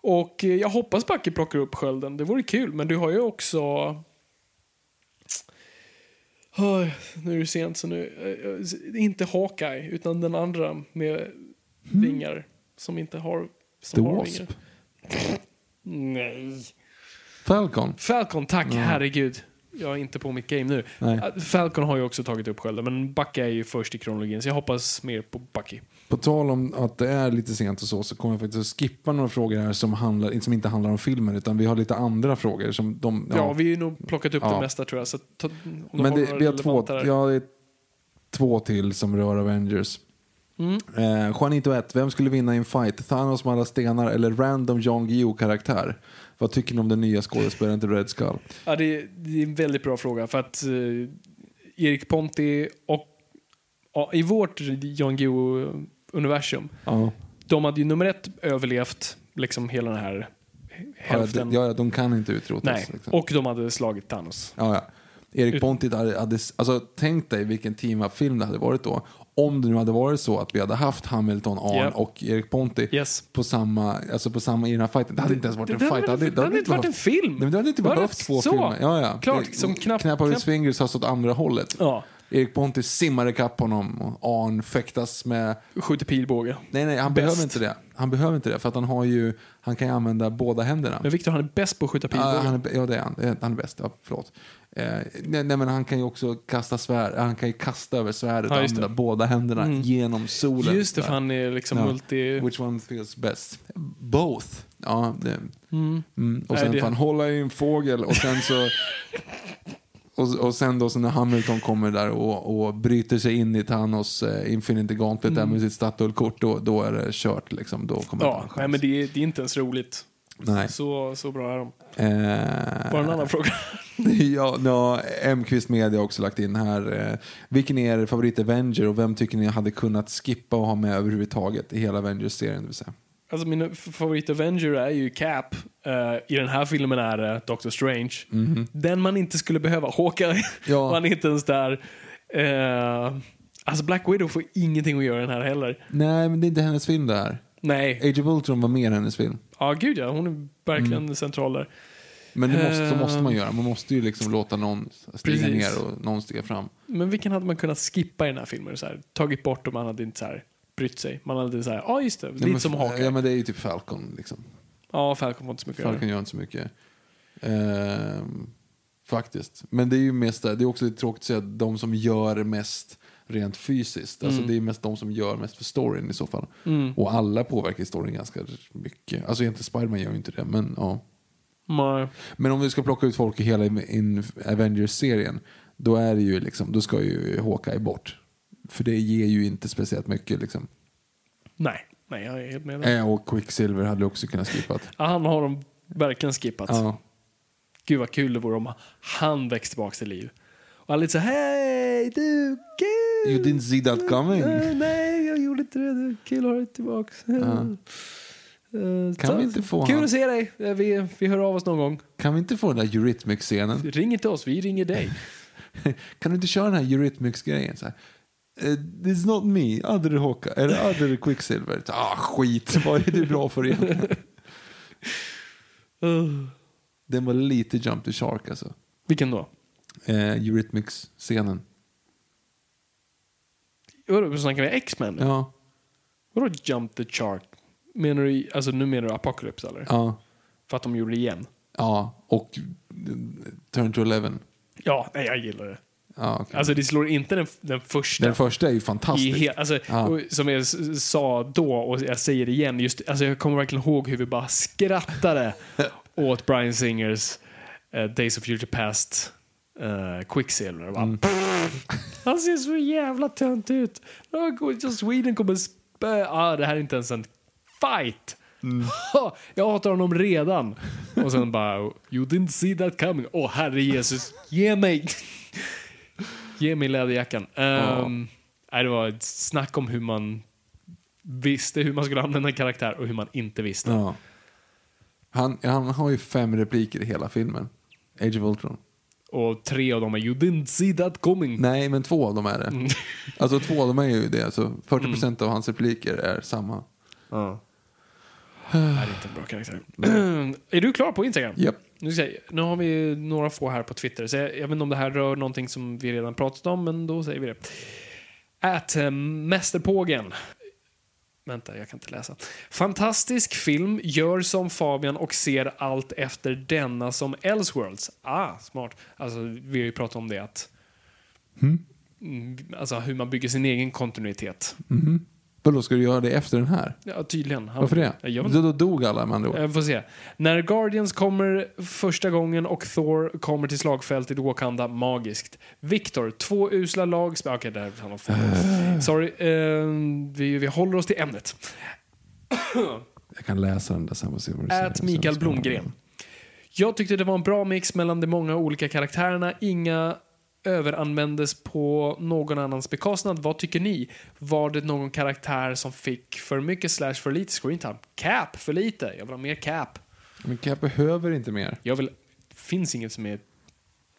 Och eh, jag hoppas Bucky plockar upp skölden, det vore kul, men du har ju också nu är det sent så nu. eh, eh, Inte Hawkeye, utan den andra med vingar. Som inte har, som The har Wasp? vingar. Nej. Falcon? Falcon, tack. Herregud. Jag är inte på mitt game nu. Nej. Äh, Falcon har ju också tagit upp skölden, men Bucky är ju först i kronologin, så jag hoppas mer på Bucky. På tal om att det är lite sent och så, så kommer jag faktiskt att skippa några frågor här som, handlar, som inte handlar om filmen, utan vi har lite andra frågor. Som de, Ja, vi har nog plockat upp Ja. det mesta tror jag. Så ta, Men det, vi har två, ja, det är två till som rör Avengers. Mm. Eh, Juanito 1, vem skulle vinna i en fight? Thanos med alla stenar eller random Jon Guillou-karaktär? Vad tycker ni om den nya skådespelaren till Red Skull? Ja, det, är, det är en väldigt bra fråga. För att eh, Erik Ponti och ja, i vårt Jan Guillou-universum, Ja, de hade ju nummer ett överlevt liksom hela den här hälften. ja, ja, de kan inte utrotas. Nej, liksom. och de hade slagit Thanos. Ja, ja. Erik Ponti hade, hade, alltså tänk dig vilken team-up-film det hade varit då. Om det nu hade varit så att vi hade haft Hamilton, Arn Japp. och Erik Ponti Yes. på samma, alltså på samma i den här fighten. Det hade inte ens varit en det fight. hade, det hade inte varit en film. Nej, men det hade inte Det behövt två så. filmer. Ja, ja. Klart, Det- som knapp- Knap of his fingers har stått andra hållet. Ja, Erik Ponti simmar ikapp honom och Arn fäktas med... skjuter pilbåge. Nej, nej, han Bäst. behöver inte det. Han behöver inte det för att han har ju, han kan ju använda båda händerna. Men Victor han är bäst på att skjuta Ja, pilbåge. han är, ja, det är han. Han är bäst. Ja, förlåt. Eh, nej, nej, men han kan ju också kasta svärd. Han kan ju kasta över svärdet Ja, och just det. använda båda händerna Mm. genom solen. Just det, för han är liksom Ja. multi... Which one feels best? Both. Ja, det, Mm. mm. Och Nej, sen det- får han hålla i en fågel och sen så... [LAUGHS] Och, och sen då så när Hamilton kommer där och, och bryter sig in i Thanos eh, Infinity Gauntlet där med sitt Statoil-kort, då, då är det kört liksom. Då kommer Mm. Ja, nej, men det är, det är inte ens roligt. Nej. Så, så bra är de. Eh, Bara en annan fråga. [LAUGHS] ja, ja, M-Kvist Media har också lagt in här. Eh, vilken är er favorit Avenger och vem tycker ni hade kunnat skippa och ha med överhuvudtaget i hela Avengers-serien? Det vill säga. Alltså min favorit Avenger är ju Cap. Eh, I den här filmen är det Doctor Strange. Den man inte skulle behöva. Hawkeye. Ja. [LAUGHS] var han inte ens där. Uh, alltså Black Widow får ingenting att göra i den här heller. Nej, men det är inte hennes film det här. Nej. Age of Ultron var mer hennes film. Ja, gud ja. Hon är verkligen Mm. central där. Men det måste, så Eh. måste man göra. Man måste ju liksom låta någon stiga Precis. ner och någon stiga fram. Men vilken hade man kunnat skippa i den här filmen? Så här, tagit bort och man hade inte så här, brytt sig. Man hade så här, ja just det, Ja, lite men, som Hawkeye. Ja, men det är ju typ Falcon. Liksom. Ja, Falcon får inte så mycket. Falcon gör inte så mycket. Ehm, faktiskt. Men det är ju mest det. Är också lite tråkigt att säga att de som gör mest rent fysiskt. Alltså det är mest de som gör mest för storyn i så fall. Och alla påverkar storyn ganska mycket. Alltså egentligen Spiderman gör ju inte det, men ja. Nej. Men om vi ska plocka ut folk i hela Avengers-serien, då är det ju liksom, då ska ju Hawkeye bort. För det ger ju inte speciellt mycket liksom. Nej, nej, jag är helt med dig. Eh, och Quicksilver hade också kunnat skippat. Ja, han har de verkligen skippat. Ja. Gud vad kul det vore om han växte tillbaka till liv. Och han lite så hej du, kul! You didn't see that coming. Eh, nej, jag gjorde inte det. Du, Kul att ha dig tillbaka. Eh, Kan så- vi inte få Kul han? att se dig. Eh, Vi, vi hör av oss någon gång. Kan vi inte få den där Eurythmics-scenen? Ring inte oss, vi ringer dig. [LAUGHS] Kan du inte köra den här Eurythmics-grejen? Så här, "Eh, is not me, other Hawkeye, eller other Quicksilver. Ah, skit, vad är du bra för egentligen? [LAUGHS] Den var lite jump the shark alltså. Vilken då? Eh, Eurythmics-scenen. Vadå, snackar vi X-Men nu? Ja, Vadå Jump the Shark? Menar du, alltså nu menar du Apocalypse eller? ja, För att de gjorde det igen? ja. Och eh, Turn to Eleven. Ja, nej jag gillar det. Ja, okej. Alltså det slår inte den, den första. Den första är ju fantastisk. he, alltså, och Som jag sa då, och jag säger det igen, just, alltså jag kommer verkligen ihåg hur vi bara skrattade [LAUGHS] åt Brian Singers eh, Days of Future Past uh, Quicksilver. Och Bara, Mm. [LAUGHS] Han ser så jävla tönt ut. Oh, Sweden kommer spö... Ah, det här är inte ens en fight. Mm. [LAUGHS] Jag hatar honom redan. Och sen bara, you didn't see that coming. Åh herre Jesus, ge mig! Ge mig läderjackan. Um, nej, det var ett snack om hur man visste hur man skulle använda en karaktär och hur man inte visste. Ja. Han, han har ju fem repliker i hela filmen. Age of Ultron. Och tre av dem är you didn't see that coming. Nej, men två av dem är det. Mm. [LAUGHS] Alltså två av dem är ju det. Alltså, 40% av hans repliker är samma. Ja. [SIGHS] Det är inte en bra karaktär. [CLEARS THROAT] är du klar på Instagram? Japp. Nu, ska jag, nu har vi några få här på Twitter, så jag, jag vet inte om det här rör någonting som vi redan pratat om, men då säger vi det. Ät äh, Mästerpågen. Vänta, jag kan inte läsa. Fantastisk film, gör som Fabian och ser allt efter denna som Elseworlds. Ah, smart. Alltså, vi har ju pratat om det att... Mm, alltså hur man bygger sin egen kontinuitet. Vadå, ska du göra det efter den här? Ja, tydligen. Han- Varför det? Jag Då, då dog alla med andra ord. Jag får se. När Guardians kommer första gången och Thor kommer till slagfältet i Wakanda, magiskt. Victor, två usla lag... Okej, okay, det här handlar om Thor. Sorry. ehm, vi, vi håller oss till ämnet. [CLEARS THROAT] Jag kan läsa den där sen. Ät Mikael Blomgren. Jag tyckte det var en bra mix mellan de många olika karaktärerna. Inga överanvändes på någon annans bekostnad. Vad tycker ni? Var det någon karaktär som fick för mycket slash för lite screentime? Cap för lite. Jag vill ha mer cap. Men Cap behöver inte mer. Jag vill... Det finns inget som är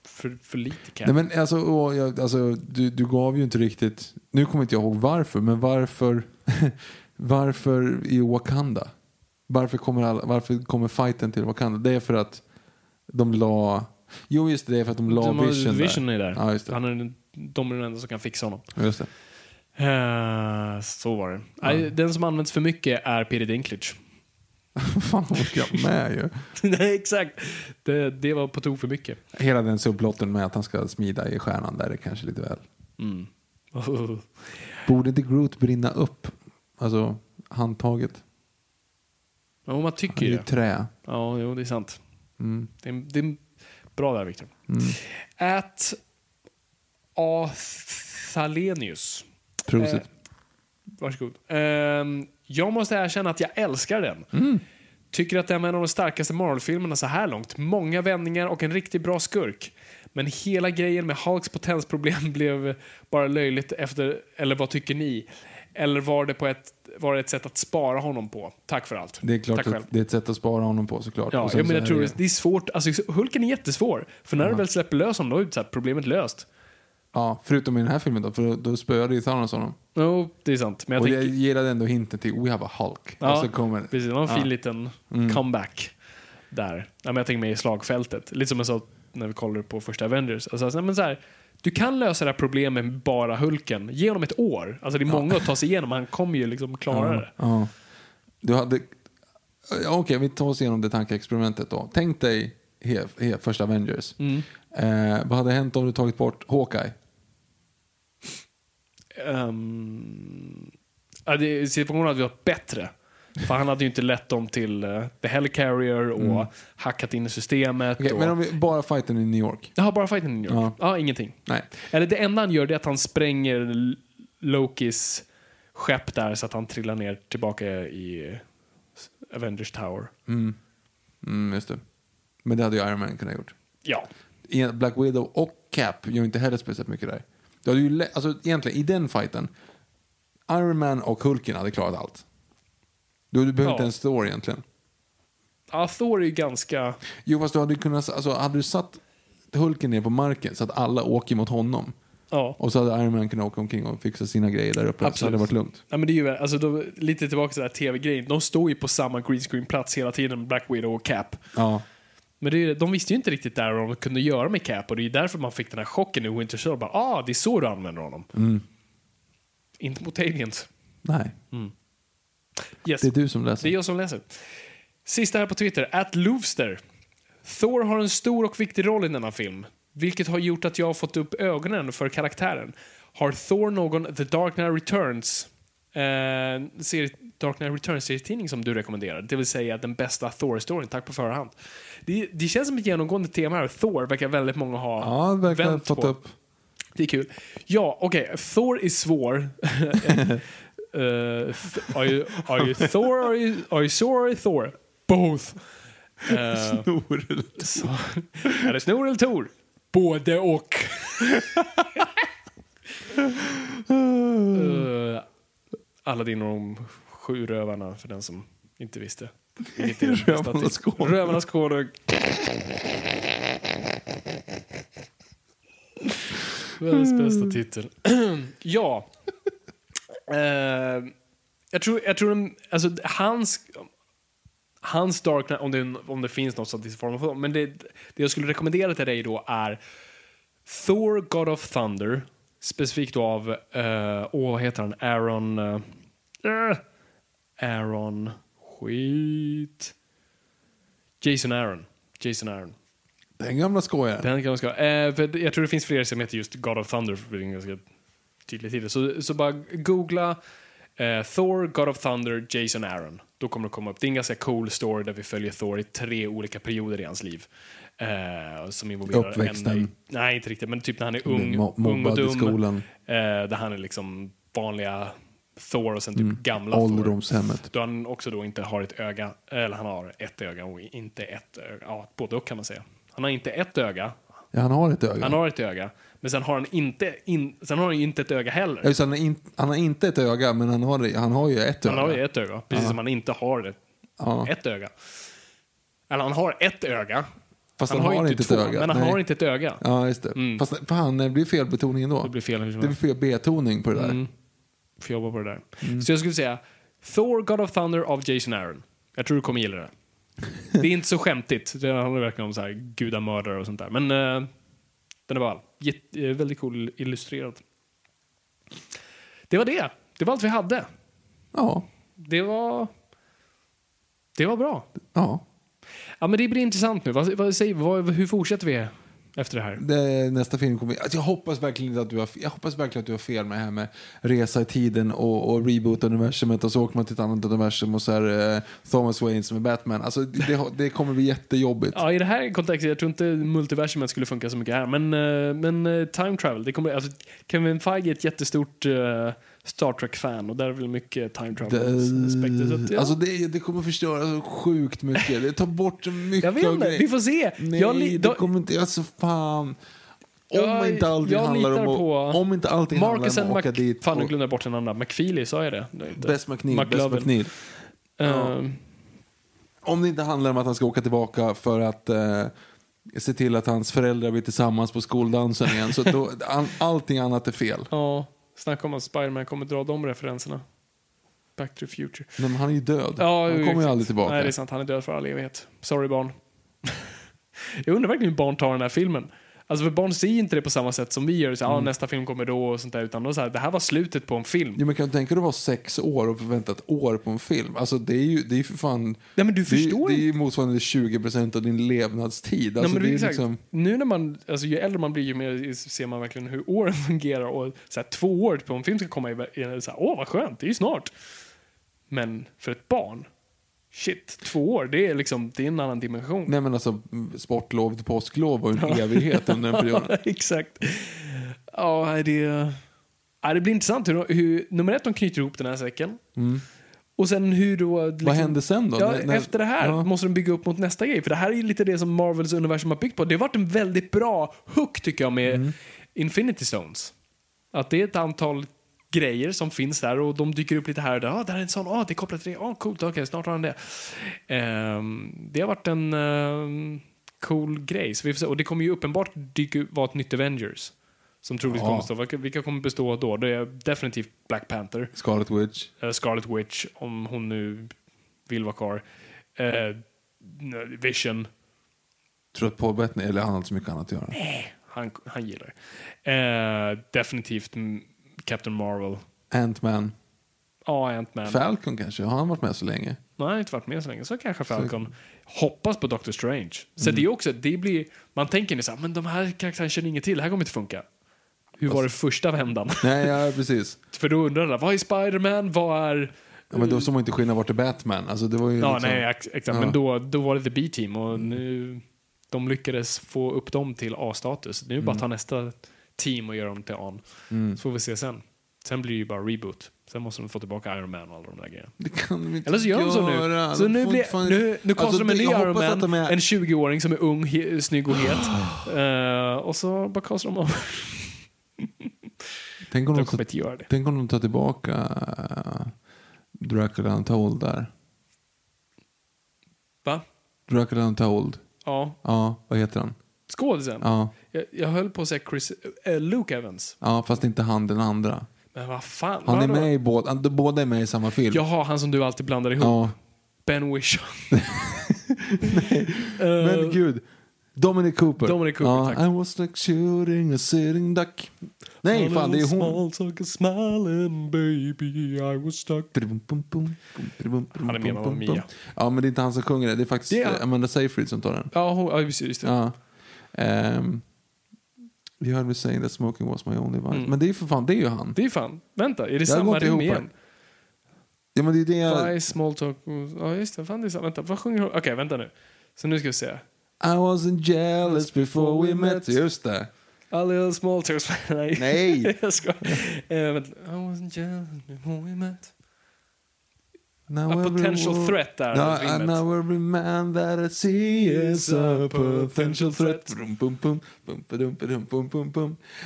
för, för lite cap. Nej, men alltså, åh, jag, alltså, du, du gav ju inte riktigt... Nu kommer inte jag ihåg varför, men varför, [LAUGHS] varför i Wakanda? Varför kommer, alla, varför kommer fighten till Wakanda? Det är för att de la... Jo, just det, det är för att de la De har- Vision, Vision där. är där. Ja, just det. Han är, de är den enda som kan fixa honom. Just det. Eh, så var det. Nej, Den som används för mycket är Peter Dinklage. [LAUGHS] Fan, hon ska med ju. [LAUGHS] Nej, exakt. Det, det var på tok för mycket. Hela den subplotten med att han ska smida i stjärnan där är kanske lite väl. [LAUGHS] Borde inte Groot brinna upp? Alltså, handtaget. Ja, man Han tycker ju ju det. trä. Ja, jo, det är sant. Mm. Det, är, det är bra där, Viktor. At A. Thalenius. Prosit. Eh, Varsågod. Ehm, jag måste erkänna att jag älskar den. Tycker att den är en av de starkaste Marvel-filmerna så här långt. Många vändningar och en riktigt bra skurk. Men hela grejen med Hulks potensproblem [LAUGHS] blev bara löjligt efter, eller vad tycker ni? Eller var det, på ett, var det ett sätt att spara honom på? Tack för allt. Det är klart Tack att själv. det är ett sätt att spara honom på såklart. Ja, Och sen jag så menar, är jag tror det- det är svårt. Alltså, Hulken är jättesvår. För när du väl släpper lös honom, då är det så här, problemet löst. Ja, förutom i den här filmen då, för då, då spöade ju Thanos honom. Jo, det är sant. Men jag och tänker... jag gillade ändå hinten till We have a Hulk. Ja, och så kommer precis. Det var en fin Ja. Mm. liten comeback där. Ja, men jag tänker mig i slagfältet. Lite som jag sa när vi kollade på första Avengers. Alltså, alltså, men så här, du kan lösa det här problemet med bara Hulken. Ge honom ett år. Alltså det är många att ta sig igenom. Han kommer ju liksom klara det. Ja. Du hade... Ja, Okej, vi tar oss igenom det tankeexperimentet då. Tänk dig he, he, första Avengers. Mm. Eh, vad hade hänt om du tagit bort Hawkeye? Um, ja, det, situationen hade varit bättre. För han hade ju inte lett dem till uh, The Hellcarrier och hackat in i systemet. Okej, och... men om vi bara fighten i New York. Jaha, bara fighten i New York? Ja. Ja. ingenting. Nej. Eller det enda han gör det är att han spränger Lokis skepp där så att han trillar ner tillbaka i Avengers Tower. Mm, just det. Men det hade ju Iron Man kunnat gjort. Ja. Black Widow och Cap gör inte heller speciellt mycket där. Du hade ju alltså, egentligen, i den fighten, Iron Man och Hulken hade klarat allt. Du, du behöver Ja. inte ens Thor egentligen. ja, Thor är ju ganska... Jo, fast du hade kunnat, alltså, hade du satt Hulken ner på marken så att alla åker mot honom Ja. och så hade Iron Man kunnat åka omkring och fixa sina grejer där uppe så Absolut. hade det varit lugnt. Ja, men det är ju, alltså, då, lite tillbaka till den här tv-grejen. De står ju på samma green screen-plats hela tiden, Black Widow och Cap. Ja. Men det, de visste ju inte riktigt där vad de kunde göra med Cap och det är ju därför man fick den här chocken i Winter Soldier. Bara, ah, det är så du använder honom. Inte mot aliens. Nej, Yes. det är du som läser. Det är jag som läser. Sista här på Twitter, at Loofster. Thor har en stor och viktig roll i denna film, vilket har gjort att jag har fått upp ögonen för karaktären. Har Thor någon The Dark Knight Returns eh, serie, Dark Knight Returns-serietidning som du rekommenderar? Det vill säga den bästa Thor-storyn. Tack på förhand. Det, det känns som ett genomgående tema här. Thor verkar väldigt många ha Ja, verkar vänt fått på. upp. Det är kul. Ja, okej. Thor är svår. [LAUGHS] [LAUGHS] Eh, th- are, you, are you Thor? Are you, are you sore? Or are you Thor? Both. Uh, så, är det snor eller Tor? Både och. uh, Aladdin och de sju rövarna, för den som inte visste. Rövarnas konung. Rövarnas konung. Världens bästa titel. [CLEARS THROAT] ja. Eh, jag tror, jag tror de, alltså hans, hans Dark Knight, om det, om det finns något sånt i form av men det, det jag skulle rekommendera till dig då är Thor God of Thunder, specifikt då av, uh, åh, vad heter han, Aaron, eh, eh, Aaron, skit, Jason Aaron, Jason Aaron. Den gamla skojaren. Den ska. Eh, för jag tror det finns fler som heter just God of Thunder, tydlig titel. Så, så bara googla eh, Thor, God of Thunder, Jason Aaron. Då kommer det komma upp. Det är en ganska cool story där vi följer Thor i tre olika perioder i hans liv. Eh, som involverar Uppväxten. en- Nej, inte riktigt, men typ när han är ung, Mo- ung och i dum. skolan. Eh, där han är liksom vanliga Thor och sen typ gamla Thor. Ålderdomshemmet. Då han också då inte har ett öga, eller han har ett öga och inte ett öga. Ja, både och kan man säga. Han har inte ett öga, Ja, han har ett öga. han har ett öga, men sen har han inte, in, sen har han inte ett öga heller. Ja, det, han, har in, han har inte ett öga, men han har, han har ju ett Han öga. har ju ett öga, precis som han inte har ett, Ja. ett öga. Eller han har ett öga, Fast han, han, har har inte ett två, öga. men han Nej. har inte ett öga. Ja, just det. Fast fan, det blir fel betoning ändå. Det blir fel Det blir fel betoning på det där. Mm. Får jobba på det där. Så jag skulle säga Thor, God of Thunder av Jason Aaron. Jag tror du kommer gilla det. Det är inte så skämtigt. Det handlar verkligen om så här gudamördare och sånt där. Men eh, den är ball. Jätte, väldigt cool illustrerad. det var det. Det var allt vi hade. Ja. Det var... Det var bra. Ja. Ja, men det blir intressant nu. Vad, vad, säger, vad, hur fortsätter vi efter det här? Det, nästa film kommer... Alltså jag, hoppas verkligen att du har, jag hoppas verkligen att du har fel med det här med resa i tiden och, och reboot universumet och så åker man till ett annat universum och så är eh, Thomas Wayne som är Batman. Alltså det, [LAUGHS] det kommer bli jättejobbigt. Ja, i det här kontextet, jag tror inte multiversumet skulle funka så mycket här, men, eh, men eh, time travel, det kommer, alltså, Kevin Feige är ett jättestort eh, Star Trek-fan och där är väl mycket time travel-aspekter. ja. Alltså det, det kommer förstöra så sjukt mycket. Det tar bort så mycket jag vet inte, vi får se. Nej, jag, li- det kommer inte... Alltså fan. Om Jag- inte allting handlar om att, om inte allting Marcus handlar om att åka dit Fan, nu glömde jag bort den andra. McFeely, sa jag det? det? Best McNeil, Best. McNeil. Ehm, Om det inte handlar om att han ska åka tillbaka för att eh, se till att hans föräldrar blir tillsammans på skoldansen igen. Så då, [LAUGHS] all, allting annat är fel. Ja, snacka om att Spiderman kommer dra de referenserna. Back to the future. Men han är ju död. Ja, han kommer ju aldrig tillbaka. Nej, det är sant. Han är död för all evighet. Sorry barn. [LAUGHS] jag undrar verkligen hur barn tar den här filmen. Alltså för barn ser inte det på samma sätt som vi gör. Så, Mm. ah, nästa film kommer då och sånt där. Utan då, så här, det här var slutet på en film. Jo, men kan du tänka dig att vara sex år och förvänta ett år på en film? Alltså det är ju, det är för fan... Nej, men du det, är, förstår det är ju motsvarande 20% av din levnadstid. Alltså, Nej, men det är exakt. liksom... Nu när man, alltså ju äldre man blir ju mer ser man verkligen hur åren [LAUGHS] fungerar och så här, två år på en film ska komma i, i så här, åh vad skönt, det är ju snart. Men för ett barn, shit, två år, det är liksom, det är en annan dimension. Nej men alltså sportlov till påsklov var ju en evighet under den perioden. [LAUGHS] exakt. Ja, det, ja, det blir intressant hur, hur, nummer ett, de knyter ihop den här säcken. Och sen hur då... Liksom, Vad händer sen då? Ja, När- när- efter det här Ja. måste de bygga upp mot nästa grej. För det här är ju lite det som Marvels universum har byggt på. Det har varit en väldigt bra hook tycker jag med Mm. Infinity Stones. Att det är ett antal grejer som finns där och de dyker upp lite här och där. Ah, där är en sån, ah, det är kopplat till det, ah, coolt, okej, snart har han det. Ehm, det har varit en ehm, cool grej. Så vi får se. Och det kommer ju uppenbart dyka, vara ett nytt Avengers. Som troligtvis Ja. kommer bestå. Vilka, kommer bestå då? Det är definitivt Black Panther. Scarlet Witch. Eh, Scarlet Witch, om hon nu vill vara kvar. Eh, Vision, Tror att Paul Bettany, eller han har inte så mycket annat att göra. han, han gillar det. Eh, definitivt Captain Marvel. Ant-Man. Ja, Ant-Man. Falcon kanske, har han varit med så länge? Nej, han har inte varit med så länge. Så kanske Falcon. Hoppas på Doctor Strange. Så Mm. det är också, det blir, man tänker nu så här, men de här karaktärerna känner inget till, det här kommer inte funka. Hur var det första vändan? [LAUGHS] Nej, ja precis. För då undrar alla, vad är Spider-Man? Vad är... Ja, men då såg man inte skillnad vart är Batman. Alltså, det var ju Ja, liksom... nej, ex- exakt. Ja. Men då, då var det The B-team och nu, de lyckades få upp dem till A-status. Nu är det bara att ta nästa team och göra dem till A. Så får vi se sen. Sen blir det ju bara reboot. Sen måste de få tillbaka Iron Man och alla de där grejerna. Det kan de inte Eller så gör de så nu. Så nu, blir, nu, nu Alltså, de en ny Iron Man, är- en 20-åring som är ung, he, snygg och het. Eh, och så bara kastar de om. Tänk om De inte göra det. tänk om de tar tillbaka uh, Dracula Untold där. Va? Dracula Untold. Ja. Ja, vad heter han? Skådisen? Ja, Jag, jag höll på att säga Chris, eh, Luke Evans. ja fast inte han den andra. Men vad fan? Han är vadå? med i båda, de båda är med i samma film. Jaha, han som du alltid blandar ihop. Ja. Ben Wishon. [LAUGHS] Men gud. Dominic Cooper. Dominic Cooper, ja, tack. I was like shooting a sitting duck. Nej, fan det är hon. smiling baby, I was stuck. Han är med Mamma Mia. Ja, men det är inte han som sjunger det. Det är faktiskt Det är- eh, Amanda Seyfried som tar den. Ja, hon, ja just, just det. Ja. Um, you heard me saying that smoking was my only vice. Mm. Men det är för fan, det är ju han. Det är fan. Vänta, är det Jag samma rim ihop här. igen? Ja, men det är det jag... Five small talk. Ja, just det. Fan, det är samma. Vänta, vad sjunger hon? Okej, vänta nu. Så nu ska vi se. I wasn't jealous before we met. Just det. A little small talk. Nej. Nej. [LAUGHS] jag. Eh, vänta. I wasn't jealous before we met. Now A every potential wo- threat där, No, and now every man that I see is a potential threat.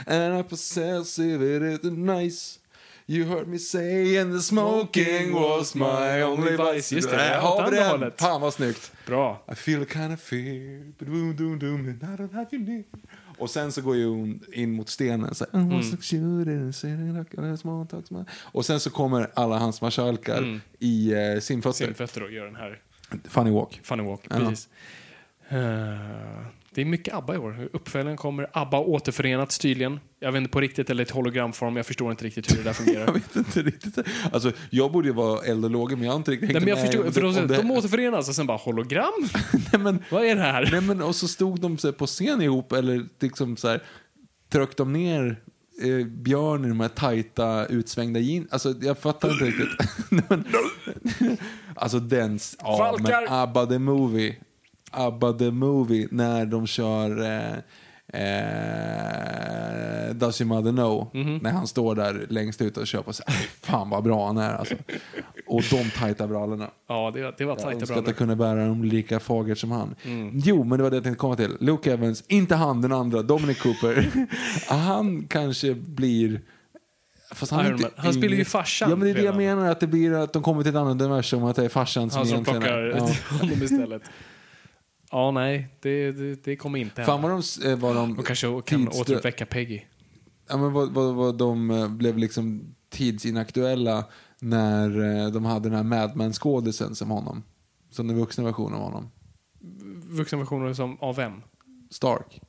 And I possess if it is nice. You heard me say and the smoking was my only vice. Just det, Där har vi den. Fan vad snyggt. Bra. I feel a kind of fear, but I don't have you near. Och sen så går ju hon in mot stenen. Så, Mm. "I was like shooting, sitting like a small talk, small." och sen så kommer alla hans marskalkar i eh, simfötter. Simfötter och gör den här Funny walk. funny walk. Precis. Eh, Det är mycket ABBA i år. Uppföljaren kommer. ABBA återförenats tydligen. Jag vet inte på riktigt eller ett hologramform. Jag förstår inte riktigt hur det där fungerar. [LAUGHS] Jag vet inte riktigt. Alltså, jag borde ju vara eld och lågor, men jag har inte riktigt Nej, men jag med för de, det- de återförenas och sen bara hologram? [LAUGHS] Nej, men, Vad är det här? nej, men, och så stod de så på scen ihop, eller liksom så här, tryckte de ner eh, Björn i de här tajta utsvängda jeans. Alltså, jag fattar inte riktigt. [LAUGHS] Nej, men, alltså den, ja, Falkar! men ABBA the Movie. ABBA the Movie, när de kör eh, eh, Does your mother know? Mhm. När han står där längst ut och kör på sig. Fan vad bra han är alltså. Och de tajta brallorna. Ja, det, var- det var Jag tajta önskar att jag brallor. kunde bära dem lika fagert som han. Mm. Jo, men det var det jag tänkte komma till. Luke Evans, inte han, den andra, Dominic Cooper. [LAUGHS] han kanske blir... Fast han, inte. Han spelar ju farsan Ja, men det är det jag menar, att det blir att de kommer till ett annat universum, att det är farsan som Han som egentligen plockar är... Ja. honom istället. [LAUGHS] Ja, nej, det, det, det kommer inte Fan hända. vad de, eh, vad de De kanske kan tidsdö- återuppväcka Peggy. Ja, men vad, vad, vad de eh, blev liksom tidsinaktuella när eh, de hade den här Mad Men-skådisen som honom. Som den vuxna versionen av honom. Vuxenversioner som, av vem? Stark.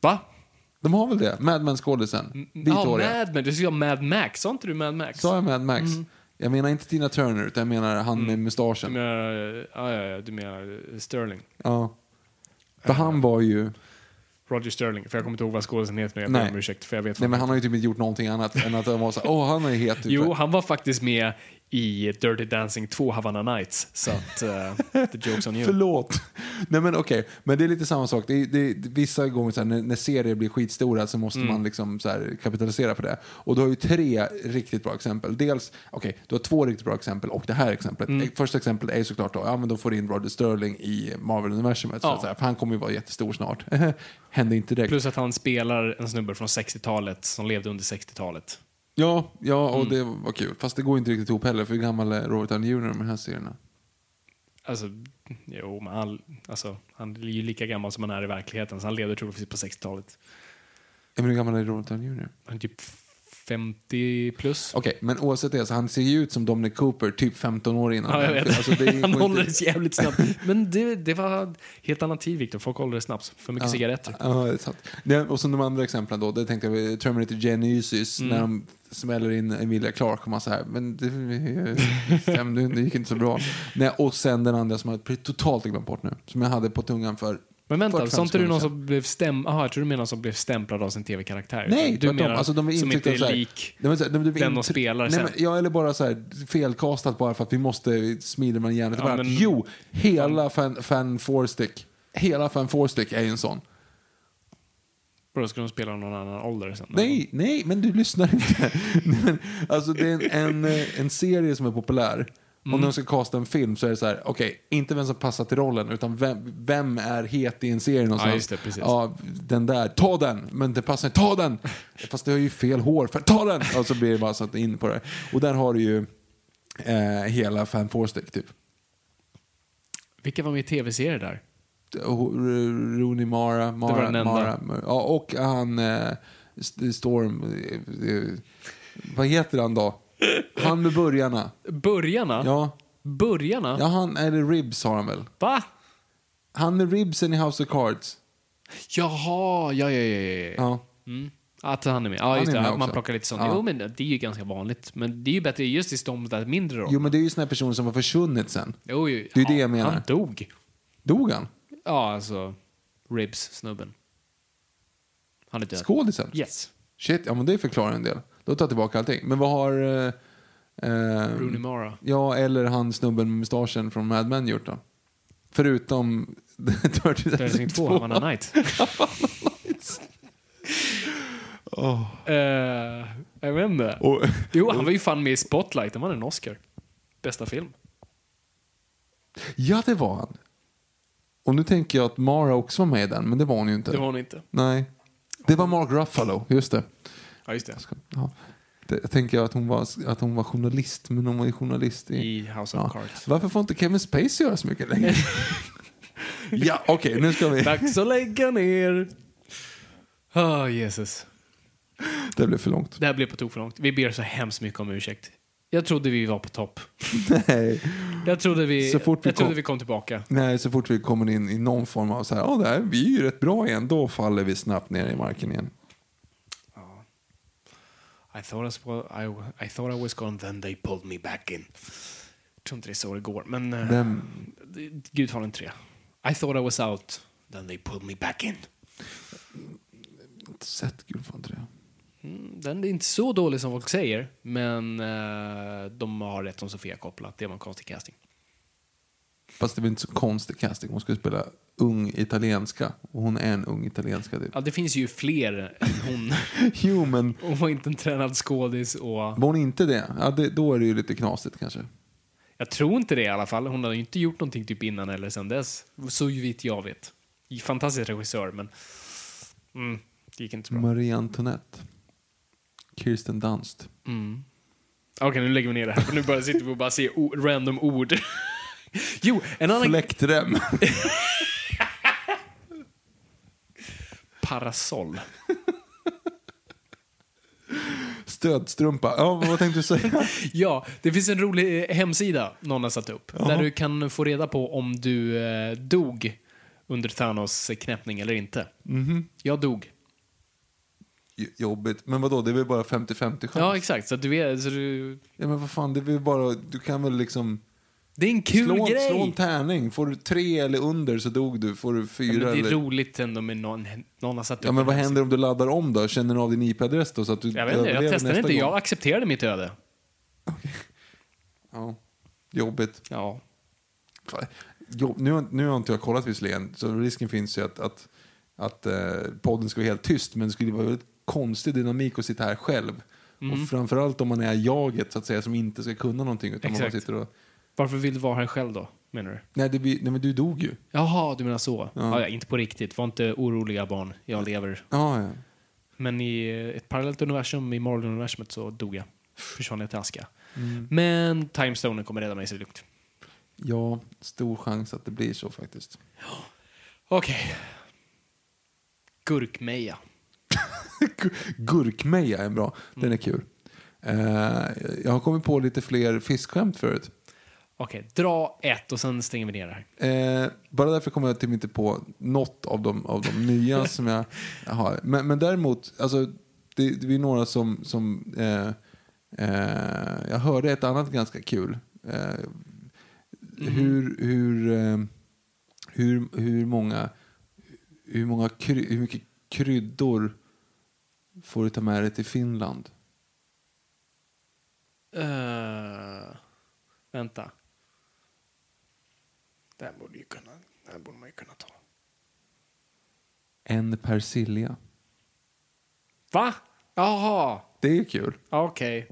Va? De har väl det? Mad Men-skådisen. Vithåriga. Ja, Mad Men. Du sa Mad Max. Sa inte du Mad Max? Sa jag Mad Max? Jag menar inte Tina Turner, utan jag menar han med Du mustaschen. menar, ja, ja, ja, du menar Sterling. Ja. För han var ju... Roger Sterling. För jag kommer inte ihåg vad skådisen heter nu. Jag ber om ursäkt. För jag vet Nej, men han har ju typ inte gjort någonting annat än att han var så åh han är het. Typ. Jo, han var faktiskt med i Dirty Dancing 2 Havana Nights. Så att, uh, the joke's on [LAUGHS] you. Förlåt. Nej men okej, men det är lite samma sak. Det är, det är, vissa gånger så här, när, när serier blir skitstora så måste Mm. man liksom så här, kapitalisera på det. Och du har ju tre riktigt bra exempel. Dels, okej, du har två riktigt bra exempel och det här exemplet. Mm. Första exemplet är ju såklart då, ja men de får in Roger Sterling i Marvel-universumet. Ja. Så att, så här, för han kommer ju vara jättestor snart. [LAUGHS] Hände inte direkt. Plus att han spelar en snubbe från 60-talet som levde under 60-talet. Ja, ja och Mm. det var kul. Fast det går inte riktigt ihop heller, för hur gammal är Robert Downey Jr. med de här serierna? Alltså, jo, men han, alltså, han är ju lika gammal som han är i verkligheten, så han levde troligtvis på 60-talet. Ja, men hur gammal är Robert Downey Jr.? Han är typ 50 plus. Okej, men oavsett det, så han ser ju ut som Dominic Cooper typ 15 år innan. Ja, jag vet. Alltså, det [LAUGHS] han håller det jävligt snabbt. Men det, det var helt annan tid, Victor. Folk håller det snabbt. För mycket cigaretter. Ja, det är sant. Det, och som de andra exemplen då, det tänkte jag Terminator Genesis, Mm. när de smäller in Emilia Clarke och man så här, men det, det, det gick inte så bra. Nej, och sen den andra som jag totalt glömt bort nu, som jag hade på tungan för Men vänta, 45 sa inte du någon som blev stäm... Aha, jag tror du menar någon som blev stämplad av sin tv-karaktär. Nej, du menar Alltså, de är som inte är här- lik så här, de, de, den de spelar Nej, sen. men, ja, eller bara så här felkastat bara för att vi måste smida med hjärnet i Ja, men- Jo, hela fan, fan four stick. Hela fan four stick är ju en sån. Då ska de spela någon annan ålder sen. Nej, nej, men du lyssnar inte. [LAUGHS] alltså det är en, en, en serie som är populär. Om Mm. de ska kasta en film så är det så här, okej, inte vem som passar till rollen, utan vem, vem är het i en serie någonstans. just det, precis. Ja, den där, ta den! Men det passar inte, ta den! Fast det har ju fel hår, för ta den! Och så blir det bara satt in på det. Och där har du ju eh, hela Fan Forstick typ. Vilka var med i tv-serier där? Rooney Mara, Mara, var den enda. Mara ja, och han eh, St- Storm, eh, vad heter han då? Han med burgarna. Börjarna? Ja, Börjarna? ja han, eller Ribs har han väl? Va? Han med ribsen i House of Cards. Jaha, ja, ja, ja. ja. Ja. Mm. Att han är med. Ja, just det. med Man plockar lite sånt. Ja. Jo, men det är ju ganska vanligt. Men det är ju bättre just i de där mindre rollerna. Jo, men det är ju såna personer som har försvunnit sen. Jo, jo. Det är det Ja, jag menar. Han dog. Dog han? Ja, alltså. Ribs-snubben. Han är död. Skådisen? Yes. Shit, ja men det förklarar en del. Då tar jag tillbaka allting. Men vad har... Eh, eh, Rooney Mara. Ja, eller han snubben med mustaschen från Mad Men gjort då? Förutom [LAUGHS] Dirty Dancing 2, Havana Night. [LAUGHS] Eh, jag vet inte. Och, Jo, han var ju fan med i Spotlight. Han vann en Oscar. Bästa film. ja, det var han. Och nu tänker jag att Mara också var med i den, men det var hon ju inte. Det var hon inte. Nej. Det var Mark Ruffalo, just det. Ja, just det. Ja. det jag tänker att hon, var, att hon var journalist, men hon var ju journalist i... I House of Ja. Cards. Varför får inte Kevin Spacey göra så mycket längre? [LAUGHS] ja, okej, nu ska vi... Dags att lägga ner. Åh, Jesus. Det blev för långt. Det här blev på tok för långt. Vi ber så hemskt mycket om ursäkt. Jag trodde vi var på topp. [LAUGHS] Nej. Jag trodde vi, Så fort vi jag trodde kom- vi kom tillbaka. Nej, så fort vi kommer in i någon form av så här, ja, det här, vi är ju rätt bra igen, då faller vi snabbt ner i marken igen. I thought, I, was, I, I thought I was gone, then they pulled me back in. Jag tror inte det är så det går, men... Uh, Vem, Gudfadern 3. I thought I was out, then they pulled me back in. inte sett Gudfadern 3. Mm, Den är inte så dålig som folk säger, men eh, de har rätt som Sofia Coppola. Det var en konstig casting. Fast det väl inte så konstig casting. Hon skulle spela ung italienska. Och hon är en ung italienska typ. Ja, det finns ju fler än hon. [LAUGHS] Jo, men Hon var inte en tränad skådis och... var hon inte det? Ja, det, då är det ju lite knasigt kanske. Jag tror inte det i alla fall. Hon har ju inte gjort någonting typ innan eller sen dess. Så vitt jag vet. Fantastisk regissör, men... Mm, det gick inte så bra. Marie Antoinette. Kirsten Dunst. Mm. Okej, nu lägger vi ner det här. För nu bara sitter vi och bara ser random ord. [LAUGHS] jo, en annan... Fläktrem. [LAUGHS] Parasoll. [LAUGHS] Stödstrumpa. Ja, vad tänkte du säga? [LAUGHS] Ja, det finns en rolig eh, hemsida någon har satt upp. Där du kan få reda på om du eh, dog under Thanos knäppning eller inte. Jag dog. J- Jobbigt. Men vadå, det är väl bara 50-50 chans? Ja, exakt. Så du vet, så du... Ja, men vad fan, det är väl bara, du kan väl liksom Det är en kul slå, grej! slå en tärning. Får du tre eller under så dog du. Får du ja, fyra men det är eller... roligt ändå med någon, någon har satt upp Ja, men en vad händer om du laddar om då? Känner du av din IP-adress då? Så att du Jag vet inte, jag testade inte. gång? Jag accepterade mitt öde. Ja, jobbigt. Ja. Jo, nu, har- nu har inte jag kollat visserligen, så risken finns ju att, att, att eh, podden ska vara helt tyst, men det skulle vara väldigt konstig dynamik att sitta här själv. Mm. Och framförallt om man är jaget så att säga, som inte ska kunna någonting. Utan man bara Exakt. sitter och, Varför vill du vara här själv då, menar du? nej, det blir, nej, men du dog ju. Jaha, du menar så. Ja. Ja. Inte på riktigt. Var inte oroliga barn. Jag lever. Ja, ja. Men i ett parallellt universum, i Marvel-universumet, så dog jag. Försvann jag till aska. Mm. Men Timestonen kommer rädda mig så lugnt. ja, stor chans att det blir så faktiskt. [GASPS] Okej. Gurkmeja. [LAUGHS] Gurkmeja är bra, den är Mm. kul. Eh, jag har kommit på lite fler fiskskämt förut. Okej, dra ett och sen stänger vi ner det här. Eh, bara därför kommer jag typ inte på något av de, av de nya [LAUGHS] som jag har. Men, men däremot, alltså, det, det är några som... som eh, eh, jag hörde ett annat ganska kul. Eh, Hur, hur, eh, hur, hur många... Hur, många kry, hur mycket kryddor får du ta med dig till Finland? Uh, vänta. Det här borde, ju kunna, det här borde man ju kunna ta. En persilja. Va? Jaha, Det är kul. okej.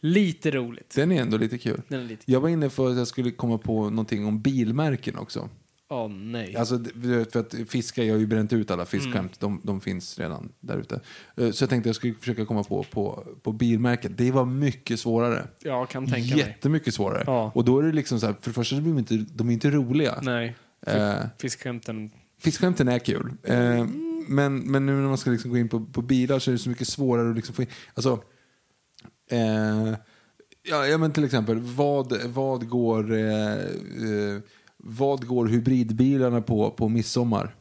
Lite roligt. Den är ändå lite kul. Den är lite... Jag var inne för att jag skulle komma på någonting om bilmärken också. Åh nej. Alltså, för att fiskar, jag har ju bränt ut alla fiskskämt. Mm. De, de finns redan där ute. Eh, Så jag tänkte jag skulle försöka komma på, på, på bilmärken. Det var mycket svårare. Jag kan tänka mig. Jättemycket svårare. Ja. Och då är det liksom så här, för det första så blir de inte, de är inte roliga. Nej. Eh, Fiskskämten. Fiskskämten är kul. Eh, men, men nu när man ska liksom gå in på, på bilar så är det så mycket svårare att liksom få in... Alltså, eh, ja, ja, men till exempel, vad, vad, går, eh, vad går hybridbilarna på på midsommar?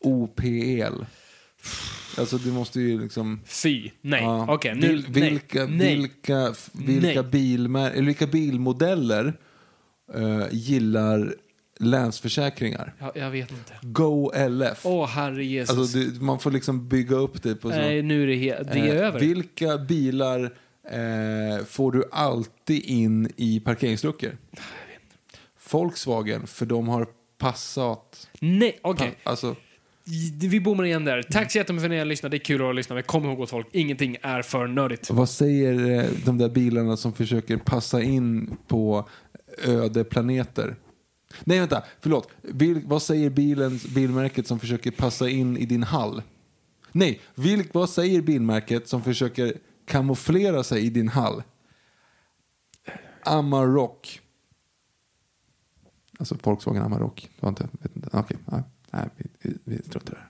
OPL. Alltså du måste ju liksom... Fy. Nej. Ja. Nu. Vil- vilka, nej. vilka, vilka, bilmär, eller vilka bilmodeller eh, gillar Länsförsäkringar? Jag, jag vet inte. Go LF. Åh, herre Jesus. Alltså, det, man får liksom bygga upp det på så. Nej, nu är det, he- det är Eh, över. Vilka bilar eh, får du alltid in i parkeringsluckor? Volkswagen, för de har Passat. Nej, okej. Pa, alltså, Vi bommar igen där. Tack så jättemycket för att ni har lyssnat. Det är kul att lyssna. Men kom ihåg gott folk, ingenting är för nördigt. vad säger eh, de där bilarna som försöker passa in på öde planeter? Nej, vänta. Förlåt. Vil, vad säger bilens, bilmärket som försöker passa in i din hall? Nej, vil, vad säger bilmärket som försöker kamouflera sig i din hall? Amarok. Alltså Volkswagen Amarok. Det var inte, vet inte. Okej, nej, nej, vi, vi, vi struntar i det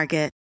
Target.